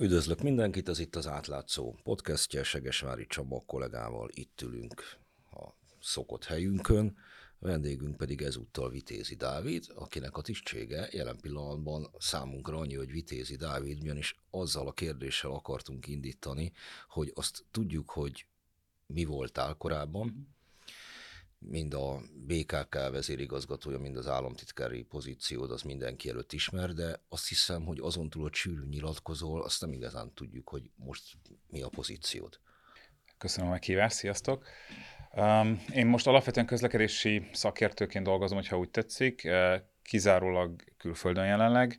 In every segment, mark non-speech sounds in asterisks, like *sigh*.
Üdvözlök mindenkit, ez itt az átlátszó podcastje, Segesvári Csaba kollégával itt ülünk a szokott helyünkön, vendégünk pedig ezúttal Vitézi Dávid, akinek a tisztsége jelen pillanatban számunkra annyi, hogy Vitézi Dávid, ugyanis azzal a kérdéssel akartunk indítani, hogy azt tudjuk, hogy mi voltál korábban, mind a BKK vezérigazgatója, mind az államtitkári pozíciód, az mindenki előtt ismer, de azt hiszem, hogy azon túl, hogy sűrű nyilatkozol, azt nem igazán tudjuk, hogy most mi a pozíciód. Köszönöm a meghívást, sziasztok! Én most alapvetően közlekedési szakértőként dolgozom, hogyha úgy tetszik, kizárólag külföldön jelenleg.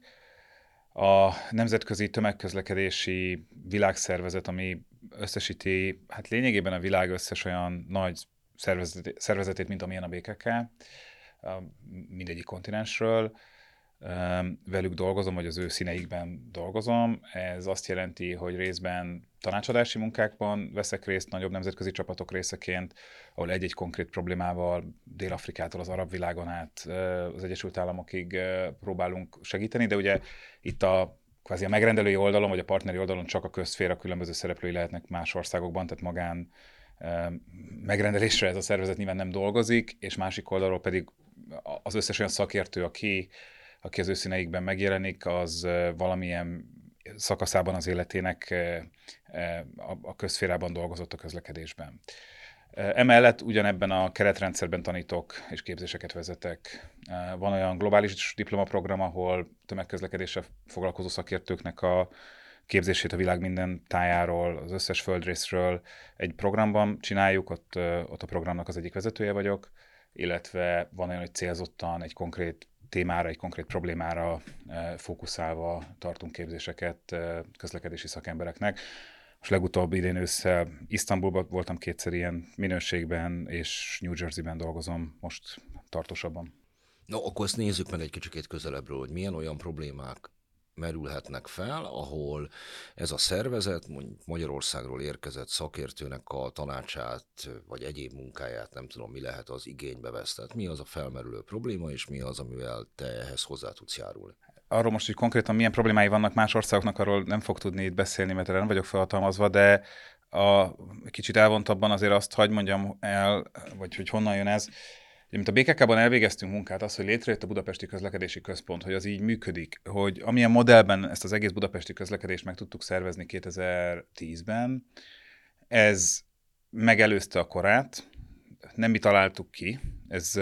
A Nemzetközi Tömegközlekedési Világszervezet, ami összesíti, hát lényegében a világ összes olyan nagy szervezetét, szervezetét mint amilyen a BKK, mindegyik kontinensről, velük dolgozom, vagy az ő színeikben dolgozom. Ez azt jelenti, hogy részben tanácsadási munkákban veszek részt, nagyobb nemzetközi csapatok részeként, ahol egy-egy konkrét problémával Dél-Afrikától az arab világon át az Egyesült Államokig próbálunk segíteni, de ugye itt a kvázi a megrendelői oldalon, vagy a partneri oldalon csak a közféra különböző szereplői lehetnek más országokban, tehát magán megrendelésre ez a szervezet nyilván nem dolgozik, és másik oldalról pedig az összes olyan szakértő, aki, aki az őszíneikben megjelenik, az valamilyen szakaszában az életének a közférában dolgozott a közlekedésben. Emellett ugyanebben a keretrendszerben tanítok és képzéseket vezetek. Van olyan globális diplomaprogram, ahol tömegközlekedéssel foglalkozó szakértőknek a képzését a világ minden tájáról, az összes földrészről egy programban csináljuk, ott, ott a programnak az egyik vezetője vagyok, illetve van olyan, hogy célzottan egy konkrét témára, egy konkrét problémára fókuszálva tartunk képzéseket közlekedési szakembereknek. Most legutóbb idén ősszel Isztambulban voltam kétszer ilyen minőségben, és New Jersey-ben dolgozom most tartósabban. No, akkor ezt nézzük meg egy kicsit közelebbről, hogy milyen olyan problémák merülhetnek fel, ahol ez a szervezet mondjuk Magyarországról érkezett szakértőnek a tanácsát, vagy egyéb munkáját, nem tudom, mi lehet az igénybe vesz. Tehát mi az a felmerülő probléma, és mi az, amivel te ehhez hozzá tudsz járulni? Arról most, hogy konkrétan milyen problémái vannak más országoknak, arról nem fog tudni itt beszélni, mert erre nem vagyok felhatalmazva, de a kicsit elvontabban azért azt hagy mondjam el, vagy hogy honnan jön ez, mint a BKK-ban elvégeztünk munkát, az, hogy létrejött a Budapesti Közlekedési Központ, hogy az így működik, hogy amilyen modellben ezt az egész budapesti közlekedést meg tudtuk szervezni 2010-ben, ez megelőzte a korát, nem mi találtuk ki, ez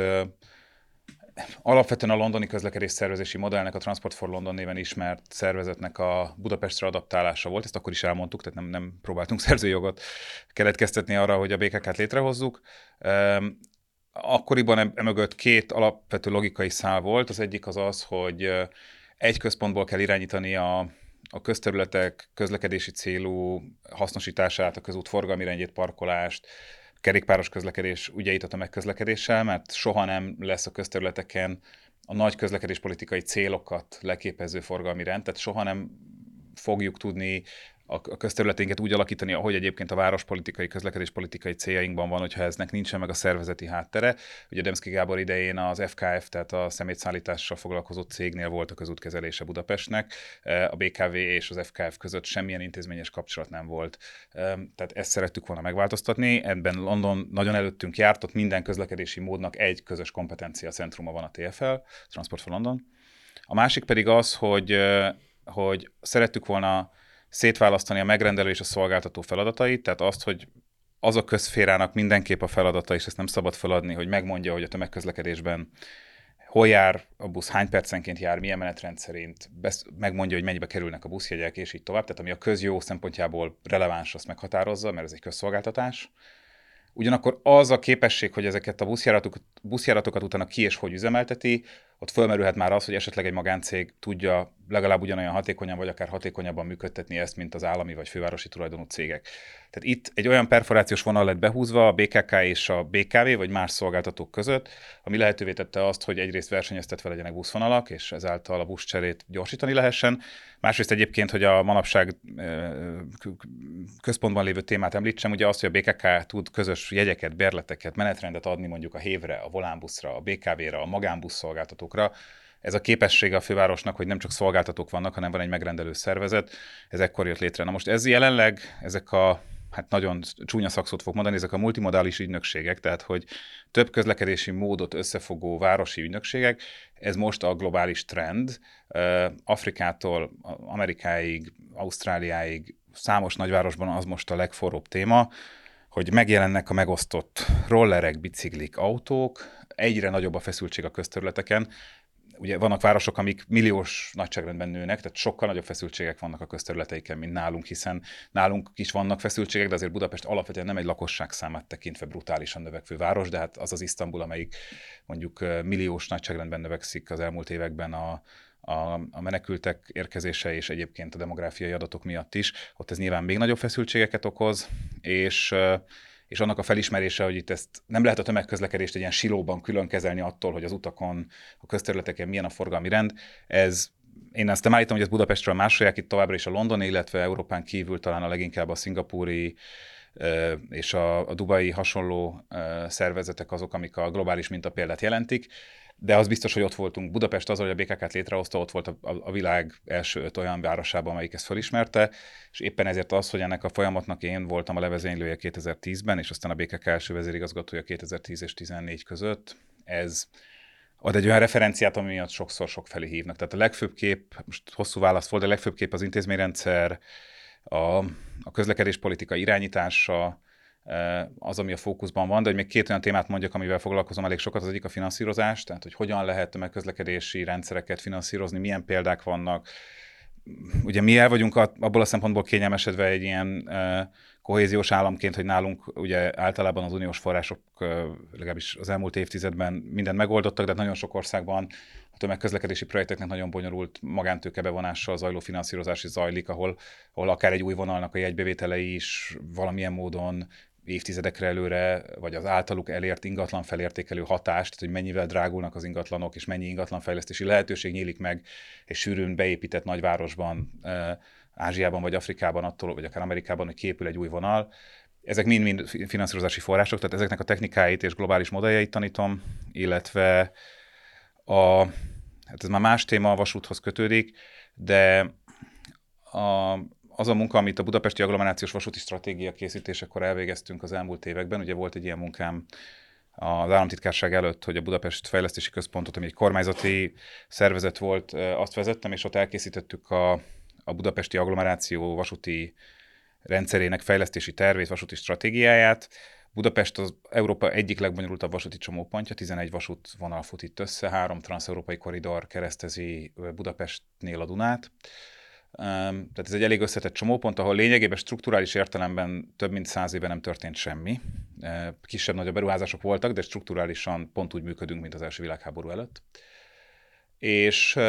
alapvetően a londoni közlekedés szervezési modellnek, a Transport for London néven ismert szervezetnek a Budapestre adaptálása volt, ezt akkor is elmondtuk, tehát nem, nem próbáltunk *laughs* szerzőjogot keletkeztetni arra, hogy a BKK-t létrehozzuk. Akkoriban emögött két alapvető logikai szál volt. Az egyik az az, hogy egy központból kell irányítani a, a közterületek közlekedési célú hasznosítását, a közút forgalmi rendjét, parkolást, kerékpáros közlekedés ügyeit a tömegközlekedéssel, mert soha nem lesz a közterületeken a nagy közlekedéspolitikai célokat leképező forgalmi rend, tehát soha nem fogjuk tudni a, a közterületénket úgy alakítani, ahogy egyébként a várospolitikai, közlekedéspolitikai céljainkban van, hogyha eznek nincsen meg a szervezeti háttere. Ugye Demszki Gábor idején az FKF, tehát a szemétszállítással foglalkozó cégnél volt a közútkezelése Budapestnek, e, a BKV és az FKF között semmilyen intézményes kapcsolat nem volt. E, tehát ezt szerettük volna megváltoztatni. Ebben London nagyon előttünk járt, ott minden közlekedési módnak egy közös kompetencia centruma van a TFL, Transport for London. A másik pedig az, hogy, e, hogy szerettük volna szétválasztani a megrendelő és a szolgáltató feladatait, tehát azt, hogy az a közférának mindenképp a feladata, és ezt nem szabad feladni, hogy megmondja, hogy a tömegközlekedésben hol jár a busz, hány percenként jár, milyen menetrend szerint, megmondja, hogy mennyibe kerülnek a buszjegyek, és így tovább. Tehát ami a közjó szempontjából releváns, azt meghatározza, mert ez egy közszolgáltatás. Ugyanakkor az a képesség, hogy ezeket a buszjáratokat, buszjáratokat utána ki és hogy üzemelteti, ott fölmerülhet már az, hogy esetleg egy magáncég tudja legalább ugyanolyan hatékonyan, vagy akár hatékonyabban működtetni ezt, mint az állami vagy fővárosi tulajdonú cégek. Tehát itt egy olyan perforációs vonal lett behúzva a BKK és a BKV, vagy más szolgáltatók között, ami lehetővé tette azt, hogy egyrészt versenyeztetve legyenek buszvonalak, és ezáltal a buszcserét gyorsítani lehessen. Másrészt egyébként, hogy a manapság központban lévő témát említsem, ugye azt, hogy a BKK tud közös jegyeket, berleteket, menetrendet adni mondjuk a hévre, a volánbuszra, a BKV-ra, a magánbusz szolgáltatókra, ez a képessége a fővárosnak, hogy nem csak szolgáltatók vannak, hanem van egy megrendelő szervezet, ez ekkor jött létre. Na most ez jelenleg, ezek a hát nagyon csúnya szakszót fog mondani, ezek a multimodális ügynökségek, tehát hogy több közlekedési módot összefogó városi ügynökségek, ez most a globális trend. Afrikától Amerikáig, Ausztráliáig, számos nagyvárosban az most a legforróbb téma, hogy megjelennek a megosztott rollerek, biciklik, autók, egyre nagyobb a feszültség a közterületeken, ugye vannak városok, amik milliós nagyságrendben nőnek, tehát sokkal nagyobb feszültségek vannak a közterületeiken, mint nálunk, hiszen nálunk is vannak feszültségek, de azért Budapest alapvetően nem egy lakosság számát tekintve brutálisan növekvő város, de hát az az Isztambul, amelyik mondjuk milliós nagyságrendben növekszik az elmúlt években a, a, a menekültek érkezése és egyébként a demográfiai adatok miatt is, ott ez nyilván még nagyobb feszültségeket okoz, és és annak a felismerése, hogy itt ezt nem lehet a tömegközlekedést egy ilyen silóban külön kezelni attól, hogy az utakon, a közterületeken milyen a forgalmi rend, ez én ezt nem állítom, hogy ez Budapestről másolják, itt továbbra is a London, illetve Európán kívül talán a leginkább a szingapúri és a, a dubai hasonló szervezetek azok, amik a globális mintapéldát jelentik de az biztos, hogy ott voltunk. Budapest az, hogy a BKK-t létrehozta, ott volt a, a világ első öt olyan városában, amelyik ezt felismerte, és éppen ezért az, hogy ennek a folyamatnak én voltam a levezénylője 2010-ben, és aztán a BKK első vezérigazgatója 2010 és 2014 között, ez ad egy olyan referenciát, ami miatt sokszor sok felé hívnak. Tehát a legfőbb kép, most hosszú válasz volt, de a legfőbb kép az intézményrendszer, a, a közlekedéspolitika irányítása, az, ami a fókuszban van, de hogy még két olyan témát mondjak, amivel foglalkozom elég sokat, az egyik a finanszírozás, tehát hogy hogyan lehet a megközlekedési rendszereket finanszírozni, milyen példák vannak. Ugye mi el vagyunk abból a szempontból kényelmesedve egy ilyen kohéziós államként, hogy nálunk ugye általában az uniós források legalábbis az elmúlt évtizedben mindent megoldottak, de nagyon sok országban a tömegközlekedési projekteknek nagyon bonyolult magántőke bevonással zajló finanszírozás is zajlik, ahol, ahol akár egy új vonalnak a jegybevételei is valamilyen módon évtizedekre előre, vagy az általuk elért ingatlan felértékelő hatást, tehát hogy mennyivel drágulnak az ingatlanok, és mennyi ingatlanfejlesztési lehetőség nyílik meg egy sűrűn beépített nagyvárosban, Ázsiában vagy Afrikában, attól, vagy akár Amerikában, hogy képül egy új vonal. Ezek mind-mind finanszírozási források, tehát ezeknek a technikáit és globális modelljeit tanítom, illetve a, hát ez már más téma, a vasúthoz kötődik, de a, az a munka, amit a Budapesti Agglomerációs Vasúti Stratégia készítésekor elvégeztünk az elmúlt években, ugye volt egy ilyen munkám az államtitkárság előtt, hogy a Budapest Fejlesztési Központot, ami egy kormányzati szervezet volt, azt vezettem, és ott elkészítettük a, a Budapesti Agglomeráció vasúti rendszerének fejlesztési tervét, vasúti stratégiáját. Budapest az Európa egyik legbonyolultabb vasúti csomópontja, 11 vasútvonal fut itt össze, három transeurópai koridor keresztezi Budapestnél a Dunát. Tehát ez egy elég összetett csomópont, ahol lényegében strukturális értelemben több mint száz éve nem történt semmi. Kisebb-nagyobb beruházások voltak, de strukturálisan pont úgy működünk, mint az első világháború előtt. És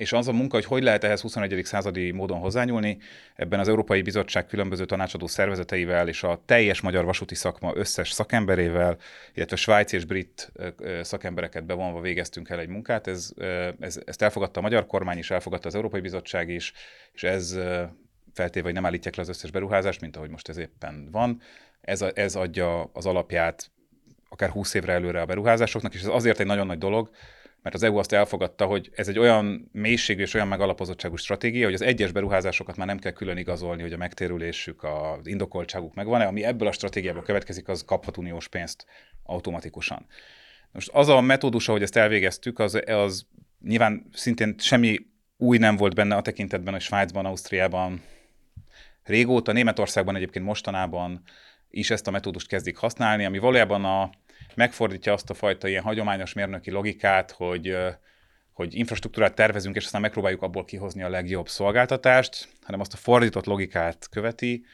és az a munka, hogy hogy lehet ehhez 21. századi módon hozzányúlni, ebben az Európai Bizottság különböző tanácsadó szervezeteivel és a teljes magyar vasúti szakma összes szakemberével, illetve svájci és brit szakembereket bevonva végeztünk el egy munkát. Ez, ez, ezt elfogadta a magyar kormány is, elfogadta az Európai Bizottság is, és ez feltéve, hogy nem állítják le az összes beruházást, mint ahogy most ez éppen van. Ez, a, ez adja az alapját akár 20 évre előre a beruházásoknak, és ez azért egy nagyon nagy dolog, mert az EU azt elfogadta, hogy ez egy olyan mélységű és olyan megalapozottságú stratégia, hogy az egyes beruházásokat már nem kell külön igazolni, hogy a megtérülésük, az indokoltságuk megvan-e, ami ebből a stratégiából következik, az kaphat uniós pénzt automatikusan. Most az a metódus, ahogy ezt elvégeztük, az, az nyilván szintén semmi új nem volt benne a tekintetben, hogy Svájcban, Ausztriában régóta, Németországban egyébként mostanában is ezt a metódust kezdik használni, ami valójában a, megfordítja azt a fajta ilyen hagyományos mérnöki logikát, hogy hogy infrastruktúrát tervezünk, és aztán megpróbáljuk abból kihozni a legjobb szolgáltatást, hanem azt a fordított logikát követi,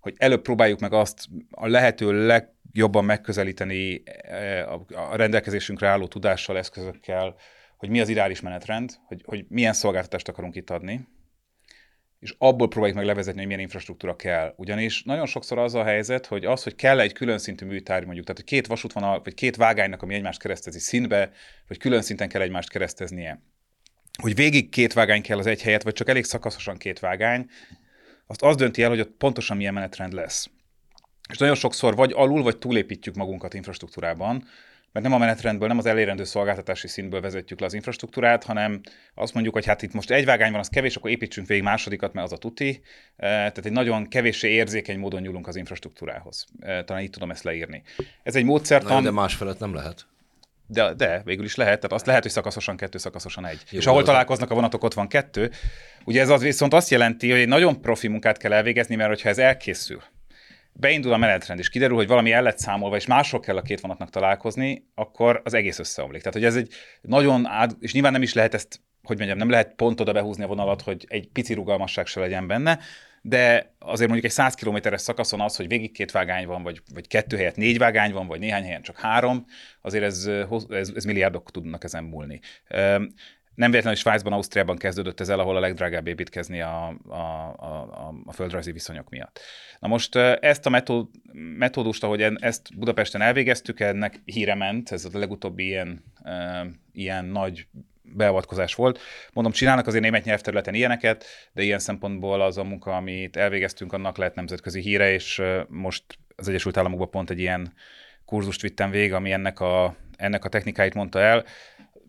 hogy előbb próbáljuk meg azt a lehető legjobban megközelíteni a rendelkezésünkre álló tudással, eszközökkel, hogy mi az ideális menetrend, hogy, hogy milyen szolgáltatást akarunk itt adni, és abból próbáljuk meg levezetni, hogy milyen infrastruktúra kell. Ugyanis nagyon sokszor az a helyzet, hogy az, hogy kell egy külön szintű műtárgy, mondjuk, tehát hogy két vasútvonal, vagy két vágánynak, ami egymást keresztezi színbe, vagy külön szinten kell egymást kereszteznie, hogy végig két vágány kell az egy helyet, vagy csak elég szakaszosan két vágány, azt az dönti el, hogy ott pontosan milyen menetrend lesz. És nagyon sokszor vagy alul, vagy túlépítjük magunkat infrastruktúrában, mert nem a menetrendből, nem az elérendő szolgáltatási szintből vezetjük le az infrastruktúrát, hanem azt mondjuk, hogy hát itt most egy vágány van, az kevés, akkor építsünk végig másodikat, mert az a tuti. Tehát egy nagyon kevéssé érzékeny módon nyúlunk az infrastruktúrához. Talán így tudom ezt leírni. Ez egy módszertan. Na, de más felett nem lehet. De, de végül is lehet, tehát azt lehet, hogy szakaszosan kettő, szakaszosan egy. Jó, és ahol találkoznak a vonatok, ott van kettő. Ugye ez az viszont azt jelenti, hogy egy nagyon profi munkát kell elvégezni, mert hogyha ez elkészül, beindul a menetrend, és kiderül, hogy valami el lett számolva, és másról kell a két vonatnak találkozni, akkor az egész összeomlik. Tehát, hogy ez egy nagyon át, és nyilván nem is lehet ezt, hogy mondjam, nem lehet pont oda behúzni a vonalat, hogy egy pici rugalmasság se legyen benne, de azért mondjuk egy 100 kilométeres szakaszon az, hogy végig két vágány van, vagy, vagy kettő helyett négy vágány van, vagy néhány helyen csak három, azért ez, ez, ez milliárdok tudnak ezen múlni. Nem véletlenül Svájcban, Ausztriában kezdődött ez el, ahol a legdrágább építkezni a, a, a, a földrajzi viszonyok miatt. Na most ezt a metód, metódust, ahogy ezt Budapesten elvégeztük, ennek híre ment, ez a legutóbbi ilyen, e, ilyen nagy beavatkozás volt. Mondom, csinálnak azért német nyelvterületen ilyeneket, de ilyen szempontból az a munka, amit elvégeztünk, annak lehet nemzetközi híre, és most az Egyesült Államokban pont egy ilyen kurzust vittem végig, ami ennek a, ennek a technikáit mondta el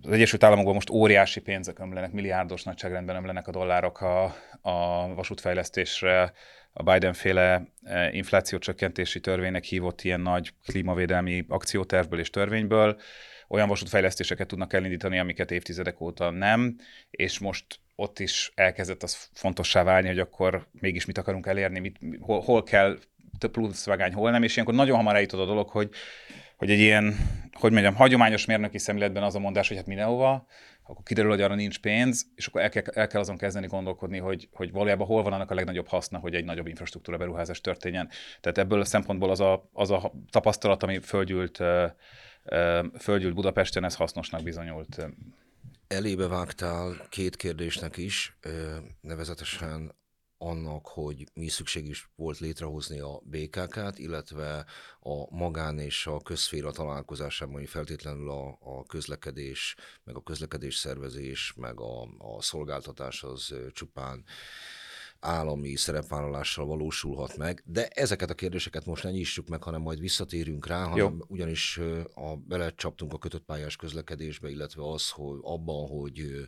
az Egyesült Államokban most óriási pénzek ömlenek, milliárdos nagyságrendben ömlenek a dollárok a, a vasútfejlesztésre, a Biden-féle e, inflációcsökkentési törvénynek hívott ilyen nagy klímavédelmi akciótervből és törvényből. Olyan vasútfejlesztéseket tudnak elindítani, amiket évtizedek óta nem, és most ott is elkezdett az fontossá válni, hogy akkor mégis mit akarunk elérni, mit, hol, hol kell plusz vágány, hol nem, és ilyenkor nagyon hamar eljutott a dolog, hogy hogy egy ilyen, hogy mondjam, hagyományos mérnöki szemléletben az a mondás, hogy hát mindenhova, akkor kiderül, hogy arra nincs pénz, és akkor el kell, el kell azon kezdeni gondolkodni, hogy, hogy valójában hol van annak a legnagyobb haszna, hogy egy nagyobb infrastruktúra beruházás történjen. Tehát ebből a szempontból az a, az a tapasztalat, ami földgyűlt, földgyűlt Budapesten, ez hasznosnak bizonyult. Elébe vágtál két kérdésnek is, nevezetesen annak, hogy mi szükség is volt létrehozni a BKK-t, illetve a magán és a közféra találkozásában, hogy feltétlenül a, a közlekedés, meg a közlekedés szervezés, meg a, a szolgáltatás az csupán állami szerepvállalással valósulhat meg, de ezeket a kérdéseket most ne nyissuk meg, hanem majd visszatérünk rá, hanem Jó. ugyanis a, belecsaptunk a kötött pályás közlekedésbe, illetve az, hogy abban, hogy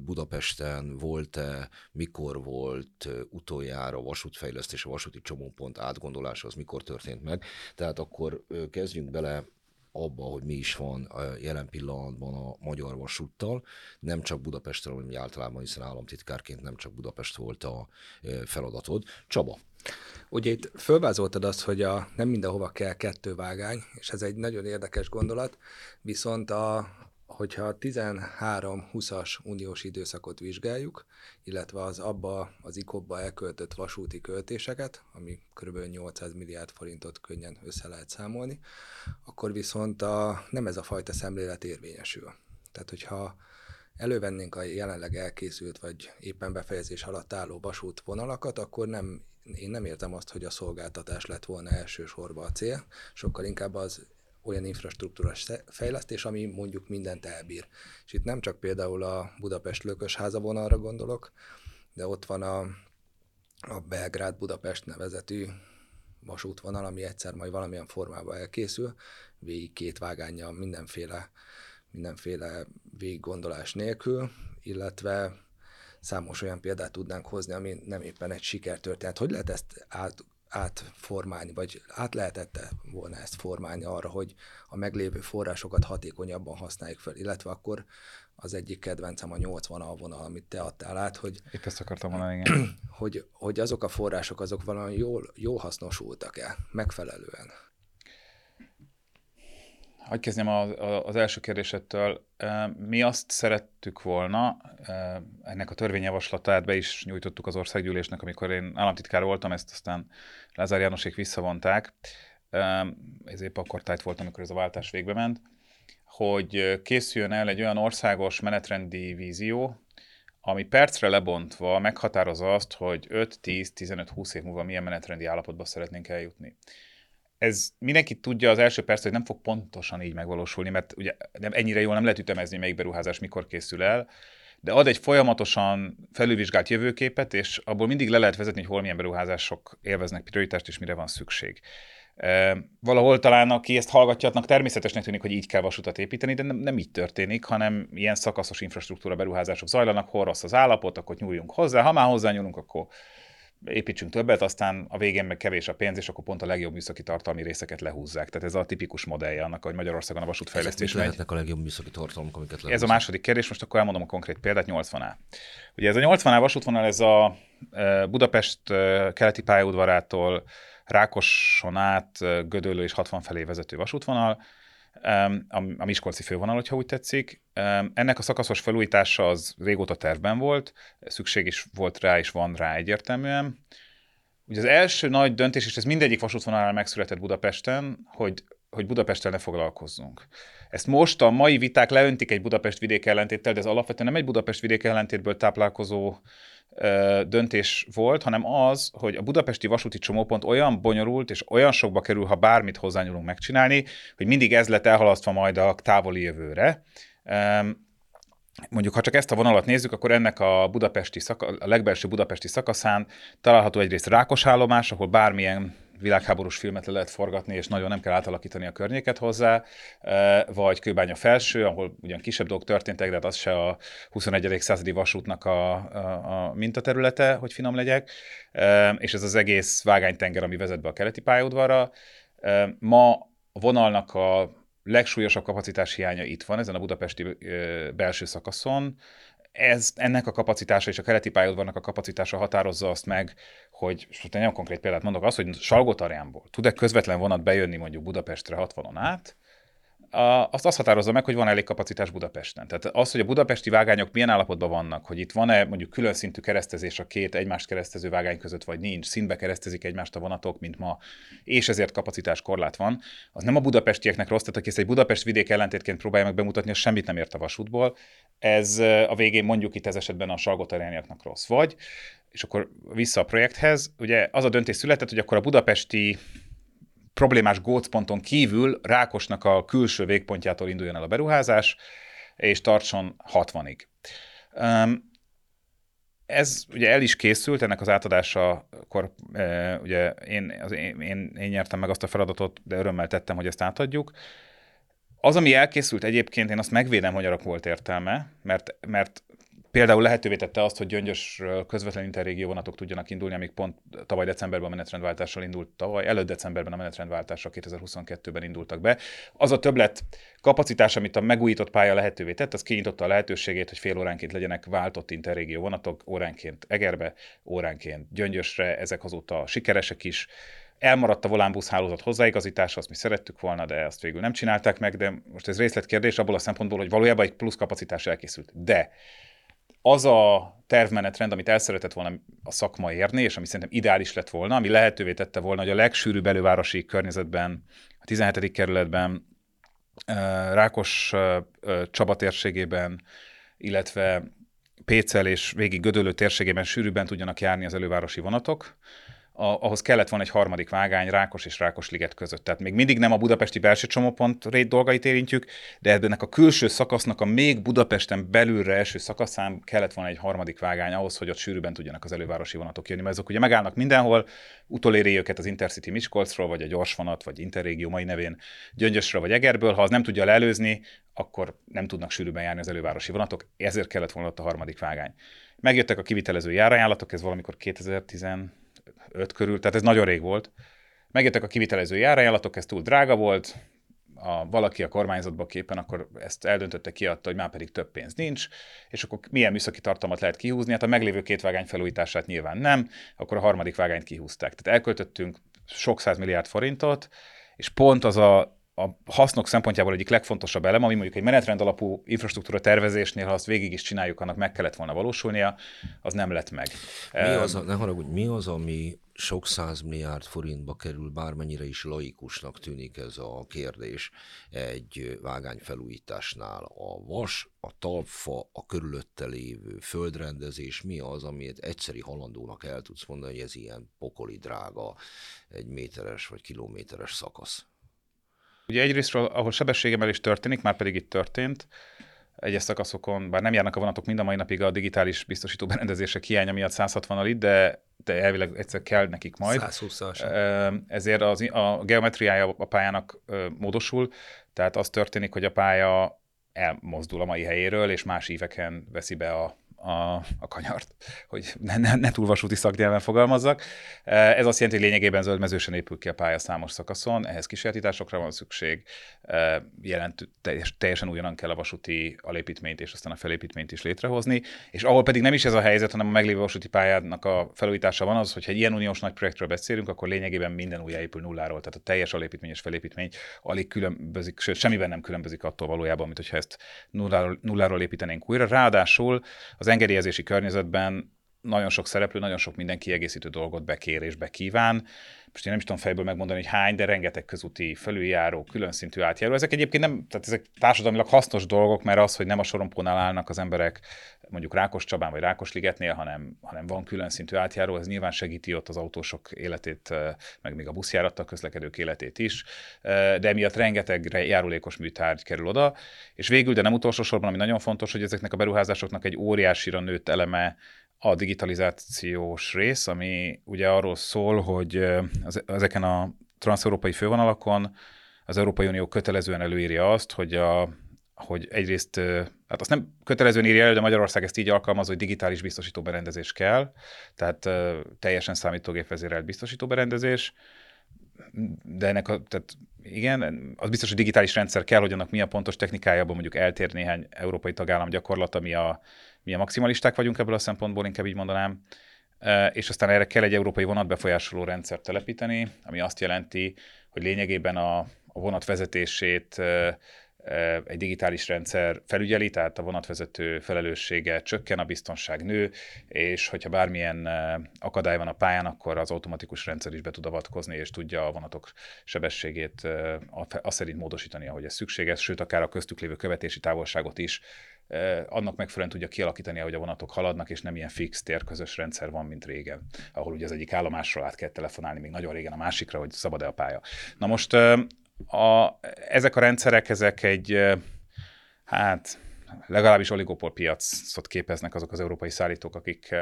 Budapesten volt-e, mikor volt utoljára a vasútfejlesztés, a vasúti csomópont átgondolása, az mikor történt meg. Tehát akkor kezdjünk bele abba, hogy mi is van jelen pillanatban a magyar vasúttal, nem csak Budapestről, hanem általában, hiszen államtitkárként nem csak Budapest volt a feladatod. Csaba. Ugye itt fölvázoltad azt, hogy a, nem mindenhova kell kettő vágány, és ez egy nagyon érdekes gondolat, viszont a, hogyha a 13-20-as uniós időszakot vizsgáljuk, illetve az abba az ikobba elköltött vasúti költéseket, ami kb. 800 milliárd forintot könnyen össze lehet számolni, akkor viszont a, nem ez a fajta szemlélet érvényesül. Tehát, hogyha elővennénk a jelenleg elkészült, vagy éppen befejezés alatt álló vasútvonalakat, akkor nem, én nem értem azt, hogy a szolgáltatás lett volna elsősorban a cél, sokkal inkább az olyan infrastruktúrás fejlesztés, ami mondjuk mindent elbír. És itt nem csak például a Budapest háza vonalra gondolok, de ott van a, a Belgrád-Budapest nevezetű vasútvonal, ami egyszer majd valamilyen formában elkészül, végig két vágánya mindenféle, mindenféle végiggondolás nélkül, illetve számos olyan példát tudnánk hozni, ami nem éppen egy sikertörténet. Hogy lehet ezt át, átformálni, vagy át lehetette volna ezt formálni arra, hogy a meglévő forrásokat hatékonyabban használjuk fel, illetve akkor az egyik kedvencem a 80 a vonal, amit te adtál át, hogy, Itt ezt akartam mondani, *clears throat* igen. hogy, hogy azok a források, azok valami jól, jól hasznosultak-e, megfelelően. Hogy kezdjem az első kérdésettől. Mi azt szerettük volna, ennek a törvényjavaslatát be is nyújtottuk az országgyűlésnek, amikor én államtitkár voltam, ezt aztán Lázár Jánosék visszavonták. Ez épp akkor tájt volt, amikor ez a váltás végbe ment, hogy készüljön el egy olyan országos menetrendi vízió, ami percre lebontva meghatározza azt, hogy 5, 10, 15, 20 év múlva milyen menetrendi állapotba szeretnénk eljutni ez mindenki tudja az első perc, hogy nem fog pontosan így megvalósulni, mert ugye nem, ennyire jól nem lehet ütemezni, melyik beruházás mikor készül el, de ad egy folyamatosan felülvizsgált jövőképet, és abból mindig le lehet vezetni, hogy hol milyen beruházások élveznek prioritást, és mire van szükség. Valahol talán, aki ezt hallgatja, természetesnek tűnik, hogy így kell vasutat építeni, de nem, nem így történik, hanem ilyen szakaszos infrastruktúra beruházások zajlanak, hol rossz az állapot, akkor nyúljunk hozzá, ha már hozzányúlunk, akkor építsünk többet, aztán a végén meg kevés a pénz, és akkor pont a legjobb műszaki tartalmi részeket lehúzzák. Tehát ez a tipikus modellje annak, hogy Magyarországon a vasútfejlesztés Ezek lehetnek a legjobb műszaki tartalmak, amiket lehúznak? Ez a második kérdés, most akkor elmondom a konkrét példát, 80A. Ugye ez a 80A vasútvonal, ez a Budapest keleti pályaudvarától Rákoson át, Gödöllő és 60 felé vezető vasútvonal, a Miskolci fővonal, hogyha úgy tetszik. Ennek a szakaszos felújítása az régóta tervben volt, szükség is volt rá, és van rá egyértelműen. Ugye az első nagy döntés, és ez mindegyik vasútvonalán megszületett Budapesten, hogy, hogy Budapesten ne foglalkozzunk. Ezt most a mai viták leöntik egy Budapest vidék ellentéttel, de ez alapvetően nem egy Budapest vidék ellentétből táplálkozó döntés volt, hanem az, hogy a budapesti vasúti csomópont olyan bonyolult és olyan sokba kerül, ha bármit hozzányúlunk megcsinálni, hogy mindig ez lett elhalasztva majd a távoli jövőre. Mondjuk, ha csak ezt a vonalat nézzük, akkor ennek a, budapesti szaka, a legbelső budapesti szakaszán található egyrészt Rákos állomás, ahol bármilyen világháborús filmet le lehet forgatni, és nagyon nem kell átalakítani a környéket hozzá, vagy Kőbánya felső, ahol ugyan kisebb dolgok történtek, de hát az se a 21. századi vasútnak a, a, a mintaterülete, hogy finom legyek, és ez az egész vágánytenger, ami vezet be a keleti pályaudvarra. Ma a vonalnak a legsúlyosabb kapacitás hiánya itt van, ezen a budapesti belső szakaszon, ez, ennek a kapacitása és a keleti pályaudvarnak a kapacitása határozza azt meg, hogy, most egy nagyon konkrét példát mondok, az, hogy Salgotarjánból tud-e közvetlen vonat bejönni mondjuk Budapestre 60-on át, azt azt határozza meg, hogy van elég kapacitás Budapesten. Tehát az, hogy a budapesti vágányok milyen állapotban vannak, hogy itt van-e mondjuk külön szintű keresztezés a két egymást keresztező vágány között, vagy nincs, színbe keresztezik egymást a vonatok, mint ma, és ezért kapacitás korlát van, az nem a budapestieknek rossz, tehát aki ezt egy Budapest vidék ellentétként próbálja meg bemutatni, az semmit nem ért a vasútból. Ez a végén mondjuk itt ez esetben a salgotarjányiaknak rossz. Vagy, és akkor vissza a projekthez, ugye az a döntés született, hogy akkor a budapesti problémás gócponton kívül Rákosnak a külső végpontjától induljon el a beruházás, és tartson 60-ig. Ez ugye el is készült, ennek az átadása, akkor e, ugye én, az, én, én, én nyertem meg azt a feladatot, de örömmel tettem, hogy ezt átadjuk. Az, ami elkészült egyébként, én azt megvédem, hogy arra volt értelme, mert, mert Például lehetővé tette azt, hogy Gyöngyösről közvetlen interrégió vonatok tudjanak indulni, amik pont tavaly decemberben a menetrendváltással indult, tavaly előtt decemberben a menetrendváltással 2022-ben indultak be. Az a többlet kapacitás, amit a megújított pálya lehetővé tett, az kinyitotta a lehetőségét, hogy fél óránként legyenek váltott interrégió vonatok, óránként Egerbe, óránként Gyöngyösre, ezek azóta sikeresek is. Elmaradt a volánbusz hálózat hozzáigazítása, azt mi szerettük volna, de azt végül nem csinálták meg, de most ez részletkérdés abból a szempontból, hogy valójában egy plusz kapacitás elkészült. De az a tervmenetrend, amit el szeretett volna a szakma érni, és ami szerintem ideális lett volna, ami lehetővé tette volna, hogy a legsűrűbb elővárosi környezetben, a 17. kerületben, Rákos Csaba térségében, illetve Pécel és végig Gödöllő térségében sűrűbben tudjanak járni az elővárosi vonatok, a, ahhoz kellett volna egy harmadik vágány Rákos és Rákos-liget között. Tehát még mindig nem a budapesti belső csomópont rét dolgait érintjük, de ennek a külső szakasznak a még Budapesten belülre első szakaszán kellett volna egy harmadik vágány ahhoz, hogy ott sűrűben tudjanak az elővárosi vonatok jönni, mert azok ugye megállnak mindenhol, utoléri őket az Intercity Miskolcról, vagy a gyorsvonat, vagy Interrégió mai nevén Gyöngyösről, vagy Egerből. Ha az nem tudja leelőzni, akkor nem tudnak sűrűben járni az elővárosi vonatok, ezért kellett volna ott a harmadik vágány. Megjöttek a kivitelező járajánlatok, ez valamikor 2010 5 körül, tehát ez nagyon rég volt. Megjöttek a kivitelező járajánlatok, ez túl drága volt, a, valaki a kormányzatba képen, akkor ezt eldöntötte, kiadta, hogy már pedig több pénz nincs, és akkor milyen műszaki tartalmat lehet kihúzni? Hát a meglévő két vágány felújítását nyilván nem, akkor a harmadik vágányt kihúzták. Tehát elköltöttünk sok milliárd forintot, és pont az a a hasznok szempontjából egyik legfontosabb elem, ami mondjuk egy menetrend alapú infrastruktúra tervezésnél, ha azt végig is csináljuk, annak meg kellett volna valósulnia, az nem lett meg. Mi az, a, ne haragudj, mi az, ami sok milliárd forintba kerül, bármennyire is laikusnak tűnik ez a kérdés egy vágányfelújításnál. A vas, a talpfa, a körülötte lévő földrendezés, mi az, amit egyszeri halandónak el tudsz mondani, hogy ez ilyen pokoli drága, egy méteres vagy kilométeres szakasz? Ugye egyrésztről, ahol sebességemelés történik, már pedig itt történt, egyes szakaszokon, bár nem járnak a vonatok mind a mai napig a digitális biztosító berendezések hiánya miatt 160 itt, de de elvileg egyszer kell nekik majd. 120-as. Ezért az, a geometriája a pályának módosul, tehát az történik, hogy a pálya elmozdul a mai helyéről, és más íveken veszi be a, a, a kanyart, hogy ne, ne, ne túl vasúti szaknyelven fogalmazzak. Eh, ez azt jelenti, hogy lényegében zöldmezősen épül ki a pálya számos szakaszon, ehhez kísérletításokra van szükség, eh, jelent, teljes, teljesen ugyanan kell a vasúti alépítményt és aztán a felépítményt is létrehozni, és ahol pedig nem is ez a helyzet, hanem a meglévő vasúti pályának a felújítása van az, hogyha egy ilyen uniós nagy projektről beszélünk, akkor lényegében minden újjáépül nulláról, tehát a teljes alépítmény és felépítmény alig különbözik, sőt, semmiben nem különbözik attól valójában, mint hogyha ezt nulláról, nulláról építenénk újra. Ráadásul az engedélyezési környezetben nagyon sok szereplő, nagyon sok minden kiegészítő dolgot bekér és bekíván. Most én nem is tudom fejből megmondani, hogy hány, de rengeteg közúti felüljáró, külön szintű átjáró. Ezek egyébként nem, tehát ezek társadalmilag hasznos dolgok, mert az, hogy nem a sorompónál állnak az emberek mondjuk Rákos Csabán vagy Rákos ligetnél, hanem, hanem van külön szintű átjáró, ez nyilván segíti ott az autósok életét, meg még a buszjárattal közlekedők életét is, de emiatt rengeteg járulékos műtárgy kerül oda, és végül, de nem utolsó sorban, ami nagyon fontos, hogy ezeknek a beruházásoknak egy óriásira nőtt eleme a digitalizációs rész, ami ugye arról szól, hogy ezeken a transzeurópai fővonalakon az Európai Unió kötelezően előírja azt, hogy a, hogy egyrészt, hát azt nem kötelezően írja elő, de Magyarország ezt így alkalmaz, hogy digitális biztosító berendezés kell, tehát teljesen számítógép vezérelt biztosító berendezés, de ennek a, tehát igen, az biztos, hogy digitális rendszer kell, hogy annak mi a pontos technikája, abban mondjuk eltér néhány európai tagállam gyakorlata, mi a, mi a maximalisták vagyunk ebből a szempontból, inkább így mondanám. És aztán erre kell egy európai vonatbefolyásoló rendszert telepíteni, ami azt jelenti, hogy lényegében a, a vonat vezetését egy digitális rendszer felügyeli, tehát a vonatvezető felelőssége csökken, a biztonság nő, és hogyha bármilyen akadály van a pályán, akkor az automatikus rendszer is be tud avatkozni, és tudja a vonatok sebességét azt szerint módosítani, ahogy ez szükséges, sőt, akár a köztük lévő követési távolságot is annak megfelelően tudja kialakítani, hogy a vonatok haladnak, és nem ilyen fix térközös rendszer van, mint régen, ahol ugye az egyik állomásról át kell telefonálni, még nagyon régen a másikra, hogy szabad-e a pálya. Na most a, ezek a rendszerek, ezek egy, hát legalábbis oligopol piacot képeznek azok az európai szállítók, akik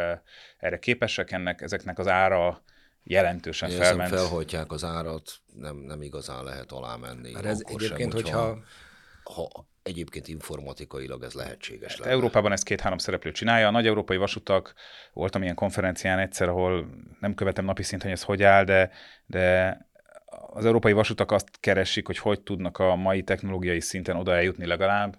erre képesek, ennek, ezeknek az ára jelentősen Én felment. felhajtják az árat, nem, nem igazán lehet alá menni. Mert ez egyébként, sem, hogyha, hogyha ha egyébként informatikailag ez lehetséges lenne. Európában ezt két-három szereplő csinálja. A nagy európai vasutak, voltam ilyen konferencián egyszer, ahol nem követem napi szinten, hogy ez hogy áll, de, de az európai vasutak azt keresik, hogy hogy tudnak a mai technológiai szinten oda eljutni legalább,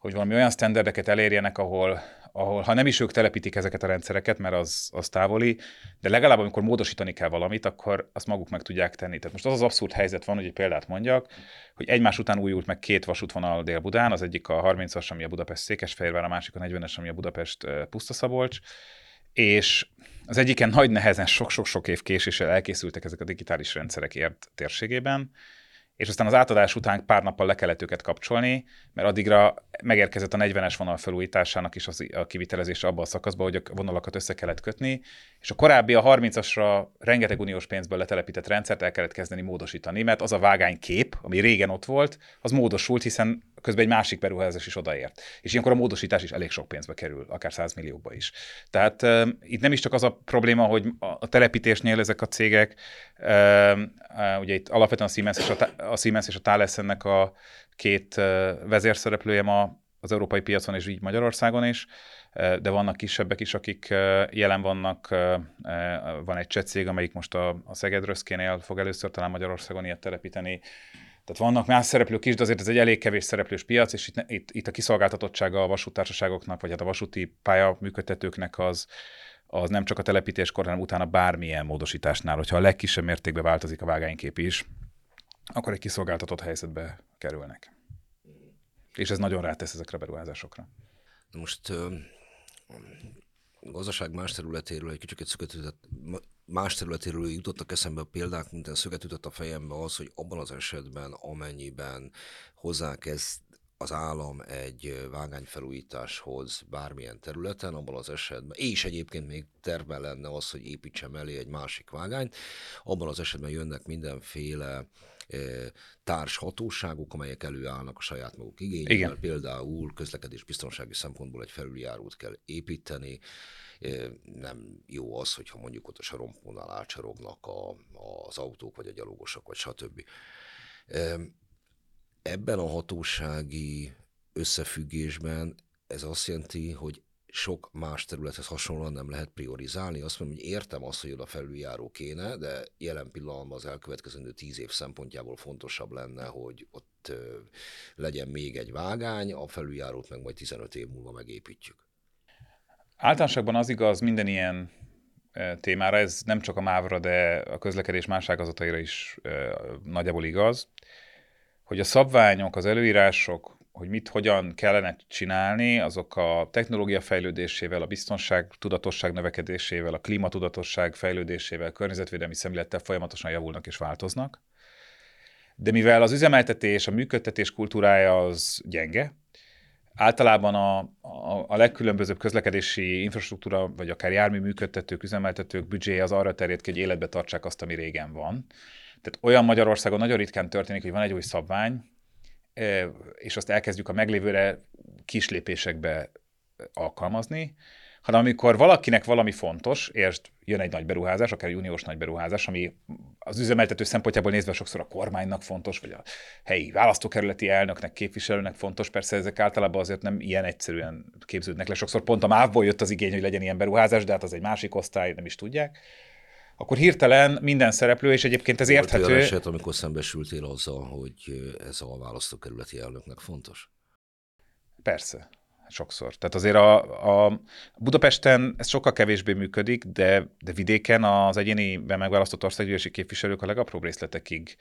hogy valami olyan standardeket elérjenek, ahol, ahol ha nem is ők telepítik ezeket a rendszereket, mert az, az távoli, de legalább amikor módosítani kell valamit, akkor azt maguk meg tudják tenni. Tehát most az az abszurd helyzet van, hogy egy példát mondjak, hogy egymás után újult meg két vasútvonal Dél-Budán, az egyik a 30-as, ami a Budapest Székesfehérvár, a másik a 40-es, ami a Budapest Pusztaszabolcs, és az egyiken nagy nehezen sok-sok-sok év késéssel elkészültek ezek a digitális rendszerek ért térségében, és aztán az átadás után pár nappal le kellett őket kapcsolni, mert addigra megérkezett a 40-es vonal felújításának is az, a kivitelezése abban a szakaszban, hogy a vonalakat össze kellett kötni, és a korábbi a 30-asra rengeteg uniós pénzből letelepített rendszert el kellett kezdeni módosítani, mert az a vágánykép, ami régen ott volt, az módosult, hiszen közben egy másik beruházás is odaért. És ilyenkor a módosítás is elég sok pénzbe kerül, akár 100 milliókba is. Tehát uh, itt nem is csak az a probléma, hogy a telepítésnél ezek a cégek, uh, uh, ugye itt alapvetően a Siemens és a, a, Siemens és a Thales ennek a két uh, vezérszereplője ma az európai piacon és így Magyarországon is, de vannak kisebbek is, akik jelen vannak. Van egy cseh cég, amelyik most a, a Szeged Röszkénél fog először talán Magyarországon ilyet telepíteni. Tehát vannak más szereplők is, de azért ez egy elég kevés szereplős piac, és itt, itt, itt a kiszolgáltatottsága a vasútársaságoknak, vagy hát a vasúti pálya működtetőknek az, az nem csak a telepítéskor, hanem utána bármilyen módosításnál, hogyha a legkisebb mértékben változik a vágánykép is, akkor egy kiszolgáltatott helyzetbe kerülnek. És ez nagyon rátesz ezekre a beruházásokra. Most gazdaság más területéről egy kicsit szöget más területéről jutottak eszembe a példák, mint szöget ütött a fejembe az, hogy abban az esetben, amennyiben hozzákezd az állam egy vágányfelújításhoz bármilyen területen, abban az esetben, és egyébként még terve lenne az, hogy építsem elé egy másik vágányt, abban az esetben jönnek mindenféle társ hatóságok, amelyek előállnak a saját maguk igényével. Igen. Például közlekedés biztonsági szempontból egy felüljárót kell építeni, nem jó az, hogyha mondjuk ott a sarompónál átcsorognak a, az autók, vagy a gyalogosok, vagy stb. Ebben a hatósági összefüggésben ez azt jelenti, hogy sok más területhez hasonlóan nem lehet priorizálni. Azt mondom, hogy értem azt, hogy oda felüljáró kéne, de jelen pillanatban az elkövetkezendő tíz év szempontjából fontosabb lenne, hogy ott legyen még egy vágány, a felüljárót meg majd 15 év múlva megépítjük. Általánosságban az igaz minden ilyen témára, ez nem csak a mávra, de a közlekedés más ágazataira is nagyjából igaz, hogy a szabványok, az előírások, hogy mit hogyan kellene csinálni, azok a technológia fejlődésével, a biztonság tudatosság növekedésével, a klímatudatosság fejlődésével, a környezetvédelmi szemlélettel folyamatosan javulnak és változnak. De mivel az üzemeltetés, a működtetés kultúrája az gyenge, általában a, a, a legkülönbözőbb közlekedési infrastruktúra, vagy akár jármű működtetők, üzemeltetők büdzséje az arra terjed ki, hogy életbe tartsák azt, ami régen van. Tehát olyan Magyarországon nagyon ritkán történik, hogy van egy új szabvány, és azt elkezdjük a meglévőre kislépésekbe alkalmazni, hanem amikor valakinek valami fontos, és jön egy nagy beruházás, akár egy uniós nagy beruházás, ami az üzemeltető szempontjából nézve sokszor a kormánynak fontos, vagy a helyi választókerületi elnöknek, képviselőnek fontos, persze ezek általában azért nem ilyen egyszerűen képződnek le. Sokszor pont a MÁV-ból jött az igény, hogy legyen ilyen beruházás, de hát az egy másik osztály, nem is tudják akkor hirtelen minden szereplő, és egyébként ez Volt érthető. Olyan eset, amikor szembesültél azzal, hogy ez a választókerületi elnöknek fontos? Persze, sokszor. Tehát azért a, a Budapesten ez sokkal kevésbé működik, de, de vidéken az egyéniben megválasztott országgyűlési képviselők a legapróbb részletekig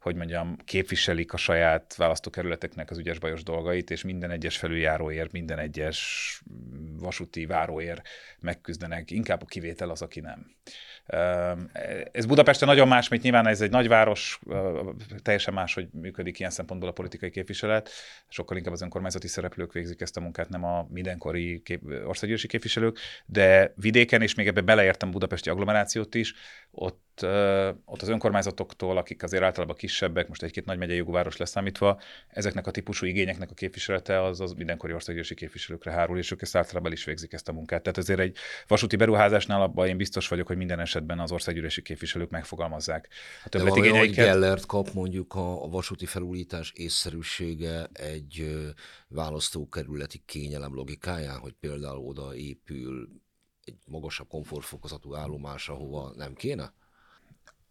hogy mondjam, képviselik a saját választókerületeknek az ügyes-bajos dolgait, és minden egyes felüljáróért, minden egyes vasúti váróért megküzdenek. Inkább a kivétel az, aki nem. Ez Budapesten nagyon más, mint nyilván ez egy nagyváros, teljesen más, hogy működik ilyen szempontból a politikai képviselet. Sokkal inkább az önkormányzati szereplők végzik ezt a munkát, nem a mindenkori kép, országgyűlési képviselők, de vidéken, és még ebbe beleértem budapesti agglomerációt is, ott, ott az önkormányzatoktól, akik azért általában kisebbek, most egy-két nagy megyei város leszámítva, ezeknek a típusú igényeknek a képviselete az, az mindenkori országgyűlési képviselőkre hárul, és ők ezt általában is végzik ezt a munkát. Tehát ezért egy vasúti beruházásnál abban én biztos vagyok, hogy minden esetben az országgyűlési képviselők megfogalmazzák a többletigényeiket. Gellert kap mondjuk a, a vasúti felújítás észszerűsége egy választókerületi kényelem logikáján, hogy például oda épül egy magasabb komfortfokozatú állomás, ahova nem kéne?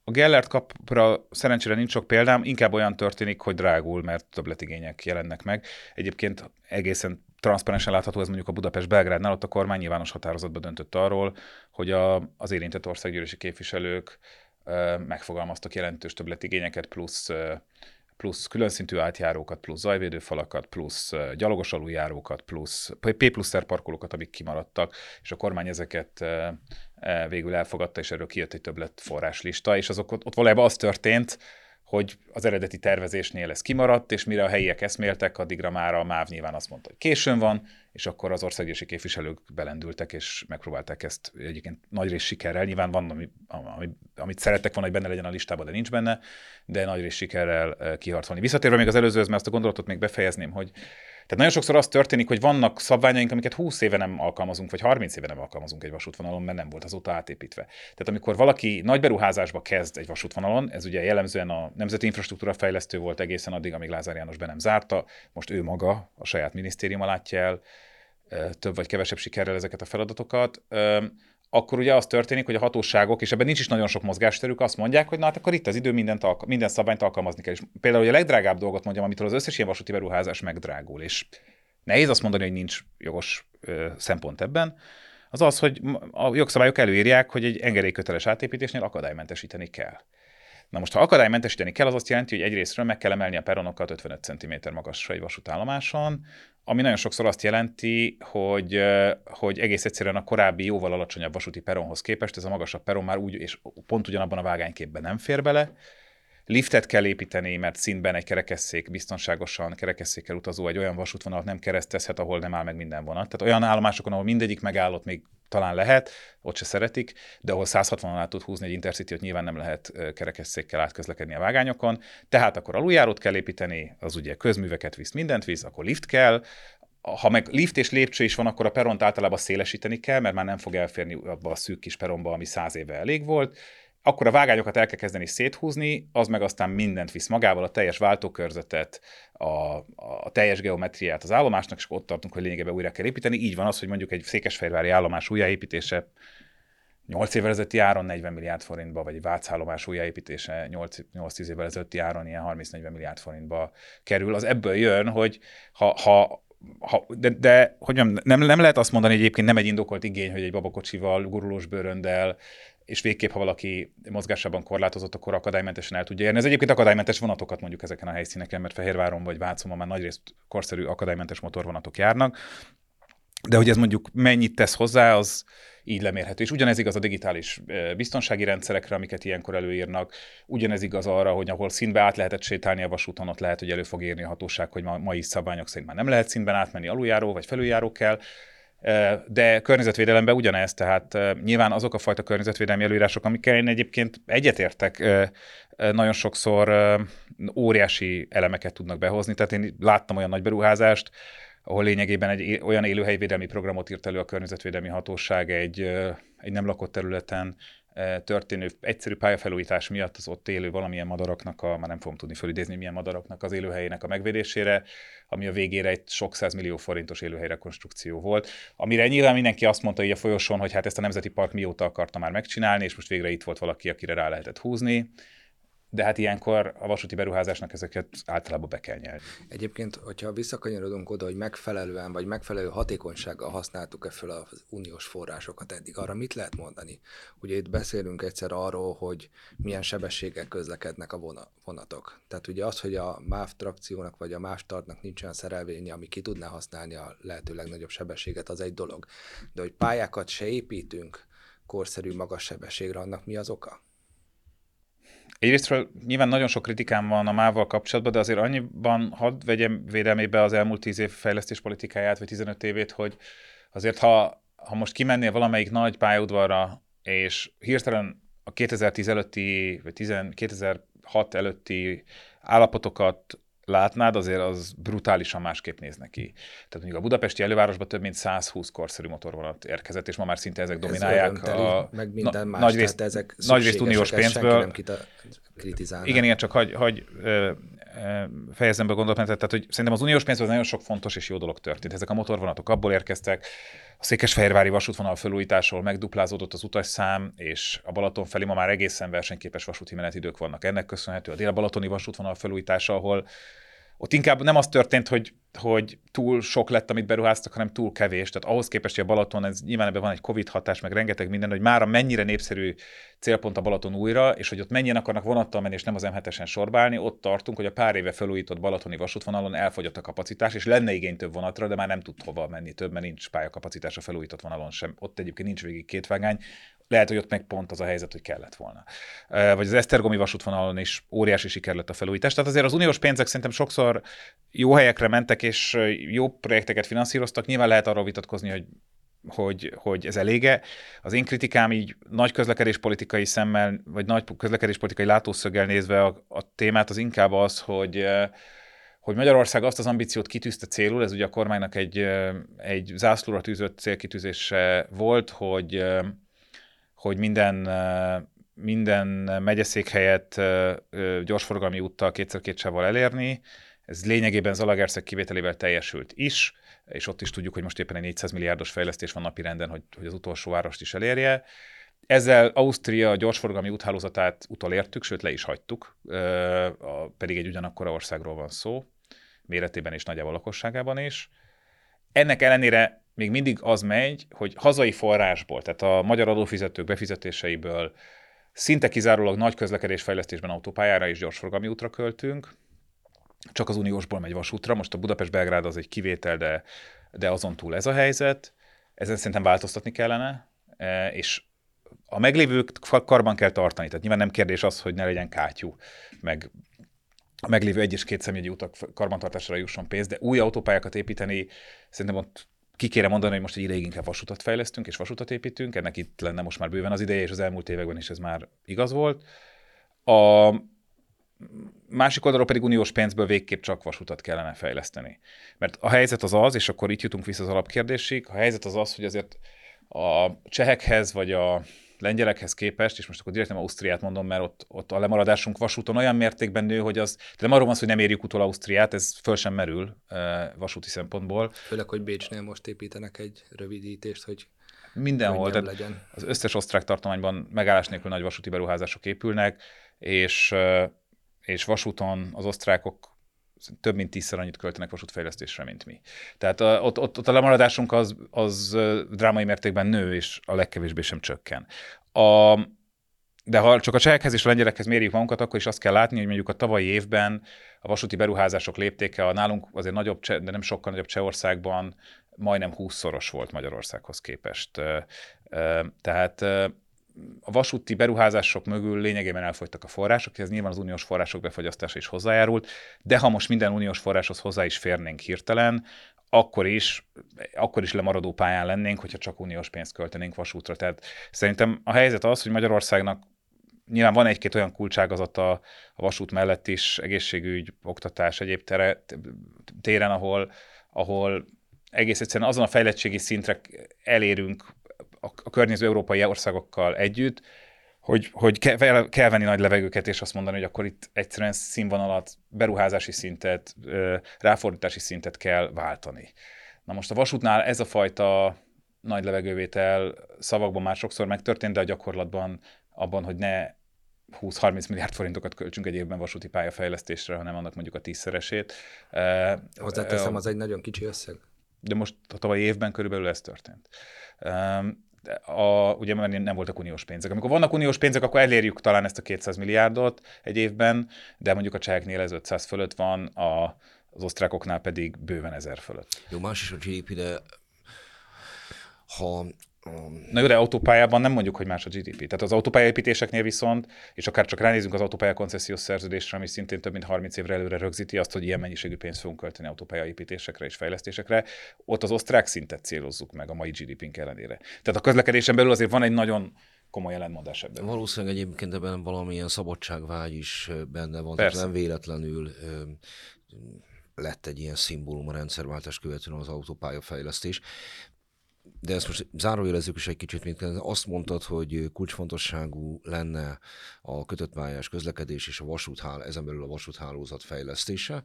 A Gellert kapra szerencsére nincs sok példám, inkább olyan történik, hogy drágul, mert többletigények jelennek meg. Egyébként egészen transzparensen látható ez mondjuk a Budapest-Belgrádnál, ott a kormány nyilvános határozatban döntött arról, hogy a, az érintett országgyűlési képviselők megfogalmaztak jelentős többletigényeket, plusz plusz külön szintű átjárókat, plusz zajvédőfalakat, plusz gyalogos aluljárókat, plusz P plusz parkolókat, amik kimaradtak, és a kormány ezeket végül elfogadta, és erről kijött egy többlet forráslista, és azok ott, ott valójában az történt, hogy az eredeti tervezésnél ez kimaradt, és mire a helyiek eszméltek, addigra már a MÁV nyilván azt mondta, hogy későn van, és akkor az országgyűlési képviselők belendültek, és megpróbálták ezt egyébként nagy rész sikerrel. Nyilván van, ami, ami, amit szerettek volna, hogy benne legyen a listában, de nincs benne, de nagy rész sikerrel eh, kiharcolni. Visszatérve még az előzőhöz, mert azt a gondolatot még befejezném, hogy tehát nagyon sokszor az történik, hogy vannak szabványaink, amiket 20 éve nem alkalmazunk, vagy 30 éve nem alkalmazunk egy vasútvonalon, mert nem volt azóta átépítve. Tehát amikor valaki nagy beruházásba kezd egy vasútvonalon, ez ugye jellemzően a Nemzeti Infrastruktúra Fejlesztő volt egészen addig, amíg Lázár János be nem zárta, most ő maga a saját minisztériuma látja el, több vagy kevesebb sikerrel ezeket a feladatokat akkor ugye az történik, hogy a hatóságok, és ebben nincs is nagyon sok mozgásterük, azt mondják, hogy na hát akkor itt az idő, mindent alka- minden szabályt alkalmazni kell. És például hogy a legdrágább dolgot mondjam, amitől az összes ilyen vasúti beruházás megdrágul, és nehéz azt mondani, hogy nincs jogos ö, szempont ebben, az az, hogy a jogszabályok előírják, hogy egy engedélyköteles átépítésnél akadálymentesíteni kell. Na most, ha akadálymentesíteni kell, az azt jelenti, hogy egyrésztről meg kell emelni a peronokat 55 cm magasra egy vasútállomáson, ami nagyon sokszor azt jelenti, hogy, hogy egész egyszerűen a korábbi jóval alacsonyabb vasúti peronhoz képest ez a magasabb peron már úgy, és pont ugyanabban a vágányképben nem fér bele, liftet kell építeni, mert szintben egy kerekesszék biztonságosan kerekesszékkel utazó egy olyan vasútvonalat nem keresztezhet, ahol nem áll meg minden vonat. Tehát olyan állomásokon, ahol mindegyik megállott még talán lehet, ott se szeretik, de ahol 160 át tud húzni egy intercity nyilván nem lehet kerekesszékkel átközlekedni a vágányokon. Tehát akkor aluljárót kell építeni, az ugye közműveket visz, mindent visz, akkor lift kell, ha meg lift és lépcső is van, akkor a peront általában szélesíteni kell, mert már nem fog elférni abba a szűk kis peronba, ami száz éve elég volt. Akkor a vágányokat el kell kezdeni széthúzni, az meg aztán mindent visz magával, a teljes váltókörzetet, a, a teljes geometriát az állomásnak, és ott tartunk, hogy lényegében újra kell építeni. Így van az, hogy mondjuk egy székesfehérvári állomás újjáépítése 8 évvel ezelőtti áron 40 milliárd forintba, vagy egy vácállomás újjáépítése 8-10 évvel ezelőtti áron ilyen 30-40 milliárd forintba kerül. Az ebből jön, hogy ha, ha ha, de, de hogy nem, nem, lehet azt mondani, hogy egyébként nem egy indokolt igény, hogy egy babakocsival, gurulós bőröndel, és végképp, ha valaki mozgásában korlátozott, akkor akadálymentesen el tudja érni. Ez egyébként akadálymentes vonatokat mondjuk ezeken a helyszíneken, mert Fehérváron vagy Vácon már nagyrészt korszerű akadálymentes motorvonatok járnak. De hogy ez mondjuk mennyit tesz hozzá, az így lemérhető. És ugyanez igaz a digitális biztonsági rendszerekre, amiket ilyenkor előírnak, ugyanez igaz arra, hogy ahol színbe át lehetett sétálni a vasúton, ott lehet, hogy elő fog érni a hatóság, hogy ma, mai szabványok szerint már nem lehet színben átmenni, aluljáró vagy felüljáró kell. De környezetvédelemben ugyanez, tehát nyilván azok a fajta környezetvédelmi előírások, amikkel én egyébként egyetértek, nagyon sokszor óriási elemeket tudnak behozni. Tehát én láttam olyan nagy beruházást, ahol lényegében egy olyan élőhelyvédelmi programot írt elő a környezetvédelmi hatóság egy, egy nem lakott területen történő egyszerű pályafelújítás miatt az ott élő valamilyen madaraknak, a, már nem fogom tudni felidézni, milyen madaraknak az élőhelyének a megvédésére, ami a végére egy sok millió forintos élőhelyrekonstrukció volt, amire nyilván mindenki azt mondta így a folyosón, hogy hát ezt a Nemzeti Park mióta akarta már megcsinálni, és most végre itt volt valaki, akire rá lehetett húzni de hát ilyenkor a vasúti beruházásnak ezeket általában be kell nyelni. Egyébként, hogyha visszakanyarodunk oda, hogy megfelelően vagy megfelelő hatékonysággal használtuk-e fel az uniós forrásokat eddig, arra mit lehet mondani? Ugye itt beszélünk egyszer arról, hogy milyen sebességgel közlekednek a vonatok. Tehát ugye az, hogy a MÁV trakciónak vagy a MÁV startnak nincs olyan szerelvénye, ami ki tudná használni a lehető legnagyobb sebességet, az egy dolog. De hogy pályákat se építünk korszerű magas sebességre, annak mi az oka? Egyrésztről nyilván nagyon sok kritikám van a mával kapcsolatban, de azért annyiban hadd vegyem védelmébe az elmúlt 10 év fejlesztés politikáját, vagy 15 évét, hogy azért ha, ha most kimennél valamelyik nagy pályaudvarra, és hirtelen a 2010 előtti, vagy 10, 2006 előtti állapotokat látnád, azért az brutálisan másképp néz neki. Tehát mondjuk a budapesti elővárosban több mint 120 korszerű motorvonat érkezett, és ma már szinte ezek dominálják. Ez a, meg minden na, más, nagy részt, ezek nagy részt uniós pénzből. Nem kritizálná. Igen, igen, csak hagy, hagy ö, fejezem be gondolatomat, tehát hogy szerintem az uniós pénzből nagyon sok fontos és jó dolog történt. Ezek a motorvonatok abból érkeztek, a Székesfehérvári vasútvonal felújításról megduplázódott az utasszám, és a Balaton felé ma már egészen versenyképes vasúti menetidők vannak. Ennek köszönhető a dél-balatoni vasútvonal felújítása, ahol ott inkább nem az történt, hogy, hogy túl sok lett, amit beruháztak, hanem túl kevés. Tehát ahhoz képest, hogy a Balaton, ez nyilván ebben van egy Covid hatás, meg rengeteg minden, hogy már mennyire népszerű célpont a Balaton újra, és hogy ott mennyien akarnak vonattal menni, és nem az M7-esen sorbálni, ott tartunk, hogy a pár éve felújított balatoni vasútvonalon elfogyott a kapacitás, és lenne igény több vonatra, de már nem tud hova menni több, mert nincs pályakapacitás a felújított vonalon sem. Ott egyébként nincs végig két vágány, lehet, hogy ott meg pont az a helyzet, hogy kellett volna. Vagy az Esztergomi vasútvonalon is óriási siker lett a felújítás. Tehát azért az uniós pénzek szerintem sokszor jó helyekre mentek, és jó projekteket finanszíroztak. Nyilván lehet arról vitatkozni, hogy hogy, hogy ez elége. Az én kritikám így nagy közlekedéspolitikai szemmel, vagy nagy közlekedéspolitikai látószöggel nézve a, a témát az inkább az, hogy hogy Magyarország azt az ambíciót kitűzte célul, ez ugye a kormánynak egy, egy zászlóra tűzött célkitűzése volt, hogy hogy minden, minden megyeszékhelyet gyorsforgalmi úttal kétszer-két elérni. Ez lényegében Zalagerszeg kivételével teljesült is, és ott is tudjuk, hogy most éppen egy 400 milliárdos fejlesztés van napirenden, hogy, hogy az utolsó várost is elérje. Ezzel Ausztria gyorsforgalmi úthálózatát utolértük, sőt le is hagytuk, pedig egy ugyanakkora országról van szó, méretében és nagyjából lakosságában is. Ennek ellenére még mindig az megy, hogy hazai forrásból, tehát a magyar adófizetők befizetéseiből szinte kizárólag nagy közlekedésfejlesztésben autópályára és gyorsforgalmi útra költünk, csak az uniósból megy vasútra. Most a Budapest-Belgrád az egy kivétel, de, de azon túl ez a helyzet. Ezen szerintem változtatni kellene, e, és a meglévők karban kell tartani. Tehát nyilván nem kérdés az, hogy ne legyen kátyú, meg a meglévő egy és két személyi utak karbantartására jusson pénz, de új autópályákat építeni szerintem ott ki kéne mondani, hogy most egy ideig inkább vasutat fejlesztünk és vasutat építünk, ennek itt lenne most már bőven az ideje, és az elmúlt években is ez már igaz volt. A másik oldalról pedig uniós pénzből végképp csak vasutat kellene fejleszteni. Mert a helyzet az az, és akkor itt jutunk vissza az alapkérdésig, a helyzet az az, hogy azért a csehekhez vagy a lengyelekhez képest, és most akkor direkt nem Ausztriát mondom, mert ott, ott a lemaradásunk vasúton olyan mértékben nő, hogy az, de nem arról van szó, hogy nem érjük utol Ausztriát, ez föl sem merül vasúti szempontból. Főleg, hogy Bécsnél most építenek egy rövidítést, hogy mindenhol, tehát legyen. az összes osztrák tartományban megállás nélkül nagy vasúti beruházások épülnek, és, és vasúton az osztrákok több mint tízszer annyit költenek vasútfejlesztésre, mint mi. Tehát ott, ott, ott a lemaradásunk az, az drámai mértékben nő, és a legkevésbé sem csökken. A, de ha csak a csehekhez és a lengyelekhez mérjük magunkat, akkor is azt kell látni, hogy mondjuk a tavalyi évben a vasúti beruházások léptéke a nálunk azért nagyobb, de nem sokkal nagyobb Csehországban majdnem 20-szoros volt Magyarországhoz képest. Tehát a vasúti beruházások mögül lényegében elfogytak a források, ez nyilván az uniós források befagyasztása is hozzájárult, de ha most minden uniós forráshoz hozzá is férnénk hirtelen, akkor is, akkor is lemaradó pályán lennénk, hogyha csak uniós pénzt költenénk vasútra. Tehát szerintem a helyzet az, hogy Magyarországnak nyilván van egy-két olyan kulcságazata a vasút mellett is, egészségügy, oktatás, egyéb tere, téren, ahol, ahol egész egyszerűen azon a fejlettségi szintre elérünk a környező európai országokkal együtt, hogy, hogy kell, kell venni nagy levegőket, és azt mondani, hogy akkor itt egyszerűen színvonalat, beruházási szintet, ráfordítási szintet kell váltani. Na most a vasútnál ez a fajta nagy levegővétel szavakban már sokszor megtörtént, de a gyakorlatban abban, hogy ne 20-30 milliárd forintokat költsünk egy évben vasúti pályafejlesztésre, hanem annak mondjuk a tízszeresét. Hozzáteszem, az egy nagyon kicsi összeg. De most a tavalyi évben körülbelül ez történt a, ugye mert nem voltak uniós pénzek. Amikor vannak uniós pénzek, akkor elérjük talán ezt a 200 milliárdot egy évben, de mondjuk a cseheknél ez 500 fölött van, a, az osztrákoknál pedig bőven 1000 fölött. Jó, más is a GDP, de ha Na jó, de autópályában nem mondjuk, hogy más a GDP. Tehát az autópályaépítéseknél viszont, és akár csak ránézünk az autópálya koncesziós szerződésre, ami szintén több mint 30 évre előre rögzíti azt, hogy ilyen mennyiségű pénzt fogunk költeni autópályaépítésekre és fejlesztésekre, ott az osztrák szintet célozzuk meg a mai GDP-nk ellenére. Tehát a közlekedésen belül azért van egy nagyon komoly ellentmondás ebben. Valószínűleg egyébként ebben valamilyen szabadságvágy is benne van, Persze. nem véletlenül lett egy ilyen szimbólum a rendszerváltás követően az autópályafejlesztés de ezt most zárójelezzük is egy kicsit, mint azt mondtad, hogy kulcsfontosságú lenne a kötött pályás közlekedés és a vasúthál, ezen belül a vasúthálózat fejlesztése.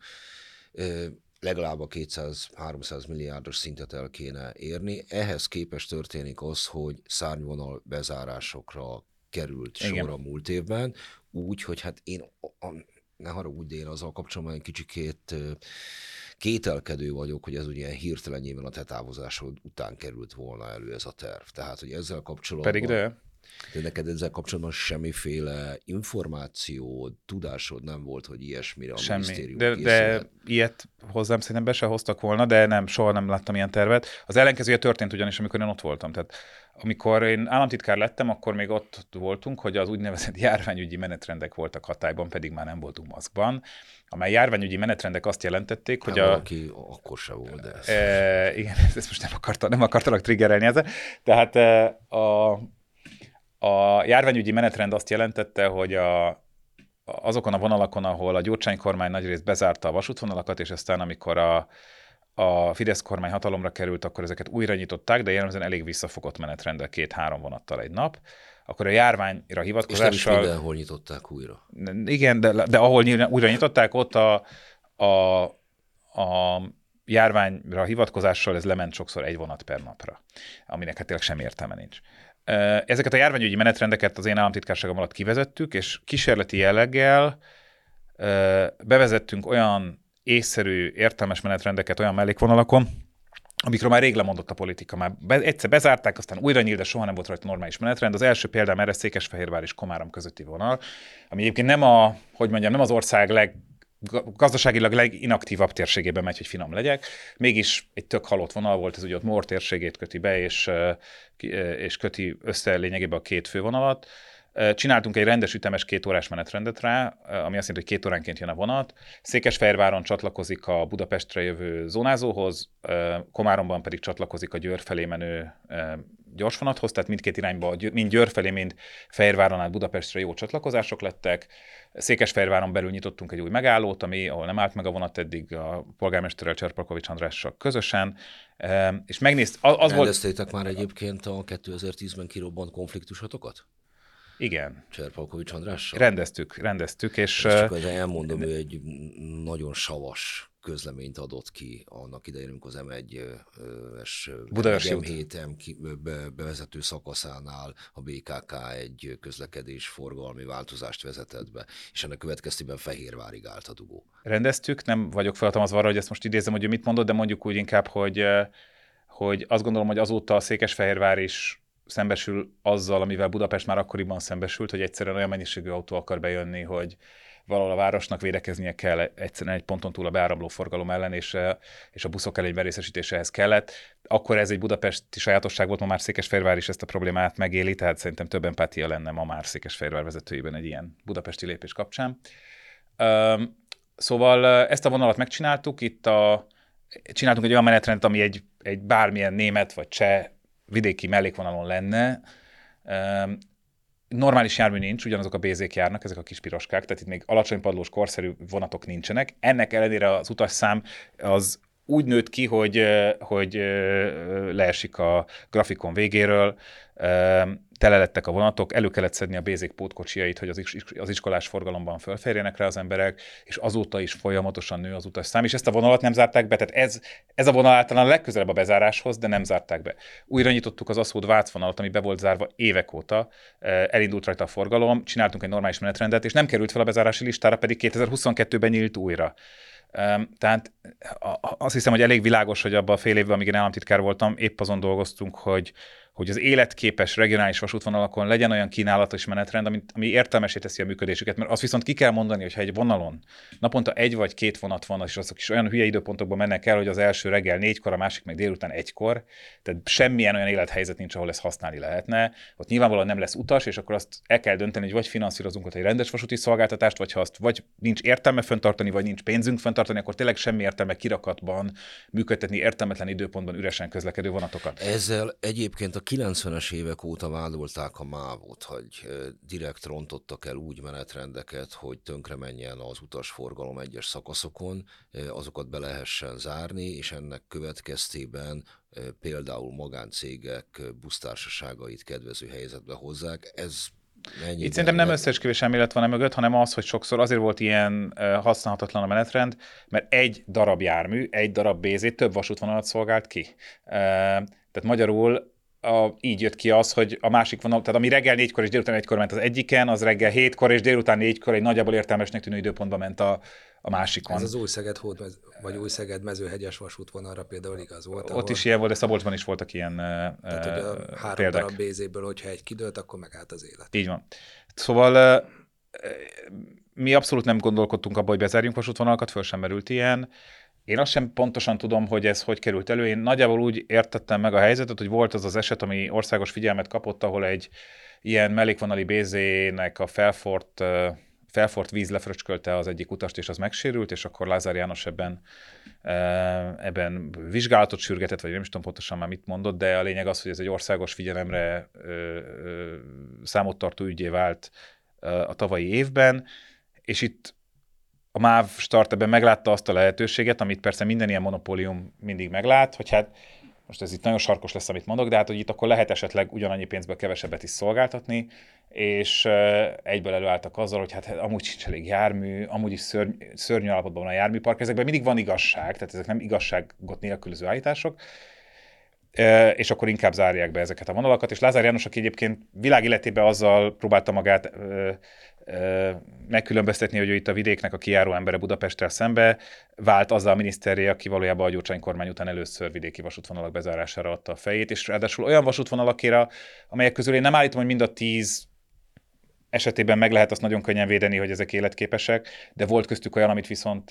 Legalább a 200-300 milliárdos szintet el kéne érni. Ehhez képest történik az, hogy szárnyvonal bezárásokra került Igen. sor a múlt évben, úgy, hogy hát én, a, ne haragudj, én azzal kapcsolatban egy kicsikét kételkedő vagyok, hogy ez ugye hirtelenjében a te távozásod után került volna elő ez a terv. Tehát, hogy ezzel kapcsolatban... Pedig de. De neked ezzel kapcsolatban semmiféle információ, tudásod nem volt, hogy ilyesmire a Semmi. minisztérium de, de ilyet hozzám szerintem be se hoztak volna, de nem, soha nem láttam ilyen tervet. Az ellenkezője történt ugyanis, amikor én ott voltam. Tehát amikor én államtitkár lettem, akkor még ott voltunk, hogy az úgynevezett járványügyi menetrendek voltak hatályban, pedig már nem voltunk maszkban, amely járványügyi menetrendek azt jelentették, hogy a... Valaki akkor se volt, de ez... E, igen, *laughs* ezt most nem, akarta, nem akartalak triggerelni ezzel. Tehát e, a, a járványügyi menetrend azt jelentette, hogy a, azokon a vonalakon, ahol a Gyurcsány kormány nagyrészt bezárta a vasútvonalakat, és aztán amikor a, a Fidesz kormány hatalomra került, akkor ezeket újra nyitották, de jellemzően elég visszafogott menetrendel két-három vonattal egy nap. Akkor a járványra hivatkozással... És nem is mindenhol nyitották újra. Igen, de, de ahol újra nyitották, ott a, a, a járványra hivatkozással ez lement sokszor egy vonat per napra, aminek hát tényleg sem értelme nincs. Ezeket a járványügyi menetrendeket az én államtitkárságom alatt kivezettük, és kísérleti jelleggel bevezettünk olyan észszerű, értelmes menetrendeket olyan mellékvonalakon, amikről már rég lemondott a politika. Már be, egyszer bezárták, aztán újra nyílt, de soha nem volt rajta normális menetrend. Az első példám erre Székesfehérvár és Komárom közötti vonal, ami egyébként nem a, hogy mondjam, nem az ország leg gazdaságilag leginaktívabb térségében megy, hogy finom legyek. Mégis egy tök halott vonal volt, ez ugye ott Mor térségét köti be, és, és köti össze lényegében a két fővonalat. Csináltunk egy rendes ütemes két órás menetrendet rá, ami azt jelenti, hogy két óránként jön a vonat. Székesfehérváron csatlakozik a Budapestre jövő zónázóhoz, Komáromban pedig csatlakozik a Győr felé menő gyorsvonathoz, tehát mindkét irányba, mind Győr felé, mind Fehérváron át Budapestre jó csatlakozások lettek. Székesfehérváron belül nyitottunk egy új megállót, ami, ahol nem állt meg a vonat eddig a polgármesterrel Cserpakovics Andrással közösen, és megnézt, az, az volt... már egyébként a 2010-ben kirobbant konfliktusotokat? Igen. Cserpalkovics Andrással? Rendeztük, rendeztük, és... és csak elmondom, ő egy nagyon savas közleményt adott ki annak idején, amikor az M1-es M7 bevezető szakaszánál a BKK egy közlekedés forgalmi változást vezetett be, és ennek következtében Fehérvárig állt a dugó. Rendeztük, nem vagyok felhatalmazva arra, hogy ezt most idézem, hogy ő mit mondott, de mondjuk úgy inkább, hogy, hogy azt gondolom, hogy azóta a Székesfehérvár is szembesül azzal, amivel Budapest már akkoriban szembesült, hogy egyszerűen olyan mennyiségű autó akar bejönni, hogy valahol a városnak védekeznie kell egyszerűen egy ponton túl a beáramló forgalom ellen, és, eh, és a buszok elég berészesítésehez kellett. Akkor ez egy budapesti sajátosság volt, ma már Székesfehérvár is ezt a problémát megéli, tehát szerintem több empátia lenne ma már Székesfehérvár vezetőiben egy ilyen budapesti lépés kapcsán. Szóval eh, ezt a vonalat megcsináltuk, itt a, csináltunk egy olyan menetrendet, ami egy, egy bármilyen német vagy cseh vidéki mellékvonalon lenne, normális jármű nincs, ugyanazok a bézék járnak, ezek a kis piroskák, tehát itt még alacsony padlós korszerű vonatok nincsenek. Ennek ellenére az utasszám az úgy nőtt ki, hogy, hogy leesik a grafikon végéről, tele lettek a vonatok, elő kellett szedni a bézék pótkocsiait, hogy az iskolás forgalomban fölférjenek rá az emberek, és azóta is folyamatosan nő az utas szám, és ezt a vonalat nem zárták be, tehát ez, ez a vonal általán a legközelebb a bezáráshoz, de nem zárták be. Újra nyitottuk az Aszód Vác vonalat, ami be volt zárva évek óta, elindult rajta a forgalom, csináltunk egy normális menetrendet, és nem került fel a bezárási listára, pedig 2022-ben nyílt újra. Tehát azt hiszem, hogy elég világos, hogy abban a fél évben, amíg én államtitkár voltam, épp azon dolgoztunk, hogy, hogy az életképes regionális vasútvonalakon legyen olyan kínálat és menetrend, ami, ami értelmesé teszi a működésüket. Mert azt viszont ki kell mondani, hogy ha egy vonalon naponta egy vagy két vonat van, és azok is olyan hülye időpontokban mennek el, hogy az első reggel négykor, a másik meg délután egykor, tehát semmilyen olyan élethelyzet nincs, ahol ezt használni lehetne. Ott nyilvánvalóan nem lesz utas, és akkor azt el kell dönteni, hogy vagy finanszírozunk ott egy rendes vasúti szolgáltatást, vagy ha azt vagy nincs értelme fenntartani, vagy nincs pénzünk fenntartani, akkor tényleg semmi értelme kirakatban működtetni értelmetlen időpontban üresen közlekedő vonatokat. Ezzel egyébként a 90-es évek óta vádolták a mávot, hogy direkt rontottak el úgy menetrendeket, hogy tönkre menjen az utasforgalom egyes szakaszokon, azokat be lehessen zárni, és ennek következtében például magáncégek busztársaságait kedvező helyzetbe hozzák. Ez Itt szerintem nem összeesküvés elmélet van e mögött, hanem az, hogy sokszor azért volt ilyen használhatatlan a menetrend, mert egy darab jármű, egy darab BZ több vasútvonalat szolgált ki. Tehát magyarul a, így jött ki az, hogy a másik vonal, tehát ami reggel négykor és délután egykor ment az egyiken, az reggel hétkor és délután négykor egy nagyjából értelmesnek tűnő időpontban ment a, a másikon. Ez az új Szeged hód, vagy új Szeged mezőhegyes vasútvonalra például igaz volt. Ott is ilyen volt, de Szabolcsban is voltak ilyen Tehát, hogy a három példák. darab bézéből, hogyha egy kidőlt, akkor megállt az élet. Így van. Szóval mi abszolút nem gondolkodtunk abba, hogy bezárjunk vasútvonalakat, föl sem merült ilyen. Én azt sem pontosan tudom, hogy ez hogy került elő. Én nagyjából úgy értettem meg a helyzetet, hogy volt az az eset, ami országos figyelmet kapott, ahol egy ilyen mellékvonali bézének a felfort, felfort víz lefröcskölte az egyik utast, és az megsérült, és akkor Lázár János ebben, ebben vizsgálatot sürgetett, vagy nem is tudom pontosan már mit mondott, de a lényeg az, hogy ez egy országos figyelemre számottartó ügyé vált a tavalyi évben, és itt a MÁV start ebben meglátta azt a lehetőséget, amit persze minden ilyen monopólium mindig meglát, hogy hát most ez itt nagyon sarkos lesz, amit mondok, de hát, hogy itt akkor lehet esetleg ugyanannyi pénzből kevesebbet is szolgáltatni, és egyből előálltak azzal, hogy hát amúgy sincs elég jármű, amúgy is szörny, szörnyű állapotban van a járműpark, ezekben mindig van igazság, tehát ezek nem igazságot nélkülöző állítások, és akkor inkább zárják be ezeket a vonalakat, és Lázár János, aki egyébként világéletében azzal próbálta magát megkülönböztetni, hogy ő itt a vidéknek a kiáró embere Budapesttel szembe, vált azzal a miniszterje, aki valójában a Gyurcsány kormány után először vidéki vasútvonalak bezárására adta a fejét, és ráadásul olyan vasútvonalakére, amelyek közül én nem állítom, hogy mind a tíz esetében meg lehet azt nagyon könnyen védeni, hogy ezek életképesek, de volt köztük olyan, amit viszont,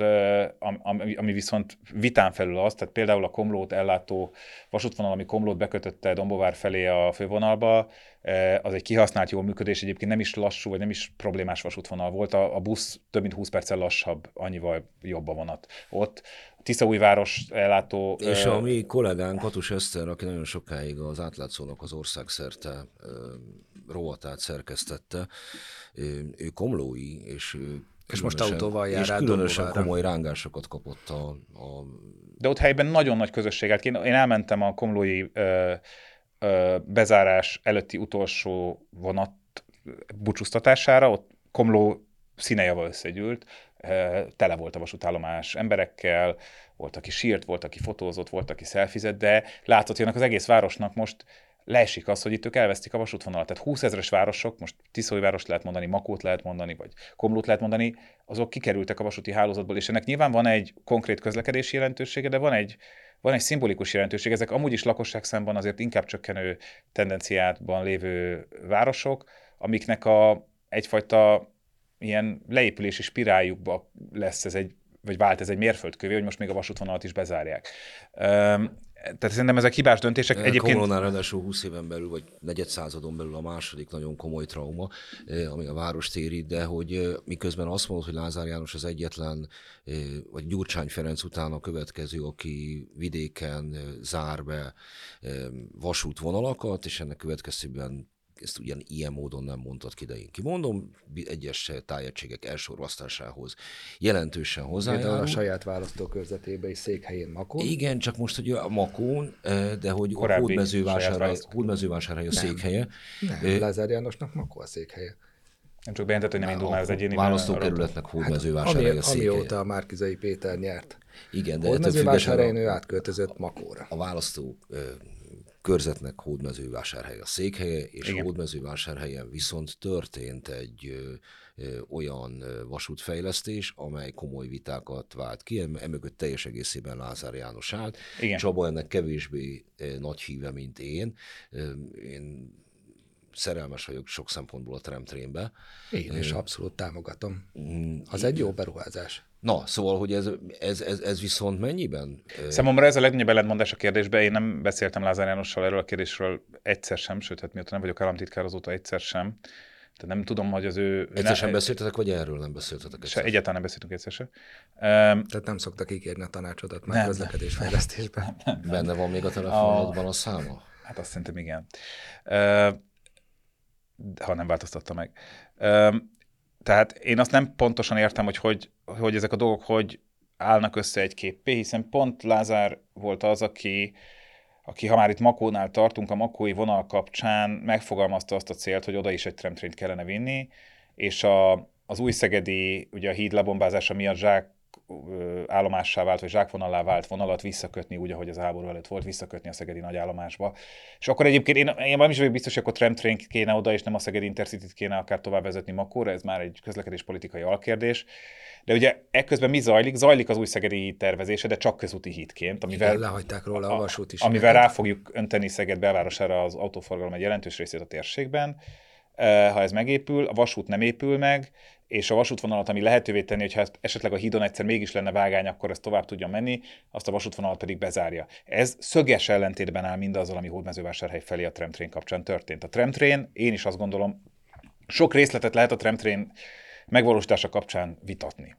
ami, ami viszont vitán felül az, tehát például a Komlót ellátó vasútvonal, ami Komlót bekötötte Dombovár felé a fővonalba, az egy kihasznált jó működés, egyébként nem is lassú, vagy nem is problémás vasútvonal volt, a, a busz több mint 20 perccel lassabb, annyival jobb a vonat ott. Tiszaújváros ellátó... És a mi kollégánk, Katus Eszter, aki nagyon sokáig az átlátszónak az országszerte rovatát szerkesztette, ő komlói, és és most autóval jár És különösen komoly rángásokat kapott a, a... De ott helyben nagyon nagy közösséget. Én, én elmentem a komlói ö, ö, bezárás előtti utolsó vonat búcsúztatására, ott Komló színejával összegyűlt, tele volt a vasútállomás emberekkel, volt, aki sírt, volt, aki fotózott, volt, aki szelfizett, de látszott, hogy az egész városnak most leesik az, hogy itt ők elvesztik a vasútvonalat. Tehát 20 ezeres városok, most várost lehet mondani, Makót lehet mondani, vagy Komlót lehet mondani, azok kikerültek a vasúti hálózatból, és ennek nyilván van egy konkrét közlekedési jelentősége, de van egy, van egy szimbolikus jelentőség. Ezek amúgy is lakosság szemben azért inkább csökkenő tendenciátban lévő városok, amiknek a egyfajta ilyen leépülési spiráljukba lesz ez egy, vagy vált ez egy mérföldkövé, hogy most még a vasútvonalat is bezárják. Tehát szerintem ezek hibás döntések. Egyébként... Koronán ráadásul 20 éven belül, vagy negyed századon belül a második nagyon komoly trauma, ami a város téri, de hogy miközben azt mondod, hogy Lázár János az egyetlen, vagy Gyurcsány Ferenc után a következő, aki vidéken zár be vasútvonalakat, és ennek következtében ezt ugyan ilyen módon nem mondtad ki, de én kimondom, egyes tájegységek elsorvasztásához jelentősen hozzájárul. a saját választókörzetébe is székhelyén Makón. Igen, csak most, hogy a Makón, de hogy a Hódmezővásárhely, Hódmezővásárhely a székhelye. Nem, Lázár Jánosnak Makó a székhelye. Nem csak bejelentett, hogy nem indul már az egyéni. Választókerületnek Hódmezővásárhely hát, a székhelye. Amióta a Márkizai Péter nyert. Igen, de Hódmezővásárhelyen ő átköltözött Makóra. A választó körzetnek Hódmezővásárhely a székhelye, és Igen. Hódmezővásárhelyen viszont történt egy ö, ö, olyan vasútfejlesztés, amely komoly vitákat vált ki, emögött teljes egészében Lázár János állt. Igen. Csaba ennek kevésbé ö, nagy híve, mint én. Ö, én szerelmes vagyok sok szempontból a tramtrénbe. Én is abszolút támogatom. Az egy jó beruházás. Na, szóval, hogy ez, ez, ez, ez viszont mennyiben? Számomra ez a legnagyobb ellentmondás a kérdésben. Én nem beszéltem Lázár Jánossal erről a kérdésről egyszer sem, sőt, hát mióta nem vagyok államtitkár azóta egyszer sem. Tehát nem tudom, hogy az ő... Egyszer sem beszéltetek, vagy erről nem beszéltetek? Se, egyáltalán nem beszéltünk egyszer sem. Um, Tehát nem szoktak ígérni a tanácsodat már közlekedésfejlesztésben. Benne van még a telefonodban a, a száma? Hát azt szerintem igen. Uh, ha nem változtatta meg. Um, tehát én azt nem pontosan értem, hogy, hogy hogy ezek a dolgok hogy állnak össze egy képpé, hiszen pont Lázár volt az, aki, aki ha már itt Makónál tartunk, a Makói vonal kapcsán megfogalmazta azt a célt, hogy oda is egy tramtrént kellene vinni, és a, az új szegedi, ugye a híd lebombázása miatt zsák állomássá vált, vagy zsákvonalá vált vonalat visszakötni, úgy, ahogy az háború előtt volt, visszakötni a szegedi nagyállomásba. És akkor egyébként én, én nem is vagyok biztos, hogy akkor tramtrain kéne oda, és nem a szegedi intercity kéne akár tovább vezetni Makóra, ez már egy közlekedéspolitikai alkérdés. De ugye ekközben mi zajlik? Zajlik az új szegedi híd tervezése, de csak közúti hídként, amivel, Igen, lehagyták róla a vasút is. Amivel rá fogjuk önteni Szeged belvárosára az autóforgalom egy jelentős részét a térségben. Ha ez megépül, a vasút nem épül meg, és a vasútvonalat, ami lehetővé tenni, hogyha esetleg a hídon egyszer mégis lenne vágány, akkor ez tovább tudja menni, azt a vasútvonalat pedig bezárja. Ez szöges ellentétben áll mindazzal, ami Hódmezővásárhely felé a tramtrain kapcsán történt. A tramtrain, én is azt gondolom, sok részletet lehet a tramtrain megvalósítása kapcsán vitatni.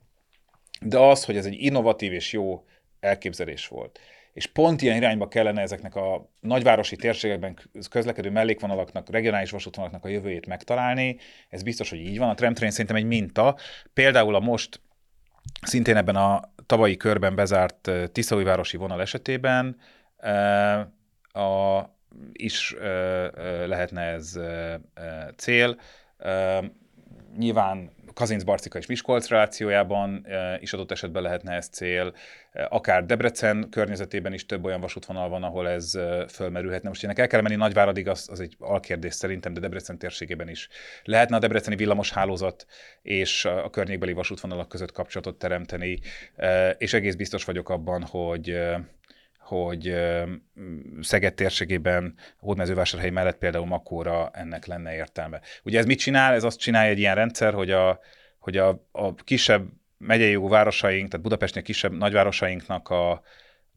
De az, hogy ez egy innovatív és jó elképzelés volt, és pont ilyen irányba kellene ezeknek a nagyvárosi térségekben közlekedő mellékvonalaknak, regionális vasútvonalaknak a jövőjét megtalálni, ez biztos, hogy így van. A tramtrain szerintem egy minta. Például a most szintén ebben a tavalyi körben bezárt Tiszaújvárosi vonal esetében a, is lehetne ez cél. Nyilván Kazinc-Barcika és Miskolc relációjában e, is adott esetben lehetne ez cél, e, akár Debrecen környezetében is több olyan vasútvonal van, ahol ez e, fölmerülhetne. Most ennek el kell menni Nagyváradig, az, az egy alkérdés szerintem, de Debrecen térségében is lehetne a debreceni villamos hálózat és a környékbeli vasútvonalak között kapcsolatot teremteni, és egész biztos vagyok abban, hogy hogy Szeged térségében, Hódmezővásárhely mellett például Makóra ennek lenne értelme. Ugye ez mit csinál? Ez azt csinálja egy ilyen rendszer, hogy a, hogy a, a kisebb megyei jogú városaink, tehát Budapestnél kisebb nagyvárosainknak a,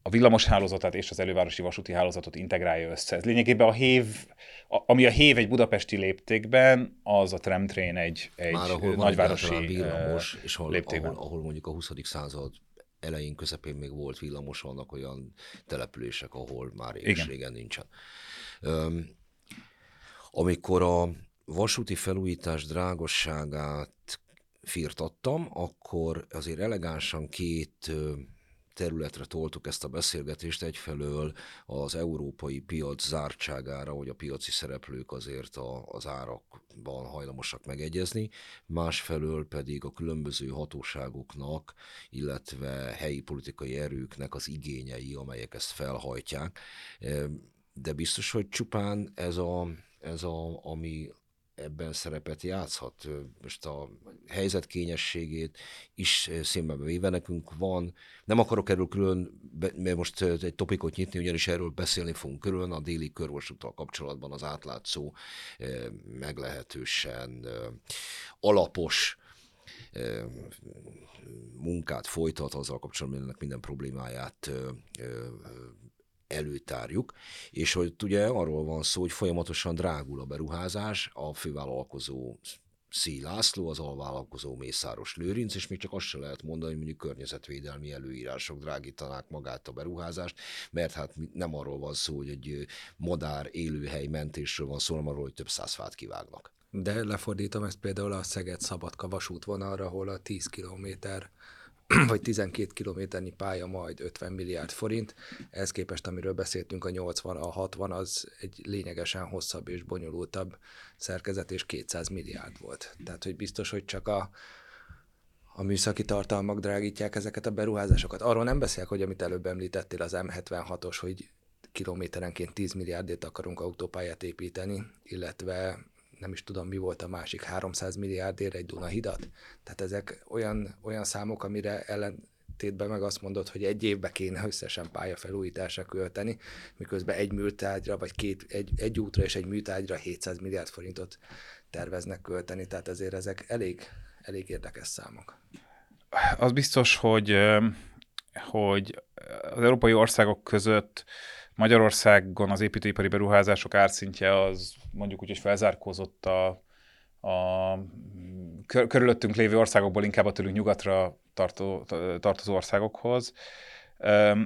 a villamos hálózatát és az elővárosi vasúti hálózatot integrálja össze. Ez lényegében a hév, ami a hév egy budapesti léptékben, az a tramtrain egy, egy Már ahol nagyvárosi villamos, és ahol, léptékben. Ahol, ahol mondjuk a 20. század elején, közepén még volt villamos, vannak olyan települések, ahol már régen nincsen. Um, amikor a vasúti felújítás drágosságát firtattam, akkor azért elegánsan két területre toltuk ezt a beszélgetést egyfelől az európai piac zártságára, hogy a piaci szereplők azért a, az árakban hajlamosak megegyezni, másfelől pedig a különböző hatóságoknak, illetve helyi politikai erőknek az igényei, amelyek ezt felhajtják. De biztos, hogy csupán ez a, ez a, ami ebben szerepet játszhat. Most a helyzet kényességét is színbe véve nekünk van. Nem akarok erről külön, mert most egy topikot nyitni, ugyanis erről beszélni fogunk külön a déli körvasúttal kapcsolatban az átlátszó meglehetősen alapos munkát folytat azzal kapcsolatban, ennek minden problémáját előtárjuk, és hogy ugye arról van szó, hogy folyamatosan drágul a beruházás, a fővállalkozó Szí László, az alvállalkozó Mészáros Lőrinc, és még csak azt se lehet mondani, hogy mondjuk környezetvédelmi előírások drágítanák magát a beruházást, mert hát nem arról van szó, hogy egy madár élőhely mentésről van szó, hanem arról, hogy több száz fát kivágnak. De lefordítom ezt például a Szeged-Szabadka vasútvonalra, ahol a 10 kilométer *clears throat* vagy 12 kilométernyi pálya majd 50 milliárd forint. Ehhez képest, amiről beszéltünk, a 80, a 60 az egy lényegesen hosszabb és bonyolultabb szerkezet, és 200 milliárd volt. Tehát, hogy biztos, hogy csak a, a műszaki tartalmak drágítják ezeket a beruházásokat. Arról nem beszélek, hogy amit előbb említettél, az M76-os, hogy kilométerenként 10 milliárdért akarunk autópályát építeni, illetve nem is tudom, mi volt a másik, 300 milliárdért egy Dunahidat. Tehát ezek olyan, olyan számok, amire ellentétben meg azt mondod, hogy egy évbe kéne összesen pályafelújításra költeni, miközben egy műtárgyra, vagy két, egy, egy útra és egy műtárgyra 700 milliárd forintot terveznek költeni, tehát ezért ezek elég, elég érdekes számok. Az biztos, hogy, hogy az európai országok között Magyarországon az építőipari beruházások árszintje az mondjuk úgy, hogy felzárkózott a, a körülöttünk lévő országokból inkább a tőlünk nyugatra tartó, tartozó országokhoz.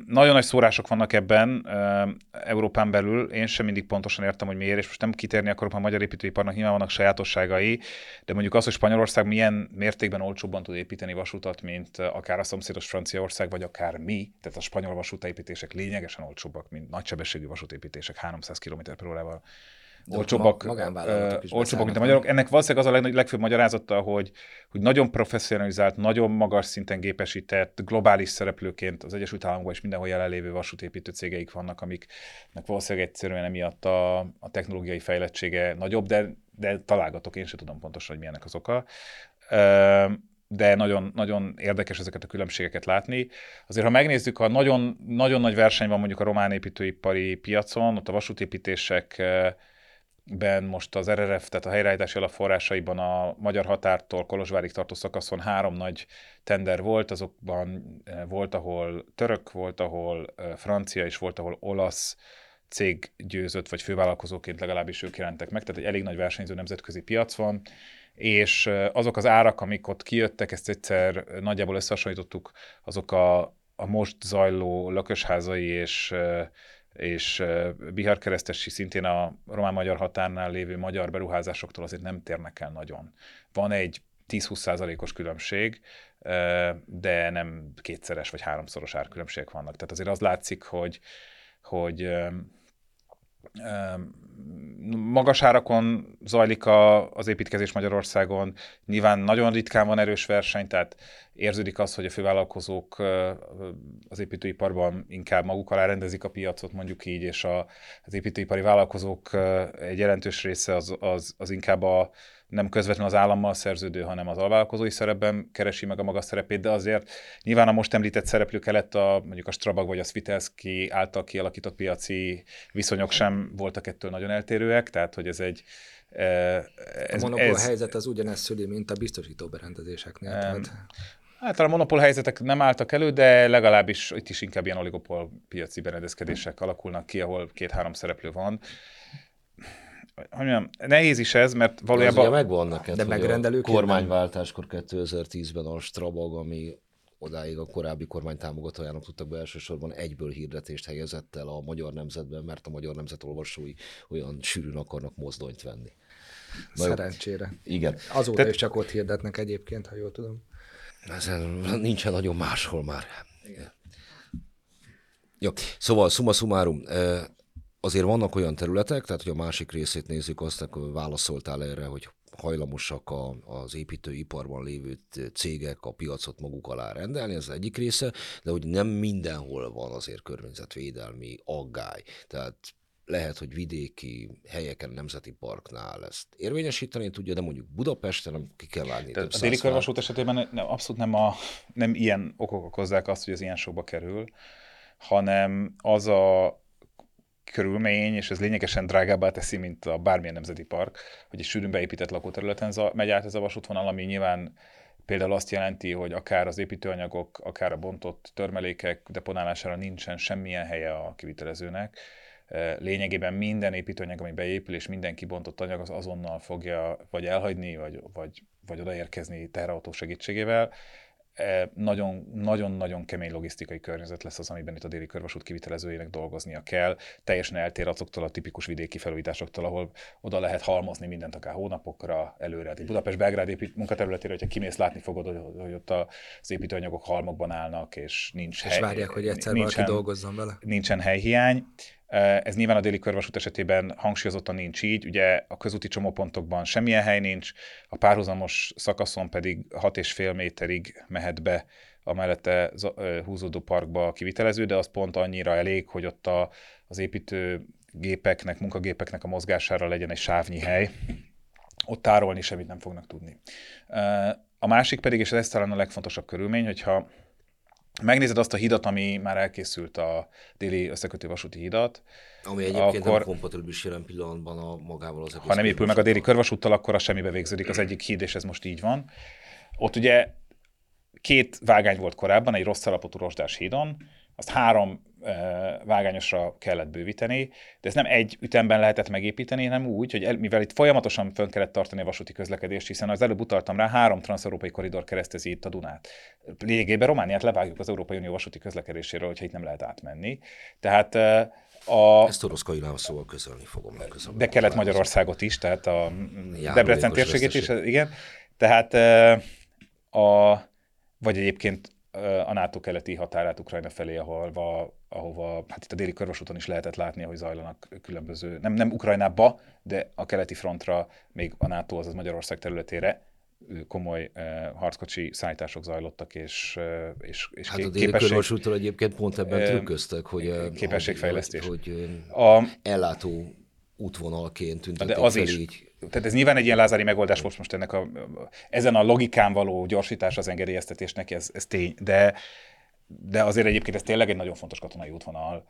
Nagyon nagy szórások vannak ebben Európán belül, én sem mindig pontosan értem, hogy miért, és most nem kitérni akarok, a magyar építőiparnak nyilván vannak sajátosságai, de mondjuk az, hogy Spanyolország milyen mértékben olcsóbban tud építeni vasutat, mint akár a szomszédos Franciaország, vagy akár mi, tehát a spanyol vasútépítések lényegesen olcsóbbak, mint nagysebességű vasútépítések 300 km per órával olcsóbbak, olcsóbbak mint a magyarok. Ennek valószínűleg az a leg, legfőbb magyarázata, hogy, hogy nagyon professzionalizált, nagyon magas szinten gépesített, globális szereplőként az Egyesült Államokban és mindenhol jelenlévő vasútépítő cégeik vannak, amiknek valószínűleg egyszerűen emiatt a, a technológiai fejlettsége nagyobb, de, de találgatok, én sem tudom pontosan, hogy milyenek az oka de nagyon, nagyon érdekes ezeket a különbségeket látni. Azért, ha megnézzük, a nagyon, nagyon nagy verseny van mondjuk a román építőipari piacon, ott a vasútépítések ben most az RRF, tehát a helyreállítási alapforrásaiban a magyar határtól Kolozsvárig tartó szakaszon három nagy tender volt, azokban eh, volt, ahol török, volt, ahol eh, francia, és volt, ahol olasz cég győzött, vagy fővállalkozóként legalábbis ők jelentek meg, tehát egy elég nagy versenyző nemzetközi piac van, és eh, azok az árak, amik ott kijöttek, ezt egyszer nagyjából összehasonlítottuk, azok a, a most zajló lakosházai és és Bihar keresztesi szintén a román-magyar határnál lévő magyar beruházásoktól azért nem térnek el nagyon. Van egy 10-20 százalékos különbség, de nem kétszeres vagy háromszoros árkülönbségek vannak. Tehát azért az látszik, hogy, hogy magas árakon zajlik a, az építkezés Magyarországon, nyilván nagyon ritkán van erős verseny, tehát érződik az, hogy a fővállalkozók az építőiparban inkább maguk alá rendezik a piacot, mondjuk így, és a, az építőipari vállalkozók egy jelentős része az, az, az inkább a nem közvetlenül az állammal szerződő, hanem az alvállalkozói szerepben keresi meg a maga szerepét, de azért nyilván a most említett szereplők kellett a, mondjuk a Strabag vagy a Svitelski által kialakított piaci viszonyok sem voltak ettől nagyon eltérőek, tehát hogy ez egy ez, a monopól ez, helyzet az ugyanezt szüli, mint a biztosító berendezéseknél. Um, tehát... Hát a monopól helyzetek nem álltak elő, de legalábbis itt is inkább ilyen oligopol piaci berendezkedések alakulnak ki, ahol két-három szereplő van hogy mondjam, nehéz is ez, mert valójában... De megvan neked, de megrendelők kormányváltáskor 2010-ben a Strabag, ami odáig a korábbi kormány támogatójának tudtak be elsősorban egyből hirdetést helyezett el a magyar nemzetben, mert a magyar nemzet olvasói olyan sűrűn akarnak mozdonyt venni. Na Szerencsére. Jó. Igen. Azóta Te... is csak ott hirdetnek egyébként, ha jól tudom. Ezen nincsen nagyon máshol már. Igen. Jó, szóval summa summarum, azért vannak olyan területek, tehát hogy a másik részét nézzük, azt akkor válaszoltál erre, hogy hajlamosak a, az építőiparban lévő cégek a piacot maguk alá rendelni, ez az egyik része, de hogy nem mindenhol van azért környezetvédelmi aggály. Tehát lehet, hogy vidéki helyeken, nemzeti parknál ezt érvényesíteni tudja, de mondjuk Budapesten nem ki kell várni. a déli körvasút esetében nem, abszolút nem, a, nem ilyen okok okozzák azt, hogy ez ilyen sokba kerül, hanem az a körülmény, és ez lényegesen drágábbá teszi, mint a bármilyen nemzeti park, hogy egy sűrűn beépített lakóterületen megy át ez a vasútvonal, ami nyilván például azt jelenti, hogy akár az építőanyagok, akár a bontott törmelékek deponálására nincsen semmilyen helye a kivitelezőnek. Lényegében minden építőanyag, ami beépül, és minden kibontott anyag az azonnal fogja vagy elhagyni, vagy, vagy, vagy odaérkezni teherautó segítségével nagyon-nagyon kemény logisztikai környezet lesz az, amiben itt a déli körvasút kivitelezőjének dolgoznia kell. Teljesen eltér azoktól a tipikus vidéki felújításoktól, ahol oda lehet halmozni mindent akár hónapokra előre. Hát Budapest-Belgrád épít munkaterületére, hogyha kimész, látni fogod, hogy ott az építőanyagok halmokban állnak, és nincs és hely. És várják, hogy egyszer nincsen, valaki dolgozzon vele. Nincsen helyhiány. Ez nyilván a déli körvasút esetében hangsúlyozottan nincs így, ugye a közúti csomópontokban semmilyen hely nincs, a párhuzamos szakaszon pedig 6,5 méterig mehet be a mellette húzódó parkba a kivitelező, de az pont annyira elég, hogy ott a, az építő gépeknek, munkagépeknek a mozgására legyen egy sávnyi hely, ott tárolni semmit nem fognak tudni. A másik pedig, és ez talán a legfontosabb körülmény, hogyha megnézed azt a hidat, ami már elkészült a déli összekötő vasúti hidat, ami egyébként akkor, nem kompatibilis jelen pillanatban a magával az Ha nem épül meg a déli körvasúttal, akkor az semmibe végződik az egyik híd, és ez most így van. Ott ugye két vágány volt korábban, egy rossz alapotú rosdás hídon, azt három vágányosra kellett bővíteni, de ez nem egy ütemben lehetett megépíteni, hanem úgy, hogy el, mivel itt folyamatosan fönn kellett tartani a vasúti közlekedést, hiszen az előbb utaltam rá, három transzeurópai koridor keresztezi itt a Dunát. Lényegében Romániát levágjuk az Európai Unió vasúti közlekedéséről, hogyha itt nem lehet átmenni. Tehát a... Ezt Oroszkai szóval közölni fogom. Közölni de Kelet-Magyarországot is, tehát a Debrecen térségét is, igen. Tehát a, vagy egyébként a NATO keleti határát Ukrajna felé, ahol, ahova, hát itt a déli körvasúton is lehetett látni, hogy zajlanak különböző, nem, nem Ukrajnába, de a keleti frontra, még a NATO, azaz Magyarország területére komoly uh, harckocsi szállítások zajlottak, és, uh, és, és hát a déli képesség, egyébként pont ebben trükköztek, hogy, képességfejlesztés. hogy, hogy a, ellátó útvonalként tüntették de az fel is, így. Tehát ez nyilván egy ilyen lázári megoldás volt most ennek a, ezen a logikán való gyorsítás az engedélyeztetésnek, ez, ez tény, de de azért egyébként ez tényleg egy nagyon fontos katonai útvonal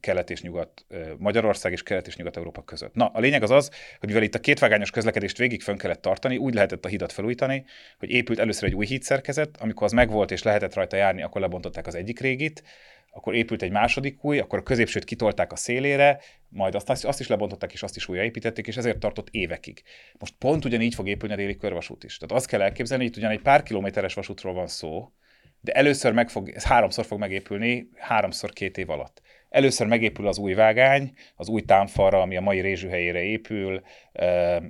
kelet és nyugat, Magyarország és kelet és nyugat-európa között. Na, a lényeg az az, hogy mivel itt a kétvágányos közlekedést végig fönn kellett tartani, úgy lehetett a hidat felújítani, hogy épült először egy új hídszerkezet, amikor az megvolt és lehetett rajta járni, akkor lebontották az egyik régit, akkor épült egy második új, akkor a középsőt kitolták a szélére, majd azt, azt is lebontották, és azt is újraépítették, és ezért tartott évekig. Most pont ugyanígy fog épülni a déli körvasút is. Tehát azt kell elképzelni, hogy itt ugyan egy pár kilométeres vasútról van szó, de először meg fog, ez háromszor fog megépülni, háromszor két év alatt. Először megépül az új vágány, az új támfalra, ami a mai Rézsű helyére épül,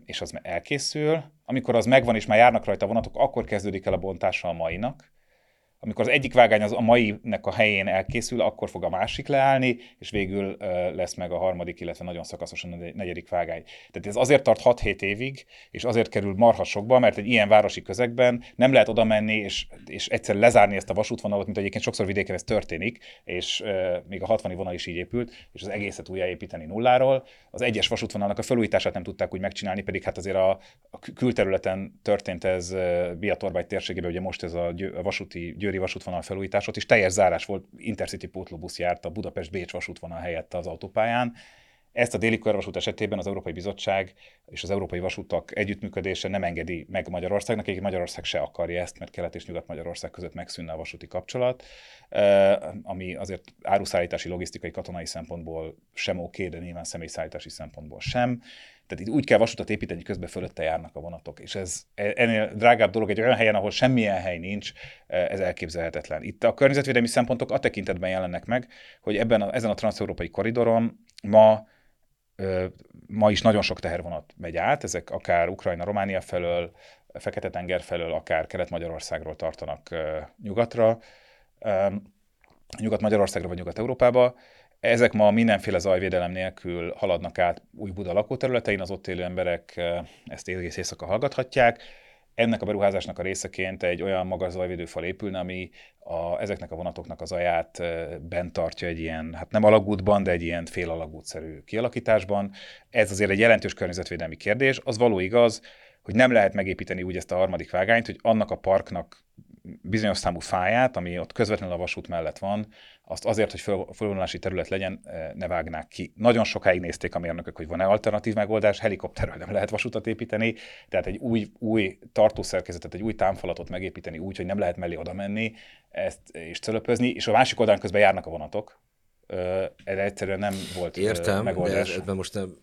és az elkészül. Amikor az megvan, és már járnak rajta vonatok, akkor kezdődik el a bontása a mainak amikor az egyik vágány az a mainek a helyén elkészül, akkor fog a másik leállni, és végül lesz meg a harmadik, illetve nagyon szakaszosan a negyedik vágány. Tehát ez azért tart 6-7 évig, és azért kerül marha sokba, mert egy ilyen városi közegben nem lehet oda menni, és, és egyszer lezárni ezt a vasútvonalat, mint egyébként sokszor vidéken ez történik, és még a 60 vonal is így épült, és az egészet újjáépíteni nulláról. Az egyes vasútvonalnak a felújítását nem tudták úgy megcsinálni, pedig hát azért a, a külterületen történt ez Biatorbágy térségében, ugye most ez a, győ, a vasúti győri vasútvonal felújításot, és teljes zárás volt, Intercity pótlóbusz járt a Budapest-Bécs vasútvonal helyett az autópályán. Ezt a déli körvasút esetében az Európai Bizottság és az Európai Vasútak együttműködése nem engedi meg Magyarországnak, egyébként Magyarország se akarja ezt, mert Kelet és Nyugat-Magyarország között megszűnne a vasúti kapcsolat, ami azért áruszállítási, logisztikai, katonai szempontból sem oké, de nyilván személyszállítási szempontból sem. Tehát itt úgy kell vasutat építeni, hogy közben fölötte járnak a vonatok. És ez ennél drágább dolog egy olyan helyen, ahol semmilyen hely nincs, ez elképzelhetetlen. Itt a környezetvédelmi szempontok a tekintetben jelennek meg, hogy ebben a, ezen a transeurópai koridoron ma ma is nagyon sok tehervonat megy át, ezek akár Ukrajna, Románia felől, Fekete-tenger felől, akár Kelet-Magyarországról tartanak nyugatra, Nyugat-Magyarországra vagy Nyugat-Európába. Ezek ma mindenféle zajvédelem nélkül haladnak át új Buda lakóterületein, az ott élő emberek ezt egész éjszaka hallgathatják. Ennek a beruházásnak a részeként egy olyan magas zajvédőfal épülne, ami a, ezeknek a vonatoknak az aját bent tartja egy ilyen, hát nem alagútban, de egy ilyen fél alagútszerű kialakításban. Ez azért egy jelentős környezetvédelmi kérdés. Az való igaz, hogy nem lehet megépíteni úgy ezt a harmadik vágányt, hogy annak a parknak bizonyos számú fáját, ami ott közvetlenül a vasút mellett van, azt azért, hogy fölvonulási terület legyen, eh, ne vágnák ki. Nagyon sokáig nézték a mérnökök, hogy van-e alternatív megoldás, helikopterrel nem lehet vasutat építeni, tehát egy új, új tartószerkezetet, egy új támfalatot megépíteni úgy, hogy nem lehet mellé oda menni, ezt és cölöpözni, és a másik oldalon közben járnak a vonatok, erre egyszerűen nem volt Értem, megoldás. ebben most nem,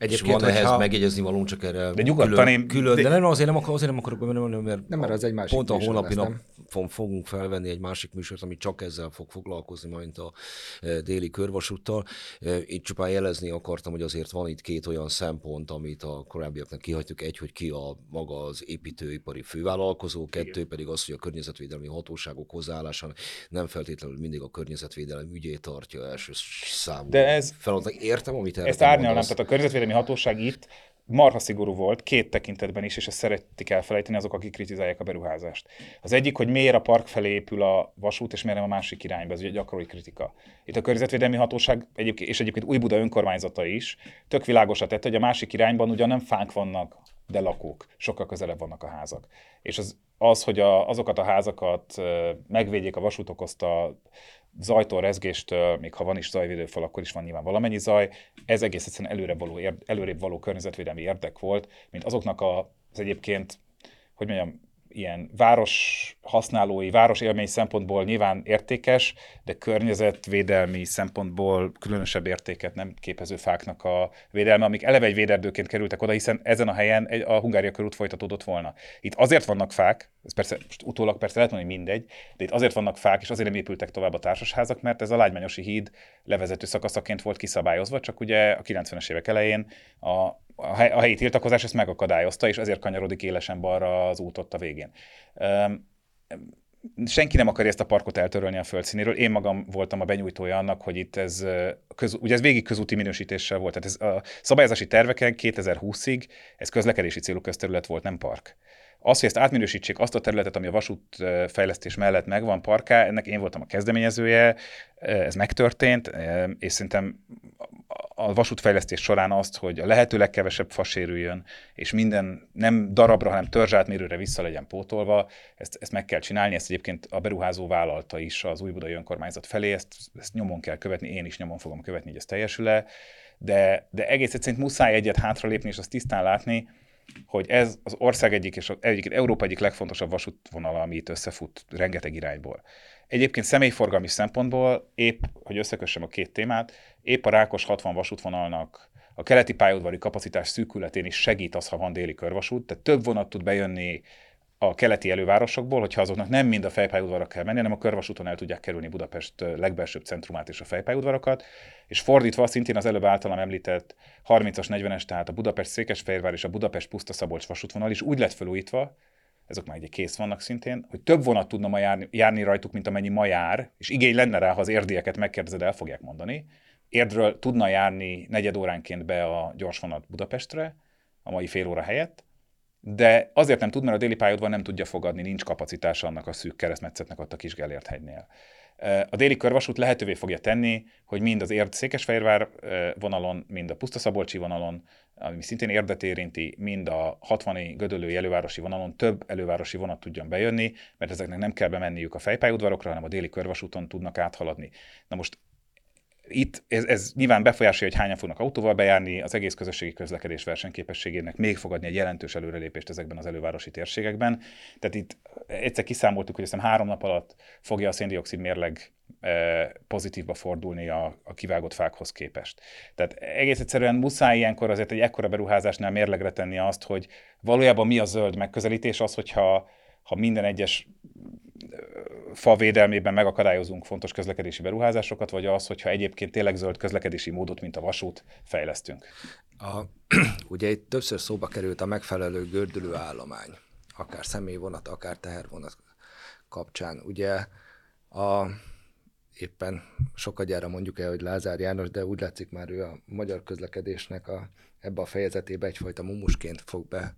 Egyébként, és van ehhez ha... megjegyezni való, csak erre de külön, én... külön de... de nem, azért nem, akar, azért nem akarok bemenni, mert, nem, mert az egy másik pont a holnapi nap fogunk felvenni egy másik műsort, ami csak ezzel fog foglalkozni, majd a e, déli körvasúttal. E, itt csupán jelezni akartam, hogy azért van itt két olyan szempont, amit a korábbiaknak kihagytuk. Egy, hogy ki a maga az építőipari fővállalkozó, kettő Igen. pedig az, hogy a környezetvédelmi hatóságok hozzáállása nem feltétlenül mindig a környezetvédelem ügyét tartja első számú De ez, feladatnak. Értem, amit Ezt árnyalnám, tehát a környezetvédelmi védelmi hatóság itt marha szigorú volt, két tekintetben is, és ezt szeretik elfelejteni azok, akik kritizálják a beruházást. Az egyik, hogy miért a park felé épül a vasút, és miért nem a másik irányba, ez ugye gyakori kritika. Itt a környezetvédelmi hatóság, egyébként, és egyébként Új Buda önkormányzata is, tök világosat tette, hogy a másik irányban ugyan nem fánk vannak, de lakók, sokkal közelebb vannak a házak. És az, az hogy a, azokat a házakat megvédjék a vasút okozta zajtól, rezgéstől, még ha van is zajvédőfal, akkor is van nyilván valamennyi zaj. Ez egész egyszerűen előre való, előrébb való környezetvédelmi érdek volt, mint azoknak az egyébként, hogy mondjam, ilyen város használói, város élmény szempontból nyilván értékes, de környezetvédelmi szempontból különösebb értéket nem képező fáknak a védelme, amik eleve egy véderdőként kerültek oda, hiszen ezen a helyen a Hungária körút folytatódott volna. Itt azért vannak fák, ez persze most utólag persze lehet mondani, hogy mindegy, de itt azért vannak fák, és azért nem épültek tovább a társasházak, mert ez a Lágymányosi híd levezető szakaszaként volt kiszabályozva, csak ugye a 90-es évek elején a, a helyi tiltakozás ezt megakadályozta, és ezért kanyarodik élesen balra az út ott a végén. Senki nem akarja ezt a parkot eltörölni a földszínéről. Én magam voltam a benyújtója annak, hogy itt ez, köz, ugye ez végig közúti minősítéssel volt. Tehát ez a szabályozási terveken 2020-ig ez közlekedési célú közterület volt, nem park. Az, hogy ezt átminősítsék azt a területet, ami a vasútfejlesztés mellett megvan, parká, ennek én voltam a kezdeményezője, ez megtörtént, és szerintem a vasútfejlesztés során azt, hogy a lehető legkevesebb fa sérüljön, és minden nem darabra, hanem törzsátmérőre vissza legyen pótolva, ezt, ezt meg kell csinálni, ezt egyébként a beruházó vállalta is az új budai önkormányzat felé, ezt, ezt nyomon kell követni, én is nyomon fogom követni, hogy ez teljesül-e, de, de egész egyszerűen muszáj egyet hátralépni, és azt tisztán látni, hogy ez az ország egyik és az egyik, Európa egyik legfontosabb vasútvonala, ami itt összefut rengeteg irányból. Egyébként személyforgalmi szempontból épp, hogy összekössem a két témát, épp a Rákos 60 vasútvonalnak a keleti pályaudvari kapacitás szűkületén is segít az, ha van déli körvasút, tehát több vonat tud bejönni a keleti elővárosokból, hogyha azoknak nem mind a fejpályaudvarra kell menni, hanem a körvasúton el tudják kerülni Budapest legbelsőbb centrumát és a fejpályaudvarokat, és fordítva szintén az előbb általam említett 30-as, 40-es, tehát a Budapest Székesfehérvár és a Budapest Puszta Szabolcs vasútvonal is úgy lett felújítva, ezek már ugye kész vannak szintén, hogy több vonat tudna ma járni, járni rajtuk, mint amennyi ma jár, és igény lenne rá, ha az érdieket megkérdezed, el fogják mondani. Érdről tudna járni negyed óránként be a gyorsvonat Budapestre, a mai fél óra helyett, de azért nem tud, mert a déli pályaudvar nem tudja fogadni, nincs kapacitása annak a szűk keresztmetszetnek ott a kis Gellért hegynél. A déli körvasút lehetővé fogja tenni, hogy mind az Érd Székesfehérvár vonalon, mind a Pusztaszabolcsi vonalon, ami szintén érdet érinti, mind a 60 Gödöllői elővárosi vonalon több elővárosi vonat tudjon bejönni, mert ezeknek nem kell bemenniük a fejpályaudvarokra, hanem a déli körvasúton tudnak áthaladni. Na most itt ez, ez nyilván befolyásolja, hogy hányan fognak autóval bejárni, az egész közösségi közlekedés versenyképességének még fogadni egy jelentős előrelépést ezekben az elővárosi térségekben. Tehát itt egyszer kiszámoltuk, hogy hiszem három nap alatt fogja a széndiokszid mérleg pozitívba fordulni a, a kivágott fákhoz képest. Tehát egész egyszerűen muszáj ilyenkor azért egy ekkora beruházásnál mérlegre tenni azt, hogy valójában mi a zöld megközelítés, az, hogyha ha minden egyes fa védelmében megakadályozunk fontos közlekedési beruházásokat, vagy az, hogyha egyébként tényleg zöld közlekedési módot, mint a vasút, fejlesztünk? A, *clears throat* ugye itt többször szóba került a megfelelő gördülő állomány, akár személyvonat, akár tehervonat kapcsán. Ugye a, éppen sokagyára mondjuk el, hogy Lázár János, de úgy látszik már ő a magyar közlekedésnek a, ebbe a fejezetébe egyfajta mumusként fog be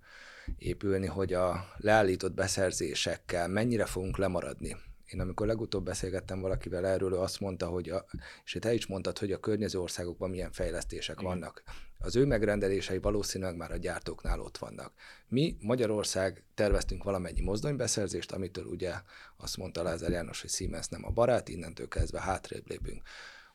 épülni, hogy a leállított beszerzésekkel mennyire fogunk lemaradni. Én amikor legutóbb beszélgettem valakivel erről, ő azt mondta, hogy, a, és te is mondtad, hogy a környező országokban milyen fejlesztések Igen. vannak. Az ő megrendelései valószínűleg már a gyártóknál ott vannak. Mi Magyarország terveztünk valamennyi mozdonybeszerzést, amitől ugye azt mondta Lázár János, hogy Siemens nem a barát, innentől kezdve hátrébb lépünk.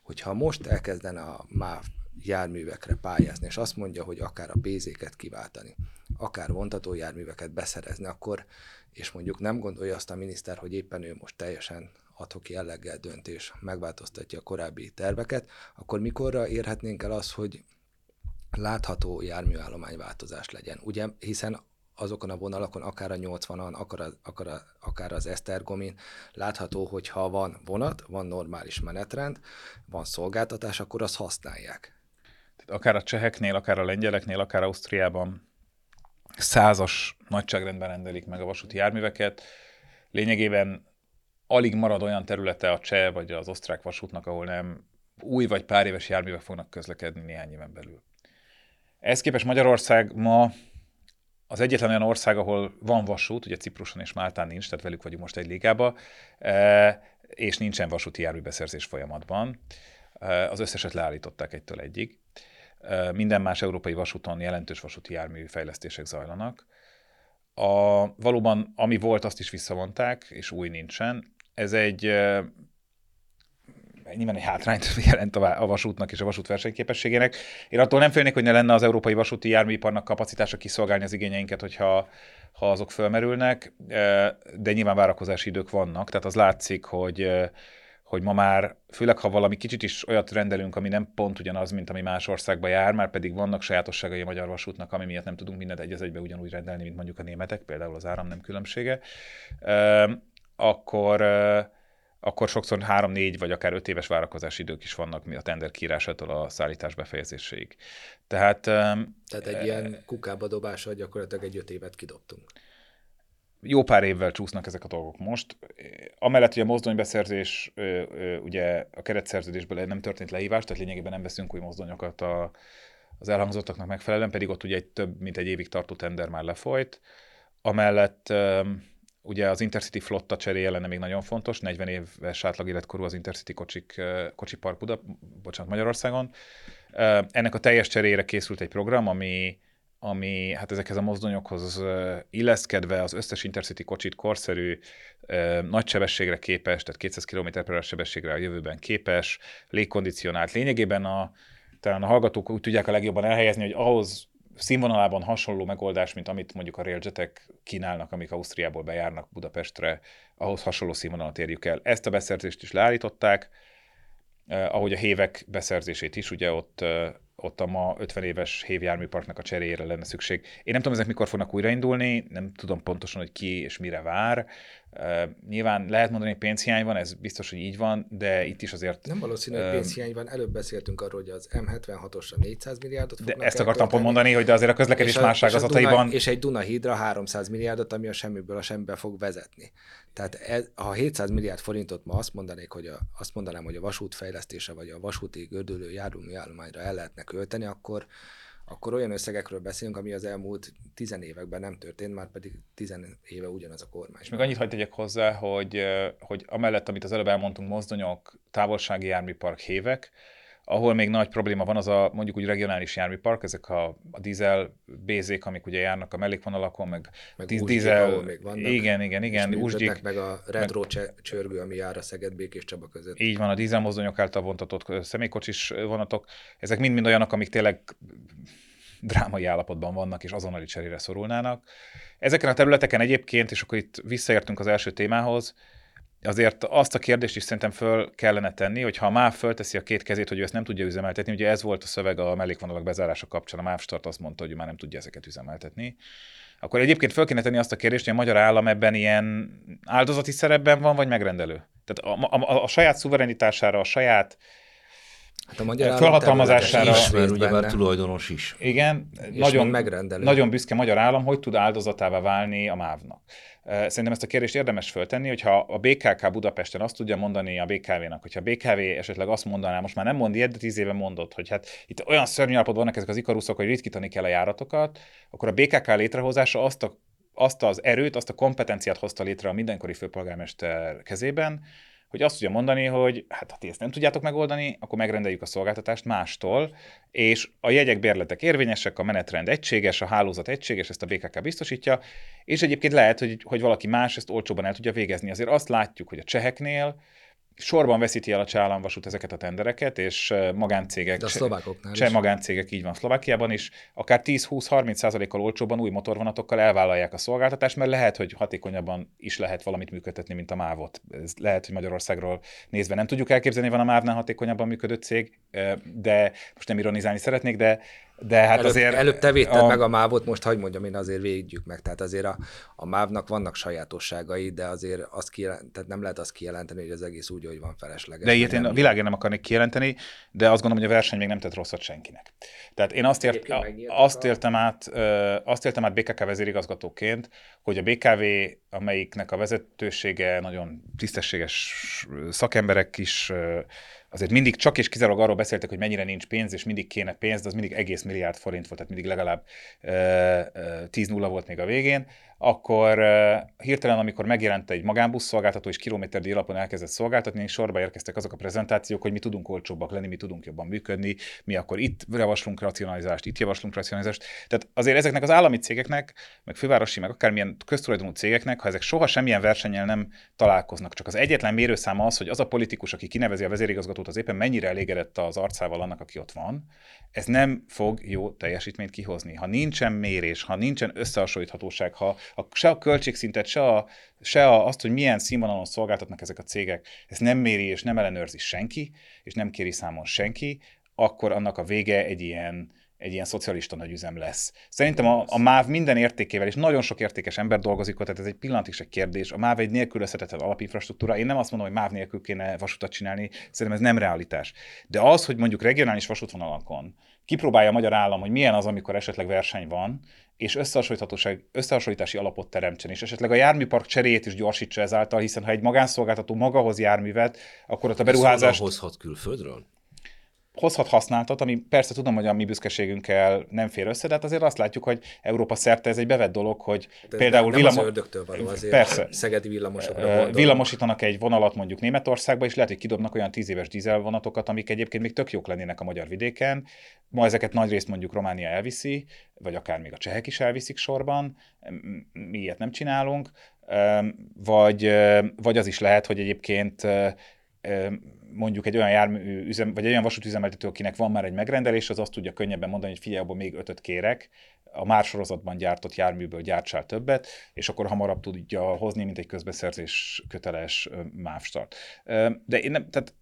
Hogyha most elkezdene a MÁV járművekre pályázni, és azt mondja, hogy akár a pézéket kiváltani, akár vontató járműveket beszerezni, akkor, és mondjuk nem gondolja azt a miniszter, hogy éppen ő most teljesen adhok jelleggel döntés, megváltoztatja a korábbi terveket, akkor mikorra érhetnénk el az, hogy látható járműállományváltozás legyen. Ugye, hiszen azokon a vonalakon, akár a 80-an, akár, a, akár, a, akár az Esztergomin látható, hogy ha van vonat, van normális menetrend, van szolgáltatás, akkor azt használják akár a cseheknél, akár a lengyeleknél, akár Ausztriában százas nagyságrendben rendelik meg a vasúti járműveket. Lényegében alig marad olyan területe a cseh vagy az osztrák vasútnak, ahol nem új vagy pár éves járművek fognak közlekedni néhány éven belül. Ehhez képest Magyarország ma az egyetlen olyan ország, ahol van vasút, ugye Cipruson és Máltán nincs, tehát velük vagyunk most egy ligába, e, és nincsen vasúti járműbeszerzés folyamatban. E, az összeset leállították egytől egyig. Minden más európai vasúton jelentős vasúti jármű fejlesztések zajlanak. A, valóban, ami volt, azt is visszavonták, és új nincsen. Ez egy nyilván egy hátrányt *laughs* jelent a vasútnak és a vasút versenyképességének. Én attól nem félnék, hogy ne lenne az európai vasúti járműiparnak kapacitása kiszolgálni az igényeinket, hogyha ha azok fölmerülnek, de nyilván várakozási idők vannak, tehát az látszik, hogy hogy ma már, főleg ha valami kicsit is olyat rendelünk, ami nem pont ugyanaz, mint ami más országba jár, már pedig vannak sajátosságai a magyar vasútnak, ami miatt nem tudunk mindent egy egybe ugyanúgy rendelni, mint mondjuk a németek, például az áram nem különbsége, akkor, akkor sokszor három-négy vagy akár öt éves várakozási idők is vannak mi a tender kiírásától a szállítás befejezéséig. Tehát, Tehát egy e, ilyen kukába dobással gyakorlatilag egy öt évet kidobtunk jó pár évvel csúsznak ezek a dolgok most. Amellett, hogy a mozdonybeszerzés, ugye a keretszerződésből nem történt lehívás, tehát lényegében nem veszünk új mozdonyokat a, az elhangzottaknak megfelelően, pedig ott ugye egy több mint egy évig tartó tender már lefolyt. Amellett ugye az Intercity flotta cseréje lenne még nagyon fontos, 40 éves átlag életkorú az Intercity kocsik, kocsipark Buda, bocsánat, Magyarországon. Ennek a teljes cseréjére készült egy program, ami ami hát ezekhez a mozdonyokhoz illeszkedve az összes Intercity kocsit korszerű, nagy sebességre képes, tehát 200 km per sebességre a jövőben képes, légkondicionált. Lényegében a, talán a hallgatók úgy tudják a legjobban elhelyezni, hogy ahhoz színvonalában hasonló megoldás, mint amit mondjuk a railjetek kínálnak, amik Ausztriából bejárnak Budapestre, ahhoz hasonló színvonalat érjük el. Ezt a beszerzést is leállították, ahogy a hévek beszerzését is, ugye ott ott a ma 50 éves hévjárműparknak a cseréjére lenne szükség. Én nem tudom, ezek mikor fognak újraindulni, nem tudom pontosan, hogy ki és mire vár. Uh, nyilván lehet mondani, hogy pénzhiány van, ez biztos, hogy így van, de itt is azért... Nem valószínű, hogy pénzhiány van. Előbb beszéltünk arról, hogy az M76-osra 400 milliárdot De ezt akartam pont mondani, hogy de azért a közlekedés és a, más ágazataiban... És, és egy Dunahídra 300 milliárdot, ami a semmiből a semmibe fog vezetni. Tehát ez, ha 700 milliárd forintot ma azt mondanék, hogy a, azt mondanám, hogy a vasút fejlesztése vagy a vasúti gördülő járműállományra el lehetne költeni, akkor akkor olyan összegekről beszélünk, ami az elmúlt tizen években nem történt, már pedig tizen éve ugyanaz a kormány. És még annyit hagyd tegyek hozzá, hogy, hogy amellett, amit az előbb elmondtunk, mozdonyok, távolsági járműpark, hévek, ahol még nagy probléma van, az a mondjuk úgy regionális járműpark, ezek a, a dízel bézék, amik ugye járnak a mellékvonalakon, meg, meg díz, dízel, még vannak, igen, igen, igen, működnek, meg a retro meg, csörgő, ami jár a Szeged Békés Csaba között. Így van, a dízelmozdonyok által vontatott személykocsis vonatok, ezek mind-mind olyanok, amik tényleg drámai állapotban vannak, és azonnali cserére szorulnának. Ezeken a területeken egyébként, és akkor itt visszaértünk az első témához, azért azt a kérdést is szerintem föl kellene tenni, hogy ha a MÁV fölteszi a két kezét, hogy ő ezt nem tudja üzemeltetni, ugye ez volt a szöveg a mellékvonalak bezárása kapcsán, a MÁV Start azt mondta, hogy ő már nem tudja ezeket üzemeltetni, akkor egyébként föl kéne tenni azt a kérdést, hogy a magyar állam ebben ilyen áldozati szerepben van, vagy megrendelő. Tehát a, a, a, a saját szuverenitására, a saját Hát a magyar felhatalmazására. Is, mert ugyebár tulajdonos is. Igen, És nagyon, megrendelő. nagyon büszke magyar állam, hogy tud áldozatává válni a MÁV-nak. Szerintem ezt a kérdést érdemes föltenni, hogyha a BKK Budapesten azt tudja mondani a BKV-nak, hogyha a BKV esetleg azt mondaná, most már nem mond ilyet, de tíz éve mondott, hogy hát itt olyan szörnyű állapotban vannak ezek az ikaruszok, hogy ritkítani kell a járatokat, akkor a BKK létrehozása azt a azt az erőt, azt a kompetenciát hozta létre a mindenkori főpolgármester kezében, hogy azt tudja mondani, hogy hát ha ti ezt nem tudjátok megoldani, akkor megrendeljük a szolgáltatást mástól, és a jegyek bérletek érvényesek, a menetrend egységes, a hálózat egységes, ezt a BKK biztosítja, és egyébként lehet, hogy, hogy valaki más ezt olcsóban el tudja végezni. Azért azt látjuk, hogy a cseheknél sorban veszíti el a csálamvasút ezeket a tendereket, és magáncégek, De a szlovákoknál cseh magáncégek így van Szlovákiában is, akár 10-20-30 százalékkal olcsóban új motorvonatokkal elvállalják a szolgáltatást, mert lehet, hogy hatékonyabban is lehet valamit működtetni, mint a mávot. Ez lehet, hogy Magyarországról nézve nem tudjuk elképzelni, van a mávnál hatékonyabban működő cég, de most nem ironizálni szeretnék, de de hát előbb, azért... Előbb te védted a... meg a mávot, most hagyd mondjam, én azért védjük meg. Tehát azért a, a mávnak vannak sajátosságai, de azért azt kijelent, tehát nem lehet azt kijelenteni, hogy az egész úgy, hogy van felesleges. De ilyet én a világén nem akarnék kijelenteni, de azt gondolom, hogy a verseny még nem tett rosszat senkinek. Tehát én azt, ért, azt, értem át, azt értem át BKK vezérigazgatóként, hogy a BKV, amelyiknek a vezetősége nagyon tisztességes szakemberek is azért mindig csak és kizárólag arról beszéltek, hogy mennyire nincs pénz, és mindig kéne pénz, de az mindig egész milliárd forint volt, tehát mindig legalább 10-0 volt még a végén akkor hirtelen, amikor megjelent egy magánbusz szolgáltató, és kilométerdíj alapon elkezdett szolgáltatni, sorba érkeztek azok a prezentációk, hogy mi tudunk olcsóbbak lenni, mi tudunk jobban működni, mi akkor itt javaslunk racionalizást, itt javaslunk racionalizást. Tehát azért ezeknek az állami cégeknek, meg fővárosi, meg akármilyen köztulajdonú cégeknek, ha ezek soha semmilyen versennyel nem találkoznak, csak az egyetlen mérőszáma az, hogy az a politikus, aki kinevezi a vezérigazgatót, az éppen mennyire elégedett az arcával annak, aki ott van, ez nem fog jó teljesítményt kihozni. Ha nincsen mérés, ha nincsen összehasonlíthatóság, ha a, se a költségszintet, se, a, se a, azt, hogy milyen színvonalon szolgáltatnak ezek a cégek, ezt nem méri és nem ellenőrzi senki, és nem kéri számon senki, akkor annak a vége egy ilyen, egy ilyen szocialista nagyüzem lesz. Szerintem a, a MÁV minden értékével, és nagyon sok értékes ember dolgozik ott, tehát ez egy pillanatig se kérdés. A MÁV egy nélkülözhetetlen alapinfrastruktúra. Én nem azt mondom, hogy MÁV nélkül kéne vasutat csinálni, szerintem ez nem realitás. De az, hogy mondjuk regionális vasútvonalakon kipróbálja a magyar állam, hogy milyen az, amikor esetleg verseny van, és összehasonlíthatóság, összehasonlítási alapot teremtsen, és esetleg a járműpark cseréjét is gyorsítsa ezáltal, hiszen ha egy magánszolgáltató magahoz járművet, akkor ott a beruházást... hozhat külföldről? Hozhat használtat, ami persze tudom, hogy a mi büszkeségünkkel nem fér össze, de hát azért azt látjuk, hogy Európa szerte ez egy bevett dolog, hogy hát például nem villamos... az való, azért persze. szegedi villamosokra Villamosítanak egy vonalat mondjuk Németországba, és lehet, hogy kidobnak olyan tíz éves dízelvonatokat, amik egyébként még tök jók lennének a magyar vidéken. Ma ezeket nagy részt mondjuk Románia elviszi, vagy akár még a csehek is elviszik sorban. Mi ilyet nem csinálunk. Vagy, vagy az is lehet, hogy egyébként mondjuk egy olyan jármű üzem, vagy egy olyan vasútüzemeltető, akinek van már egy megrendelés, az azt tudja könnyebben mondani, hogy figyelj, abból még ötöt kérek, a már sorozatban gyártott járműből gyártsál többet, és akkor hamarabb tudja hozni, mint egy közbeszerzés köteles MÁV start. De én nem, tehát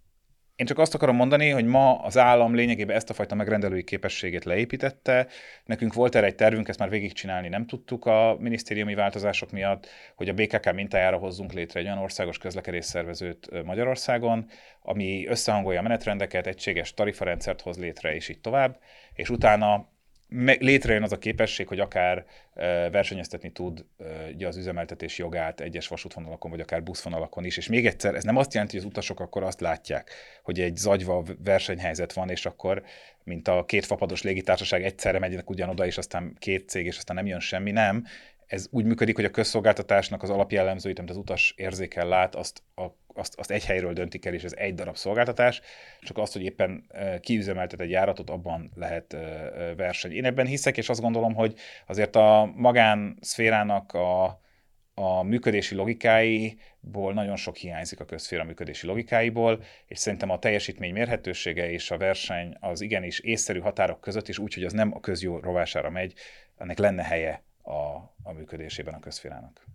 én csak azt akarom mondani, hogy ma az állam lényegében ezt a fajta megrendelői képességét leépítette. Nekünk volt erre egy tervünk, ezt már végigcsinálni nem tudtuk a minisztériumi változások miatt, hogy a BKK mintájára hozzunk létre egy olyan országos közlekedésszervezőt Magyarországon, ami összehangolja a menetrendeket, egységes tarifarendszert hoz létre, és így tovább, és utána létrejön az a képesség, hogy akár versenyeztetni tud az üzemeltetés jogát egyes vasútvonalakon, vagy akár buszvonalakon is. És még egyszer, ez nem azt jelenti, hogy az utasok akkor azt látják, hogy egy zagyva versenyhelyzet van, és akkor, mint a két fapados légitársaság egyszerre megynek ugyanoda, és aztán két cég, és aztán nem jön semmi, nem. Ez úgy működik, hogy a közszolgáltatásnak az alapjellemzőit, amit az utas érzékel, lát, azt a azt, azt egy helyről döntik el, és ez egy darab szolgáltatás, csak azt, hogy éppen kiüzemeltet egy járatot, abban lehet verseny. Én ebben hiszek, és azt gondolom, hogy azért a magánszférának a, a működési logikáiból nagyon sok hiányzik a közféra működési logikáiból, és szerintem a teljesítmény mérhetősége és a verseny az igenis észszerű határok között is, úgyhogy az nem a közjó rovására megy, ennek lenne helye a, a működésében a közférának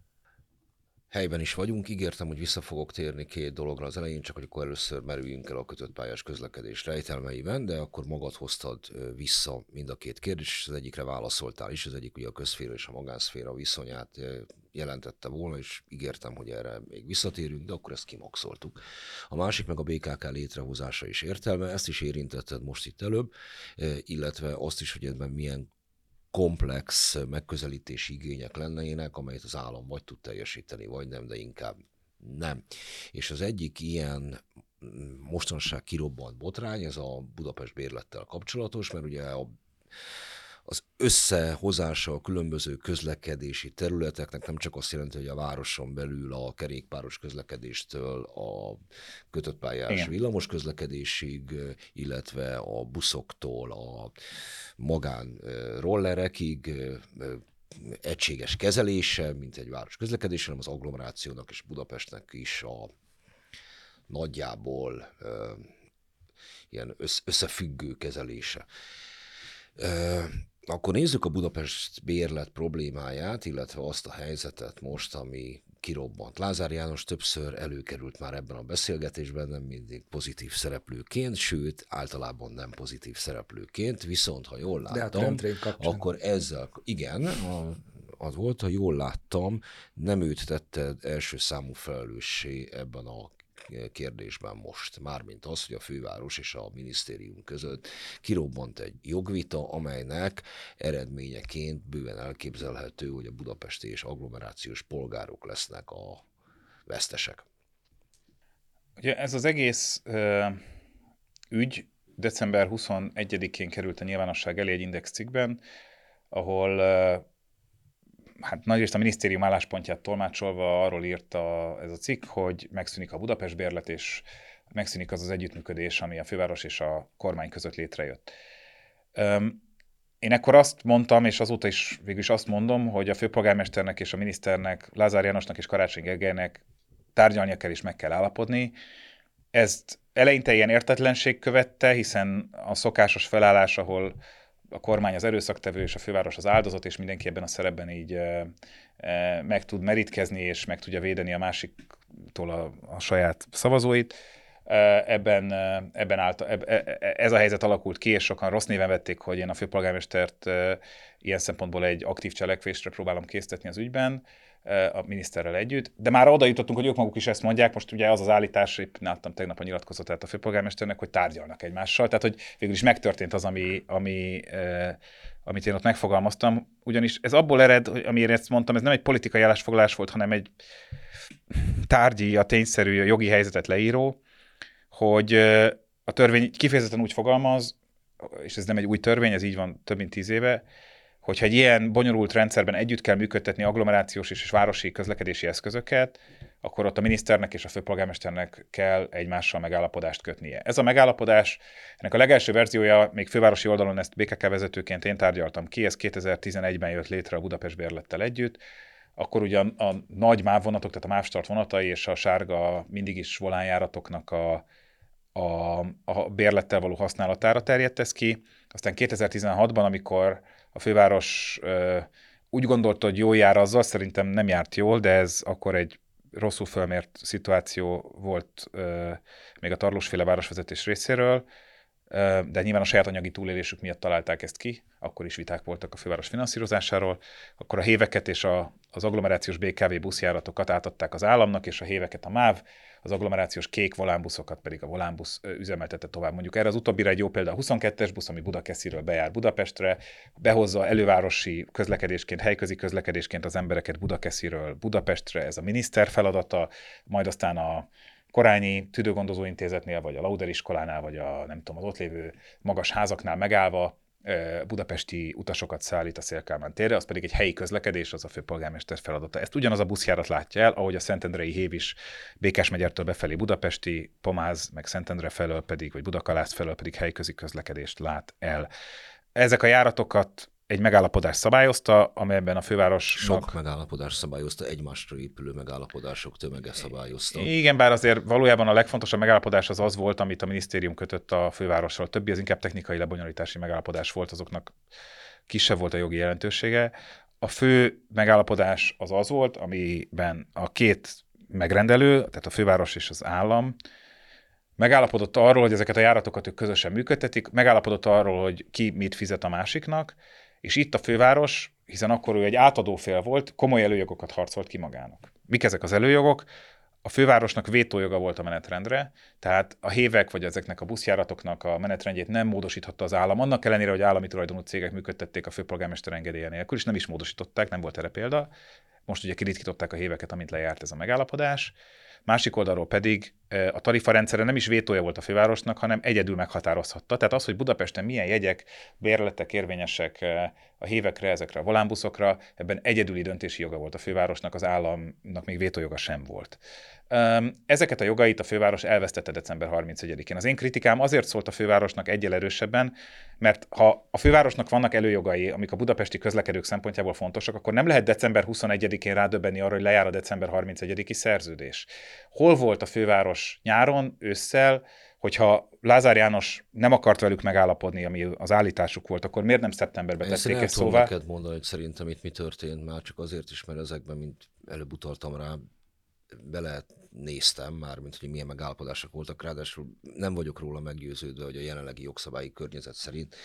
helyben is vagyunk. Ígértem, hogy vissza fogok térni két dologra az elején, csak hogy akkor először merüljünk el a kötött pályás közlekedés rejtelmeiben, de akkor magad hoztad vissza mind a két kérdést, az egyikre válaszoltál is, az egyik ugye a közféra és a magánszféra viszonyát jelentette volna, és ígértem, hogy erre még visszatérünk, de akkor ezt kimaxoltuk. A másik meg a BKK létrehozása is értelme, ezt is érintetted most itt előbb, illetve azt is, hogy ebben milyen komplex megközelítési igények lennének, amelyet az állam vagy tud teljesíteni, vagy nem, de inkább nem. És az egyik ilyen mostanság kirobbant botrány, ez a Budapest bérlettel kapcsolatos, mert ugye a az összehozása a különböző közlekedési területeknek nem csak azt jelenti, hogy a városon belül a kerékpáros közlekedéstől a kötött pályás villamos közlekedésig, illetve a buszoktól a magán rollerekig egységes kezelése, mint egy város közlekedése, hanem az agglomerációnak és Budapestnek is a nagyjából ilyen összefüggő kezelése. Akkor nézzük a Budapest bérlet problémáját, illetve azt a helyzetet most, ami kirobbant. Lázár János többször előkerült már ebben a beszélgetésben, nem mindig pozitív szereplőként, sőt, általában nem pozitív szereplőként, viszont ha jól hát láttam, akkor ezzel, igen, a, az volt, ha jól láttam, nem őt tette első számú felelőssé ebben a kérdésben most, mármint az, hogy a főváros és a minisztérium között kirobbant egy jogvita, amelynek eredményeként bőven elképzelhető, hogy a budapesti és agglomerációs polgárok lesznek a vesztesek. Ugye ez az egész ö, ügy december 21-én került a nyilvánosság elé egy index cikkben, ahol hát nagyrészt a minisztérium álláspontját tolmácsolva arról írta ez a cikk, hogy megszűnik a Budapest bérlet, és megszűnik az az együttműködés, ami a főváros és a kormány között létrejött. Én ekkor azt mondtam, és azóta is végül is azt mondom, hogy a főpolgármesternek és a miniszternek, Lázár Jánosnak és Karácsony Gergelynek tárgyalnia kell és meg kell állapodni. Ezt eleinte ilyen értetlenség követte, hiszen a szokásos felállás, ahol a kormány az erőszaktevő és a főváros az áldozat, és mindenki ebben a szerepben így e, e, meg tud merítkezni, és meg tudja védeni a másiktól a, a saját szavazóit. E, ebben, ebben állt, eb, ez a helyzet alakult ki, és sokan rossz néven vették, hogy én a főpolgármestert e, ilyen szempontból egy aktív cselekvésre próbálom késztetni az ügyben a miniszterrel együtt, de már oda jutottunk, hogy ők maguk is ezt mondják, most ugye az az állítás, épp láttam tegnap a nyilatkozatát a főpolgármesternek, hogy tárgyalnak egymással, tehát hogy végül is megtörtént az, ami, ami, amit én ott megfogalmaztam, ugyanis ez abból ered, hogy amiért ezt mondtam, ez nem egy politikai állásfoglalás volt, hanem egy tárgyi, a tényszerű, a jogi helyzetet leíró, hogy a törvény kifejezetten úgy fogalmaz, és ez nem egy új törvény, ez így van több mint tíz éve, hogyha egy ilyen bonyolult rendszerben együtt kell működtetni agglomerációs és városi közlekedési eszközöket, akkor ott a miniszternek és a főpolgármesternek kell egymással megállapodást kötnie. Ez a megállapodás, ennek a legelső verziója, még fővárosi oldalon ezt BKK vezetőként én tárgyaltam ki, ez 2011-ben jött létre a Budapest bérlettel együtt, akkor ugyan a nagy MÁV vonatok, tehát a MÁV start vonatai és a sárga mindig is volánjáratoknak a, a, a bérlettel való használatára terjedt ez ki. Aztán 2016-ban, amikor a főváros úgy gondolta, hogy jól jár azzal, szerintem nem járt jól, de ez akkor egy rosszul fölmért szituáció volt még a Tarlósféle városvezetés részéről, de nyilván a saját anyagi túlélésük miatt találták ezt ki, akkor is viták voltak a főváros finanszírozásáról, akkor a héveket és a, az agglomerációs BKV buszjáratokat átadták az államnak, és a héveket a MÁV, az agglomerációs kék volánbuszokat pedig a volánbusz üzemeltette tovább. Mondjuk erre az utóbbira egy jó példa a 22-es busz, ami Budakesziről bejár Budapestre, behozza elővárosi közlekedésként, helyközi közlekedésként az embereket Budakesziről Budapestre, ez a miniszter feladata, majd aztán a Korányi Tüdőgondozó Intézetnél, vagy a Lauder iskolánál, vagy a nem tudom, az ott lévő magas házaknál megállva budapesti utasokat szállít a Szélkálmán térre, az pedig egy helyi közlekedés, az a főpolgármester feladata. Ezt ugyanaz a buszjárat látja el, ahogy a Szentendrei Hév is Békásmegyertől befelé budapesti, Pomáz, meg Szentendre felől pedig, vagy Budakalász felől pedig helyközi közlekedést lát el. Ezek a járatokat egy megállapodás szabályozta, amelyben a főváros. Sok megállapodás szabályozta, egymásra épülő megállapodások tömege szabályozta. Igen, bár azért valójában a legfontosabb megállapodás az az volt, amit a minisztérium kötött a fővárossal. Többi az inkább technikai lebonyolítási megállapodás volt, azoknak kisebb volt a jogi jelentősége. A fő megállapodás az az volt, amiben a két megrendelő, tehát a főváros és az állam, megállapodott arról, hogy ezeket a járatokat ők közösen működtetik, megállapodott arról, hogy ki mit fizet a másiknak, és itt a főváros, hiszen akkor ő egy átadó fél volt, komoly előjogokat harcolt ki magának. Mik ezek az előjogok? A fővárosnak vétójoga volt a menetrendre, tehát a hévek vagy ezeknek a buszjáratoknak a menetrendjét nem módosíthatta az állam, annak ellenére, hogy állami tulajdonú cégek működtették a főpolgármester engedélye nélkül, és nem is módosították, nem volt erre példa. Most ugye kiritkították a héveket, amint lejárt ez a megállapodás. Másik oldalról pedig a tarifarendszere nem is vétója volt a fővárosnak, hanem egyedül meghatározhatta. Tehát az, hogy Budapesten milyen jegyek, bérletek érvényesek a hévekre, ezekre a volánbuszokra, ebben egyedüli döntési joga volt a fővárosnak, az államnak még vétójoga sem volt. Ezeket a jogait a főváros elvesztette december 31-én. Az én kritikám azért szólt a fővárosnak egyel erősebben, mert ha a fővárosnak vannak előjogai, amik a budapesti közlekedők szempontjából fontosak, akkor nem lehet december 21-én rádöbbenni arra, hogy lejár a december 31-i szerződés. Hol volt a főváros nyáron, ősszel, hogyha Lázár János nem akart velük megállapodni, ami az állításuk volt, akkor miért nem szeptemberben tették ezt szóvá? Én neked mondani, hogy szerintem itt mi történt, már csak azért is, mert ezekben, mint előbb utaltam rá, bele néztem már, mint hogy milyen megállapodások voltak, ráadásul nem vagyok róla meggyőződve, hogy a jelenlegi jogszabályi környezet szerint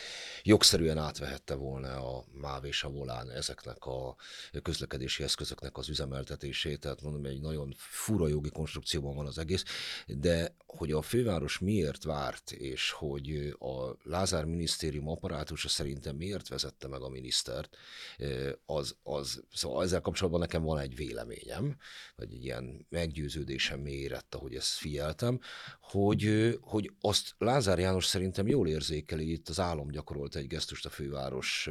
jogszerűen átvehette volna a MÁV és a Volán ezeknek a közlekedési eszközöknek az üzemeltetését, tehát mondom, egy nagyon fura jogi konstrukcióban van az egész, de hogy a főváros miért várt, és hogy a Lázár minisztérium apparátusa szerintem miért vezette meg a minisztert, az, az, szóval ezzel kapcsolatban nekem van egy véleményem, vagy egy ilyen meggyőződés, meglepődésem mélyett, ahogy ezt figyeltem, hogy, hogy azt Lázár János szerintem jól érzékeli, itt az állam gyakorolt egy gesztust a főváros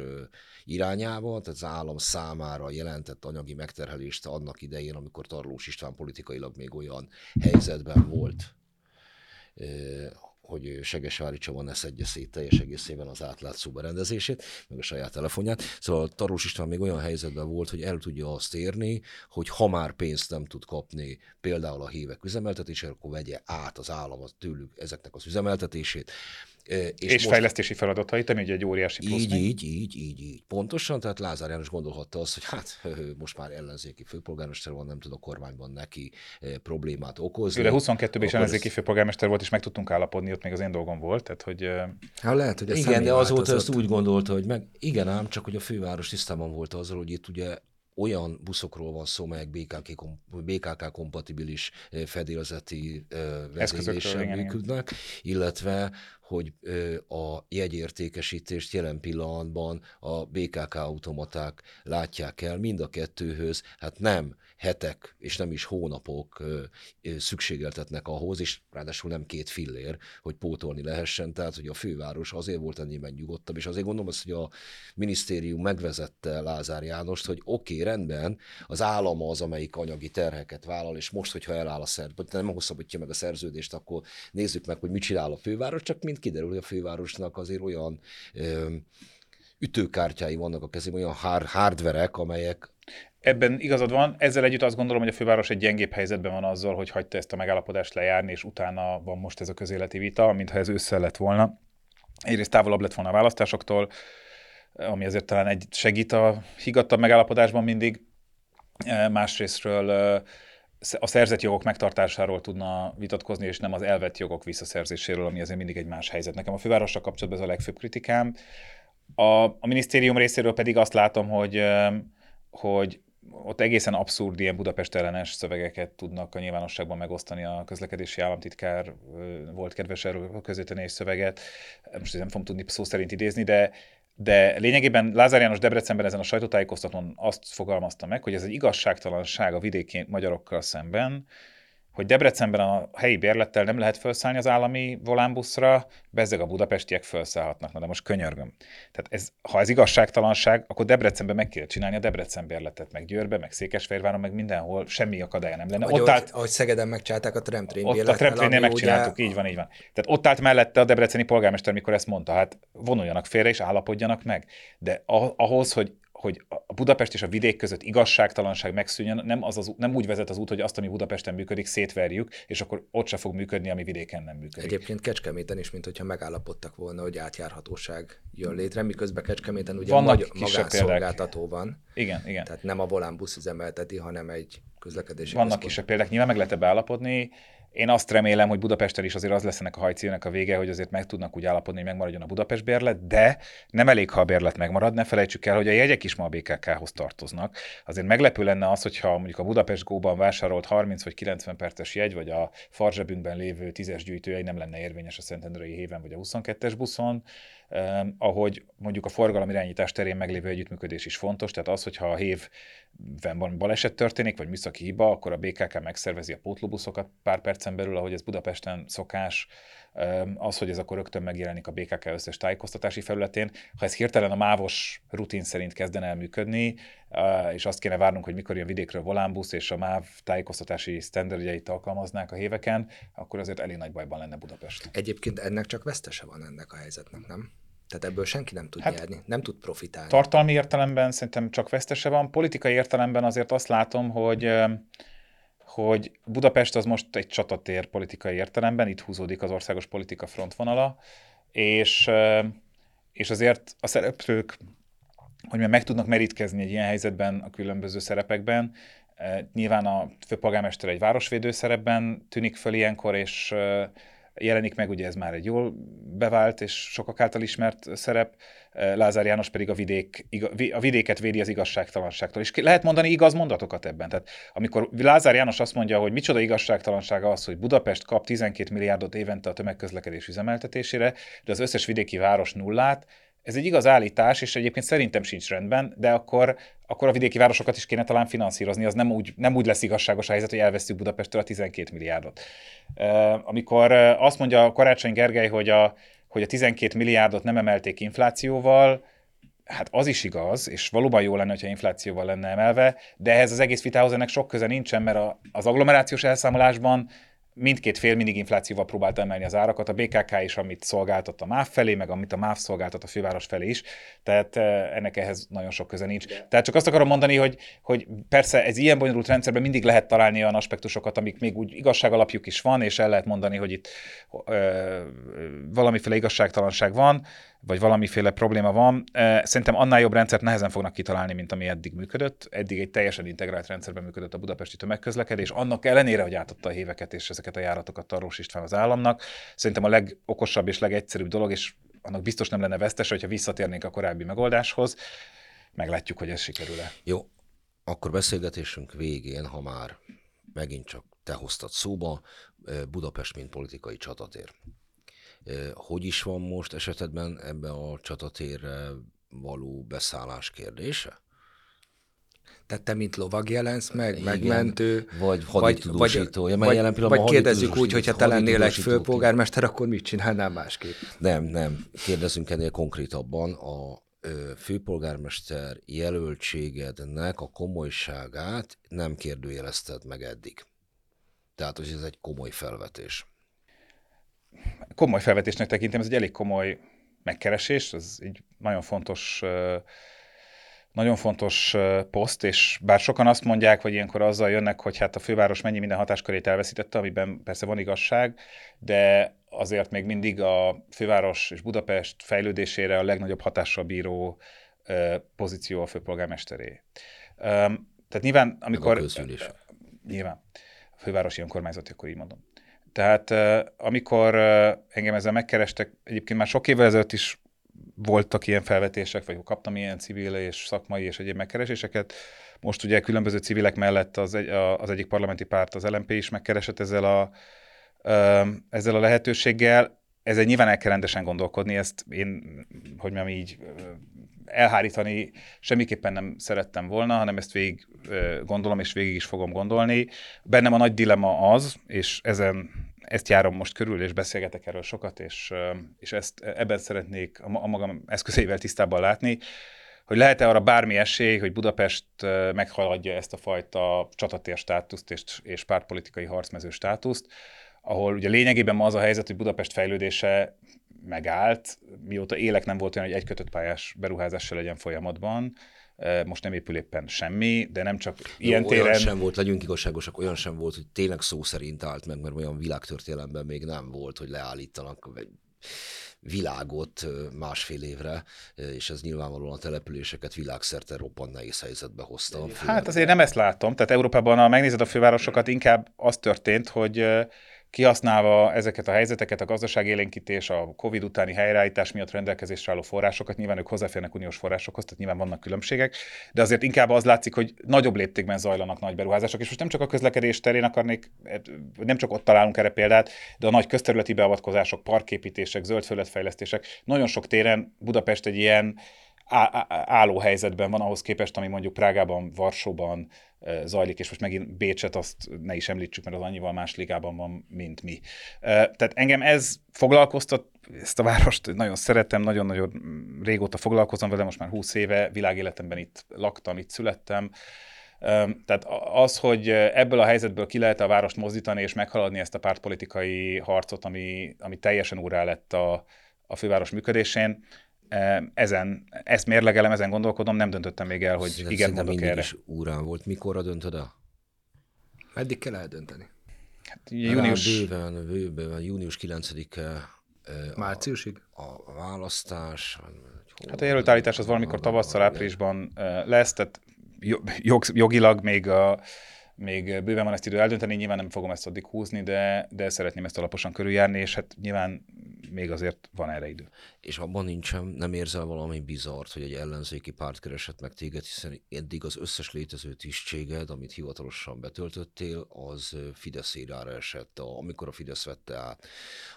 irányába, tehát az állam számára jelentett anyagi megterhelést annak idején, amikor Tarlós István politikailag még olyan helyzetben volt, hogy Segesvári Csaba ne szedje szét teljes egészében az átlátszó berendezését, meg a saját telefonját. Szóval Tarós István még olyan helyzetben volt, hogy el tudja azt érni, hogy ha már pénzt nem tud kapni például a hívek üzemeltetésére, akkor vegye át az állam tőlük ezeknek az üzemeltetését, és, és most... fejlesztési feladatait, ami ugye egy óriási plusz. Így, így, így, így, így. Pontosan, tehát Lázár János gondolhatta azt, hogy hát *laughs* most már ellenzéki főpolgármester van, nem tud a kormányban neki problémát okozni. Ő 22-ben is ellenzéki ez... főpolgármester volt, és meg tudtunk állapodni, ott még az én dolgom volt, tehát hogy... Hát lehet, hogy Igen, de azóta ezt úgy gondolta, hogy meg igen ám, csak hogy a főváros tisztában volt azzal, hogy itt ugye olyan buszokról van szó, melyek BKK, BKK kompatibilis fedélzeti vezényléssel működnek, illetve hogy a jegyértékesítést jelen pillanatban a BKK automaták látják el mind a kettőhöz, hát nem hetek és nem is hónapok szükségeltetnek ahhoz, és ráadásul nem két fillér, hogy pótolni lehessen, tehát hogy a főváros azért volt ennyiben nyugodtabb, és azért gondolom azt, hogy a minisztérium megvezette Lázár Jánost, hogy oké, okay, rendben, az állam az, amelyik anyagi terheket vállal, és most, hogyha eláll a szerződést, nem hosszabbítja meg a szerződést, akkor nézzük meg, hogy mit csinál a főváros, csak mint kiderül, hogy a fővárosnak azért olyan ö, ütőkártyái vannak a kezében, olyan hard- hardverek, amelyek Ebben igazad van, ezzel együtt azt gondolom, hogy a főváros egy gyengébb helyzetben van azzal, hogy hagyta ezt a megállapodást lejárni, és utána van most ez a közéleti vita, mintha ez ősszel lett volna. Egyrészt távolabb lett volna a választásoktól, ami azért talán egy segít a higgadtabb megállapodásban mindig. Másrésztről a szerzett jogok megtartásáról tudna vitatkozni, és nem az elvett jogok visszaszerzéséről, ami azért mindig egy más helyzet. Nekem a fővárossal kapcsolatban ez a legfőbb kritikám. A, a minisztérium részéről pedig azt látom, hogy, hogy ott egészen abszurd ilyen Budapest ellenes szövegeket tudnak a nyilvánosságban megosztani a közlekedési államtitkár, volt kedves erről közvetlenül egy szöveget, most nem fogom tudni szó szerint idézni, de, de lényegében Lázár János Debrecenben ezen a sajtótájékoztatón azt fogalmazta meg, hogy ez egy igazságtalanság a vidéki magyarokkal szemben, hogy Debrecenben a helyi bérlettel nem lehet felszállni az állami volánbuszra, bezzeg a budapestiek felszállhatnak. Na de most könyörgöm. Tehát ez, ha ez igazságtalanság, akkor Debrecenben meg kell csinálni a Debrecen bérletet, meg Győrbe, meg Székesfehérváron, meg mindenhol semmi akadálya nem lenne. Ahogy, ott állt, ahogy Szegeden megcsinálták a tramtrain Ott a tramtrain megcsináltuk, ugye... így van, így van. Tehát ott állt mellette a debreceni polgármester, mikor ezt mondta, hát vonuljanak félre és állapodjanak meg. De ahhoz, hogy hogy a Budapest és a vidék között igazságtalanság megszűnjön, nem, az az, nem úgy vezet az út, hogy azt, ami Budapesten működik, szétverjük, és akkor ott se fog működni, ami vidéken nem működik. Egyébként Kecskeméten is, mint hogyha megállapodtak volna, hogy átjárhatóság jön létre, miközben Kecskeméten ugye Vannak magy- magánszolgáltató van. Igen, igen. Tehát nem a volán busz üzemelteti, hanem egy közlekedési Vannak központ. kisebb példák, nyilván meg lehet állapodni. Én azt remélem, hogy Budapesten is azért az lesz ennek a hajcélnek a vége, hogy azért meg tudnak úgy állapodni, hogy megmaradjon a Budapest bérlet, de nem elég, ha a bérlet megmarad. Ne felejtsük el, hogy a jegyek is ma a BKK-hoz tartoznak. Azért meglepő lenne az, hogyha mondjuk a Budapest Go-ban vásárolt 30 vagy 90 perces jegy, vagy a farzsebünkben lévő 10-es gyűjtőjegy nem lenne érvényes a Szentendrei héven vagy a 22-es buszon eh, ahogy mondjuk a forgalomirányítás terén meglévő együttműködés is fontos, tehát az, hogyha a hévben van baleset történik, vagy műszaki hiba, akkor a BKK megszervezi a pótlóbuszokat pár percen belül, ahogy ez Budapesten szokás, az, hogy ez akkor rögtön megjelenik a BKK összes tájékoztatási felületén. Ha ez hirtelen a mávos rutin szerint kezdene el működni, és azt kéne várnunk, hogy mikor jön vidékről volánbusz, és a MÁV tájékoztatási standardjait alkalmaznák a héveken, akkor azért elég nagy bajban lenne Budapest. Egyébként ennek csak vesztese van ennek a helyzetnek, nem? Tehát ebből senki nem tud hát, nyerni, nem tud profitálni. Tartalmi értelemben szerintem csak vesztese van. Politikai értelemben azért azt látom, hogy hogy Budapest az most egy csatatér politikai értelemben, itt húzódik az országos politika frontvonala, és, és azért a szereplők, hogy meg tudnak merítkezni egy ilyen helyzetben a különböző szerepekben, Nyilván a főpolgármester egy városvédő szerepben tűnik föl ilyenkor, és jelenik meg, ugye ez már egy jól bevált és sokak által ismert szerep, Lázár János pedig a, vidék, a vidéket védi az igazságtalanságtól. És lehet mondani igaz mondatokat ebben. Tehát amikor Lázár János azt mondja, hogy micsoda igazságtalanság az, hogy Budapest kap 12 milliárdot évente a tömegközlekedés üzemeltetésére, de az összes vidéki város nullát, ez egy igaz állítás, és egyébként szerintem sincs rendben, de akkor, akkor a vidéki városokat is kéne talán finanszírozni, az nem úgy, nem úgy lesz igazságos a helyzet, hogy elvesztjük Budapestről a 12 milliárdot. Amikor azt mondja Karácsony Gergely, hogy a, hogy a 12 milliárdot nem emelték inflációval, hát az is igaz, és valóban jó lenne, ha inflációval lenne emelve, de ehhez az egész vitához ennek sok köze nincsen, mert az agglomerációs elszámolásban mindkét fél mindig inflációval próbálta emelni az árakat, a BKK is, amit szolgáltat a MÁV felé, meg amit a MÁV szolgáltat a főváros felé is, tehát eh, ennek ehhez nagyon sok köze nincs. De. Tehát csak azt akarom mondani, hogy, hogy persze ez ilyen bonyolult rendszerben mindig lehet találni olyan aspektusokat, amik még úgy igazság alapjuk is van, és el lehet mondani, hogy itt ö, eh, valamiféle igazságtalanság van, vagy valamiféle probléma van. Szerintem annál jobb rendszert nehezen fognak kitalálni, mint ami eddig működött. Eddig egy teljesen integrált rendszerben működött a budapesti tömegközlekedés, annak ellenére, hogy átadta a héveket és ezeket a járatokat Tarlós István az államnak. Szerintem a legokosabb és legegyszerűbb dolog, és annak biztos nem lenne vesztes, hogyha visszatérnénk a korábbi megoldáshoz. Meglátjuk, hogy ez sikerül-e. Jó, akkor beszélgetésünk végén, ha már megint csak te hoztad szóba, Budapest, mint politikai csatatér. Hogy is van most esetedben ebbe a csatatérre való beszállás kérdése? Tehát te, mint lovag jelensz meg, Igen, megmentő, vagy haditudósító. Vagy, vagy, vagy, vagy kérdezzük úgy, hogyha te lennél egy főpolgármester, akkor mit csinálnál másképp? Nem, nem. Kérdezünk ennél konkrétabban. A főpolgármester jelöltségednek a komolyságát nem kérdőjelezted meg eddig. Tehát, hogy ez egy komoly felvetés komoly felvetésnek tekintem, ez egy elég komoly megkeresés, ez egy nagyon fontos nagyon fontos poszt, és bár sokan azt mondják, hogy ilyenkor azzal jönnek, hogy hát a főváros mennyi minden hatáskörét elveszítette, amiben persze van igazság, de azért még mindig a főváros és Budapest fejlődésére a legnagyobb hatással bíró pozíció a főpolgármesteré. Tehát nyilván, amikor... A Nyilván. fővárosi önkormányzati, akkor így mondom. Tehát amikor engem ezzel megkerestek, egyébként már sok évvel ezelőtt is voltak ilyen felvetések, vagy kaptam ilyen civil és szakmai és egyéb megkereséseket. Most ugye különböző civilek mellett az, egy, az egyik parlamenti párt, az LMP is megkeresett ezzel a, ezzel a lehetőséggel. Ezzel nyilván el kell rendesen gondolkodni, ezt én, hogy mondjam így, elhárítani semmiképpen nem szerettem volna, hanem ezt végig gondolom, és végig is fogom gondolni. Bennem a nagy dilemma az, és ezen ezt járom most körül, és beszélgetek erről sokat, és, és ezt ebben szeretnék a magam eszközeivel tisztában látni, hogy lehet-e arra bármi esély, hogy Budapest meghaladja ezt a fajta csatatér státuszt és, és pártpolitikai harcmező státuszt, ahol ugye lényegében ma az a helyzet, hogy Budapest fejlődése megállt, mióta élek nem volt olyan, hogy egy kötött pályás beruházással legyen folyamatban, most nem épül éppen semmi, de nem csak Jó, ilyen téren... Olyan sem volt, legyünk igazságosak, olyan sem volt, hogy tényleg szó szerint állt meg, mert olyan világtörténelemben még nem volt, hogy leállítanak világot másfél évre, és ez nyilvánvalóan a településeket világszerte roppant nehéz helyzetbe hozta. Hát azért nem ezt látom, tehát Európában, ha megnézed a fővárosokat, inkább az történt, hogy kihasználva ezeket a helyzeteket, a gazdaságélénkítés, a COVID utáni helyreállítás miatt rendelkezésre álló forrásokat, nyilván ők hozzáférnek uniós forrásokhoz, tehát nyilván vannak különbségek, de azért inkább az látszik, hogy nagyobb léptékben zajlanak nagy beruházások, és most nem csak a közlekedés terén akarnék, nem csak ott találunk erre példát, de a nagy közterületi beavatkozások, parképítések, zöldföldfejlesztések, nagyon sok téren Budapest egy ilyen álló helyzetben van ahhoz képest, ami mondjuk Prágában, Varsóban, zajlik, és most megint Bécset azt ne is említsük, mert az annyival más ligában van, mint mi. Tehát engem ez foglalkoztat, ezt a várost nagyon szeretem, nagyon-nagyon régóta foglalkozom vele, most már 20 éve világéletemben itt laktam, itt születtem, tehát az, hogy ebből a helyzetből ki lehet a várost mozdítani és meghaladni ezt a pártpolitikai harcot, ami, ami teljesen úrá lett a, a főváros működésén, ezen, ezt mérlegelem, ezen gondolkodom, nem döntöttem még el, hogy Szerintem igen, mondok erre. is úrán volt. Mikorra döntöd el? Meddig kell eldönteni? Hát, június... Bőven, bőven, június 9-e Márciusig? A, a választás. Hát a jelöltállítás az valamikor tavasszal, áprilisban lesz, tehát jog, jogilag még a, még bőven van ezt idő eldönteni, nyilván nem fogom ezt addig húzni, de, de szeretném ezt alaposan körüljárni, és hát nyilván még azért van erre idő. És abban nincsen, nem érzel valami bizart, hogy egy ellenzéki párt keresett meg téged, hiszen eddig az összes létező tisztséged, amit hivatalosan betöltöttél, az Fidesz érára esett. Amikor a Fidesz vette át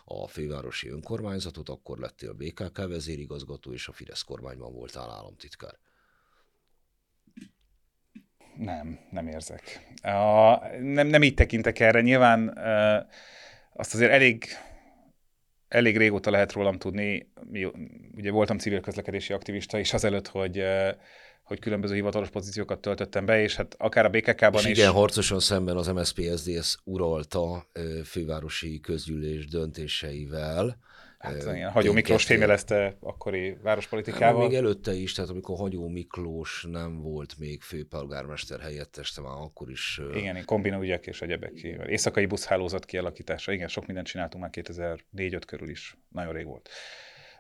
a fővárosi önkormányzatot, akkor lettél BKK vezérigazgató, és a Fidesz kormányban voltál államtitkár. Nem, nem érzek. A, nem, nem így tekintek erre. Nyilván e, azt azért elég elég régóta lehet rólam tudni, ugye voltam civil közlekedési aktivista is azelőtt, hogy hogy különböző hivatalos pozíciókat töltöttem be, és hát akár a BKK-ban is. Igen, harcosan szemben az MSZP SZDSZ uralta fővárosi közgyűlés döntéseivel, Hát ilyen Hagyó Miklós fémjelezte akkori várospolitikával. Hát, még előtte is, tehát amikor Hagyó Miklós nem volt még főpolgármester helyettes, már akkor is... Igen, kombina ügyek és egyebek. Éjszakai buszhálózat kialakítása. Igen, sok mindent csináltunk már 2004-5 körül is. Nagyon rég volt.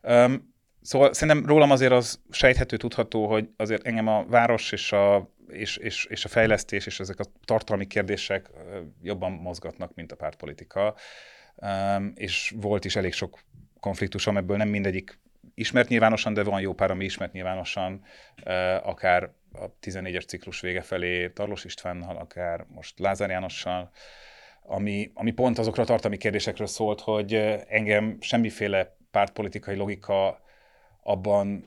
Um, szóval szerintem rólam azért az sejthető, tudható, hogy azért engem a város és a és, és, és a fejlesztés és ezek a tartalmi kérdések jobban mozgatnak, mint a pártpolitika. Um, és volt is elég sok konfliktusom, ebből nem mindegyik ismert nyilvánosan, de van jó pár, ami ismert nyilvánosan, akár a 14-es ciklus vége felé Tarlós Istvánnal, akár most Lázár Jánossal, ami, ami pont azokra a tartalmi kérdésekről szólt, hogy engem semmiféle pártpolitikai logika abban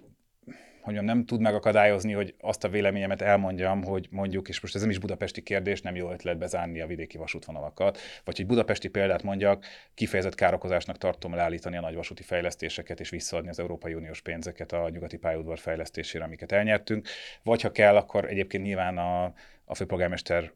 hogy nem tud megakadályozni, hogy azt a véleményemet elmondjam, hogy mondjuk, és most ez nem is budapesti kérdés, nem jó ötlet bezárni a vidéki vasútvonalakat, vagy hogy budapesti példát mondjak, kifejezett károkozásnak tartom leállítani a nagyvasúti fejlesztéseket, és visszaadni az Európai Uniós pénzeket a nyugati pályaudvar fejlesztésére, amiket elnyertünk, vagy ha kell, akkor egyébként nyilván a, a főpolgármester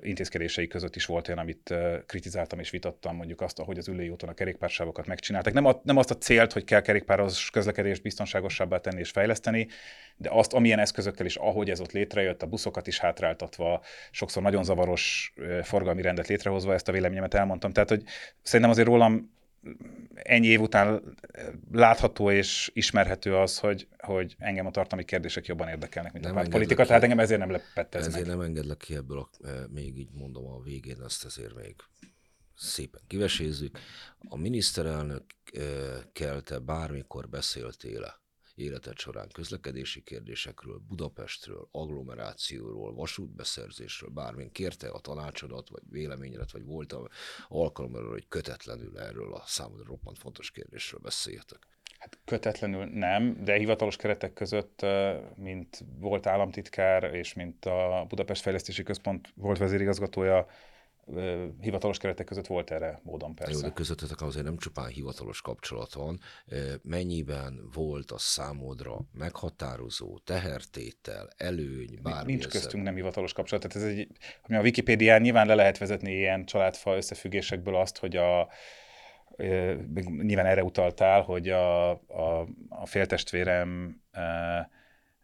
intézkedései között is volt olyan, amit kritizáltam és vitattam, mondjuk azt, ahogy az ülői úton a kerékpársávokat megcsináltak. Nem, a, nem azt a célt, hogy kell kerékpáros közlekedést biztonságosabbá tenni és fejleszteni, de azt, amilyen eszközökkel is, ahogy ez ott létrejött, a buszokat is hátráltatva, sokszor nagyon zavaros forgalmi rendet létrehozva, ezt a véleményemet elmondtam. Tehát, hogy szerintem azért rólam ennyi év után látható és ismerhető az, hogy, hogy engem a tartalmi kérdések jobban érdekelnek, mint nem a politika, tehát engem ezért nem lepett ez Ezért meg. nem engedlek ki ebből, a, még így mondom a végén, azt azért még szépen kivesézzük. A miniszterelnök te bármikor beszéltél életed során közlekedési kérdésekről, Budapestről, agglomerációról, vasútbeszerzésről, bármilyen kérte a tanácsodat, vagy véleményedet, vagy volt alkalom arra, hogy kötetlenül erről a számodra roppant fontos kérdésről beszéltek? Hát kötetlenül nem, de hivatalos keretek között, mint volt államtitkár, és mint a Budapest Fejlesztési Központ volt vezérigazgatója, hivatalos keretek között volt erre módon persze. Jó, de közöttetek azért nem csupán hivatalos kapcsolat van. Mennyiben volt a számodra meghatározó tehertétel, előny, bármi Nincs köztünk nem hivatalos kapcsolat. Tehát ez egy, ami a Wikipédián nyilván le lehet vezetni ilyen családfa összefüggésekből azt, hogy a nyilván erre utaltál, hogy a, a, a féltestvérem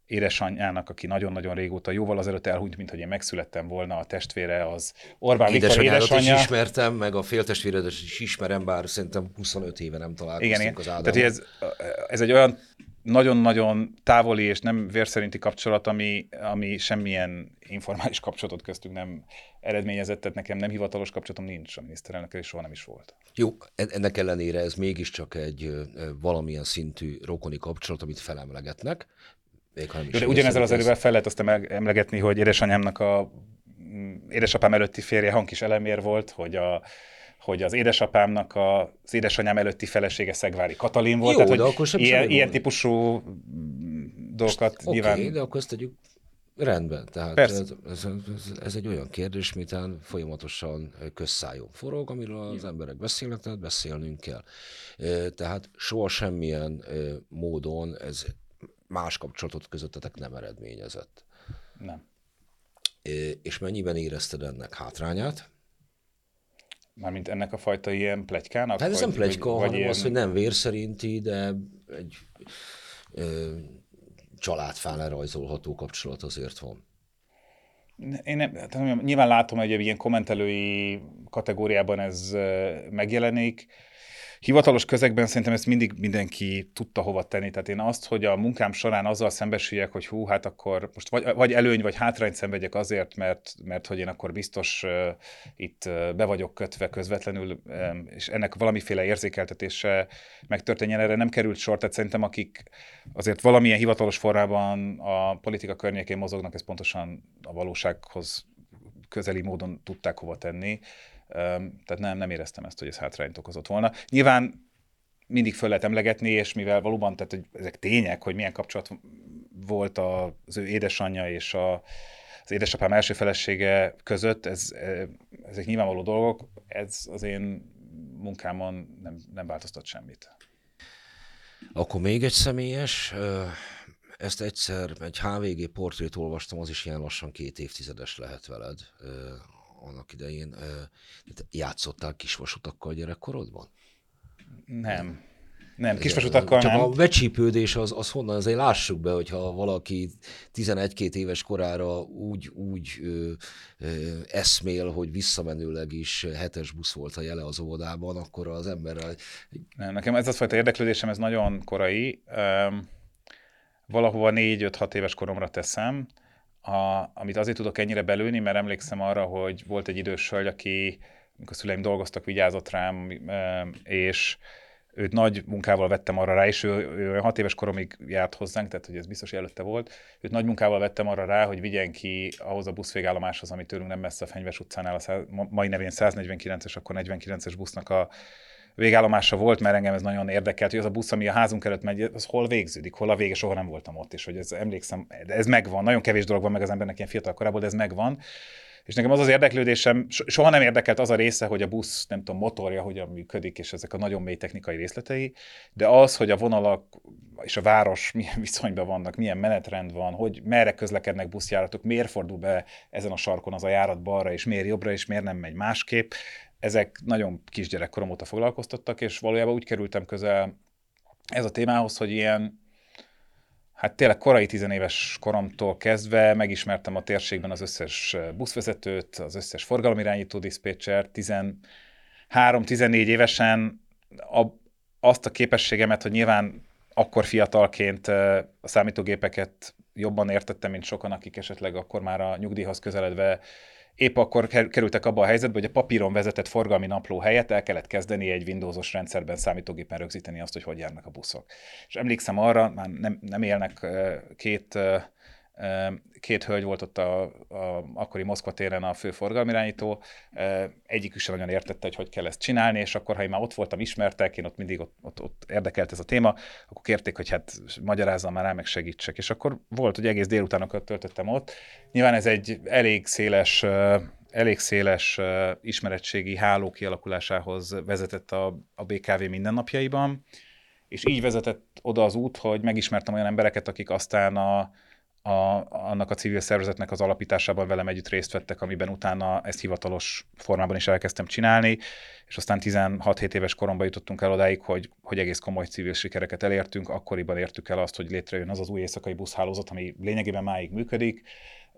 édesanyjának, aki nagyon-nagyon régóta jóval azelőtt elhunyt, mint hogy én megszülettem volna, a testvére az Orbán Viktor édesanyja. is ismertem, meg a féltestvéredet is ismerem, bár szerintem 25 éve nem találkoztunk igen, az Ádámon. Tehát ez, ez egy olyan nagyon-nagyon távoli és nem vérszerinti kapcsolat, ami, ami semmilyen informális kapcsolatot köztünk nem eredményezett, tehát nekem nem hivatalos kapcsolatom nincs a miniszterelnökkel, és soha nem is volt. Jó, ennek ellenére ez mégiscsak egy valamilyen szintű rokoni kapcsolat, amit felemlegetnek. Még ha nem is de ugyanezzel az erővel fel lehet azt emlegetni, hogy édesanyámnak a mm, édesapám előtti férje Hankis Elemér volt, hogy a hogy az édesapámnak a, az édesanyám előtti felesége Szegvári Katalin volt. Jó, tehát, de akkor sem ilyen, ilyen típusú dolgokat Oké, nyilván... Okay, de akkor ezt tegyük rendben. Tehát ez, ez, ez, ez, egy olyan kérdés, mitán folyamatosan közszájon forog, amiről az emberek beszélnek, tehát beszélnünk kell. Tehát soha semmilyen módon ez más kapcsolatot közöttetek nem eredményezett. Nem. És mennyiben érezted ennek hátrányát? Mármint ennek a fajta ilyen plegykának? Hát ez nem plegyka, vagy, hanem ilyen... az, hogy nem vér szerinti, de egy ö, családfán lerajzolható kapcsolat azért van. Én nem, hát nyilván látom, hogy egy ilyen kommentelői kategóriában ez megjelenik hivatalos közegben szerintem ezt mindig mindenki tudta hova tenni. Tehát én azt, hogy a munkám során azzal szembesüljek, hogy hú, hát akkor most vagy, vagy előny, vagy hátrányt szenvedjek azért, mert, mert hogy én akkor biztos uh, itt uh, be vagyok kötve közvetlenül, um, és ennek valamiféle érzékeltetése megtörténjen, erre nem került sor. Tehát szerintem akik azért valamilyen hivatalos formában a politika környékén mozognak, ez pontosan a valósághoz közeli módon tudták hova tenni. Tehát nem, nem éreztem ezt, hogy ez hátrányt okozott volna. Nyilván mindig föl lehet emlegetni, és mivel valóban, tehát hogy ezek tények, hogy milyen kapcsolat volt az ő édesanyja és a, az édesapám első felesége között, ez, ezek nyilvánvaló dolgok, ez az én munkámon nem, nem változtat semmit. Akkor még egy személyes, ezt egyszer egy HVG portrét olvastam, az is ilyen lassan két évtizedes lehet veled, annak idején. Játszottál kisvasutakkal gyerekkorodban? Nem. Nem, kisvasutakkal Csak nem. a becsípődés az, az honnan, azért lássuk be, hogyha valaki 11-2 éves korára úgy, úgy ö, ö, eszmél, hogy visszamenőleg is hetes busz volt a jele az óvodában, akkor az emberrel... Nem, nekem ez az fajta érdeklődésem, ez nagyon korai. Um, valahova 4-5-6 éves koromra teszem, a, amit azért tudok ennyire belőni, mert emlékszem arra, hogy volt egy idős hölgy, aki, amikor szüleim dolgoztak, vigyázott rám, és őt nagy munkával vettem arra rá, és ő, ő hat éves koromig járt hozzánk, tehát hogy ez biztos előtte volt. Őt nagy munkával vettem arra rá, hogy vigyen ki ahhoz a buszvégállomáshoz, ami tőlünk nem messze a Fenyves utcánál, a mai nevén 149-es, akkor 49-es busznak a végállomása volt, mert engem ez nagyon érdekelt, hogy az a busz, ami a házunk előtt megy, az hol végződik, hol a vége, soha nem voltam ott, és hogy ez emlékszem, ez megvan, nagyon kevés dolog van meg az embernek ilyen fiatal korából, de ez megvan. És nekem az az érdeklődésem, soha nem érdekelt az a része, hogy a busz, nem tudom, motorja hogyan működik, és ezek a nagyon mély technikai részletei, de az, hogy a vonalak és a város milyen viszonyban vannak, milyen menetrend van, hogy merre közlekednek buszjáratok, miért fordul be ezen a sarkon az a járat balra, és miért jobbra, és miért nem megy másképp ezek nagyon kisgyerekkorom óta foglalkoztattak, és valójában úgy kerültem közel ez a témához, hogy ilyen, hát tényleg korai tizenéves koromtól kezdve megismertem a térségben az összes buszvezetőt, az összes forgalomirányító diszpécser, 13-14 évesen a, azt a képességemet, hogy nyilván akkor fiatalként a számítógépeket jobban értettem, mint sokan, akik esetleg akkor már a nyugdíjhoz közeledve épp akkor kerültek abba a helyzetbe, hogy a papíron vezetett forgalmi napló helyett el kellett kezdeni egy Windowsos rendszerben számítógépen rögzíteni azt, hogy hogy járnak a buszok. És emlékszem arra, már nem, nem élnek két Két hölgy volt ott a, a akkori Moszkva téren a fő forgalmirányító, egyikük sem nagyon értette, hogy hogy kell ezt csinálni, és akkor, ha én már ott voltam, ismertek, én ott mindig ott, ott, ott érdekelt ez a téma, akkor kérték, hogy hát magyarázzam már rá, meg segítsek. És akkor volt, hogy egész délutánokat töltöttem ott. Nyilván ez egy elég széles elég széles ismeretségi háló kialakulásához vezetett a, a BKV mindennapjaiban, és így vezetett oda az út, hogy megismertem olyan embereket, akik aztán a, a, annak a civil szervezetnek az alapításában velem együtt részt vettek, amiben utána ezt hivatalos formában is elkezdtem csinálni, és aztán 16-7 éves koromban jutottunk el odáig, hogy, hogy egész komoly civil sikereket elértünk, akkoriban értük el azt, hogy létrejön az az új éjszakai buszhálózat, ami lényegében máig működik,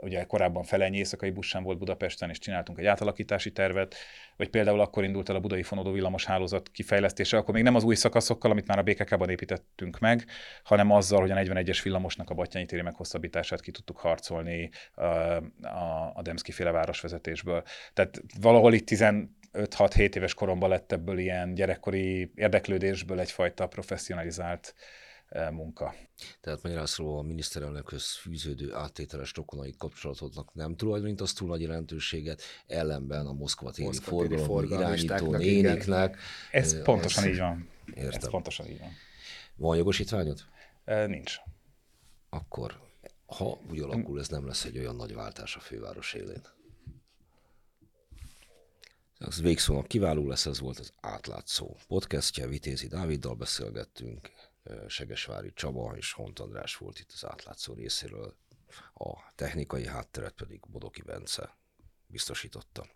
ugye korábban felennyi éjszakai busz sem volt Budapesten, és csináltunk egy átalakítási tervet, vagy például akkor indult el a budai fonódó villamos hálózat kifejlesztése, akkor még nem az új szakaszokkal, amit már a BKK-ban építettünk meg, hanem azzal, hogy a 41-es villamosnak a Battyányi téri meghosszabbítását ki tudtuk harcolni a, a, a Demszki féle városvezetésből. Tehát valahol itt 15-6-7 éves koromban lett ebből ilyen gyerekkori érdeklődésből egyfajta professzionalizált munka. Tehát magyarán szólva a miniszterelnökhöz fűződő áttételes rokonai kapcsolatoknak nem tulajdonít az túl nagy jelentőséget, ellenben a Moszkva téri forgalom irányító néniknek. Ez pontosan ez, így van. Értem. Ez pontosan így van. Van jogosítványod? Nincs. Akkor, ha úgy alakul, ez nem lesz egy olyan nagy váltás a főváros élén. Az végszónak kiváló lesz, ez volt az átlátszó podcastja, Vitézi Dáviddal beszélgettünk, Segesvári Csaba és Hont András volt itt az átlátszó részéről, a technikai hátteret pedig Bodoki Bence biztosította.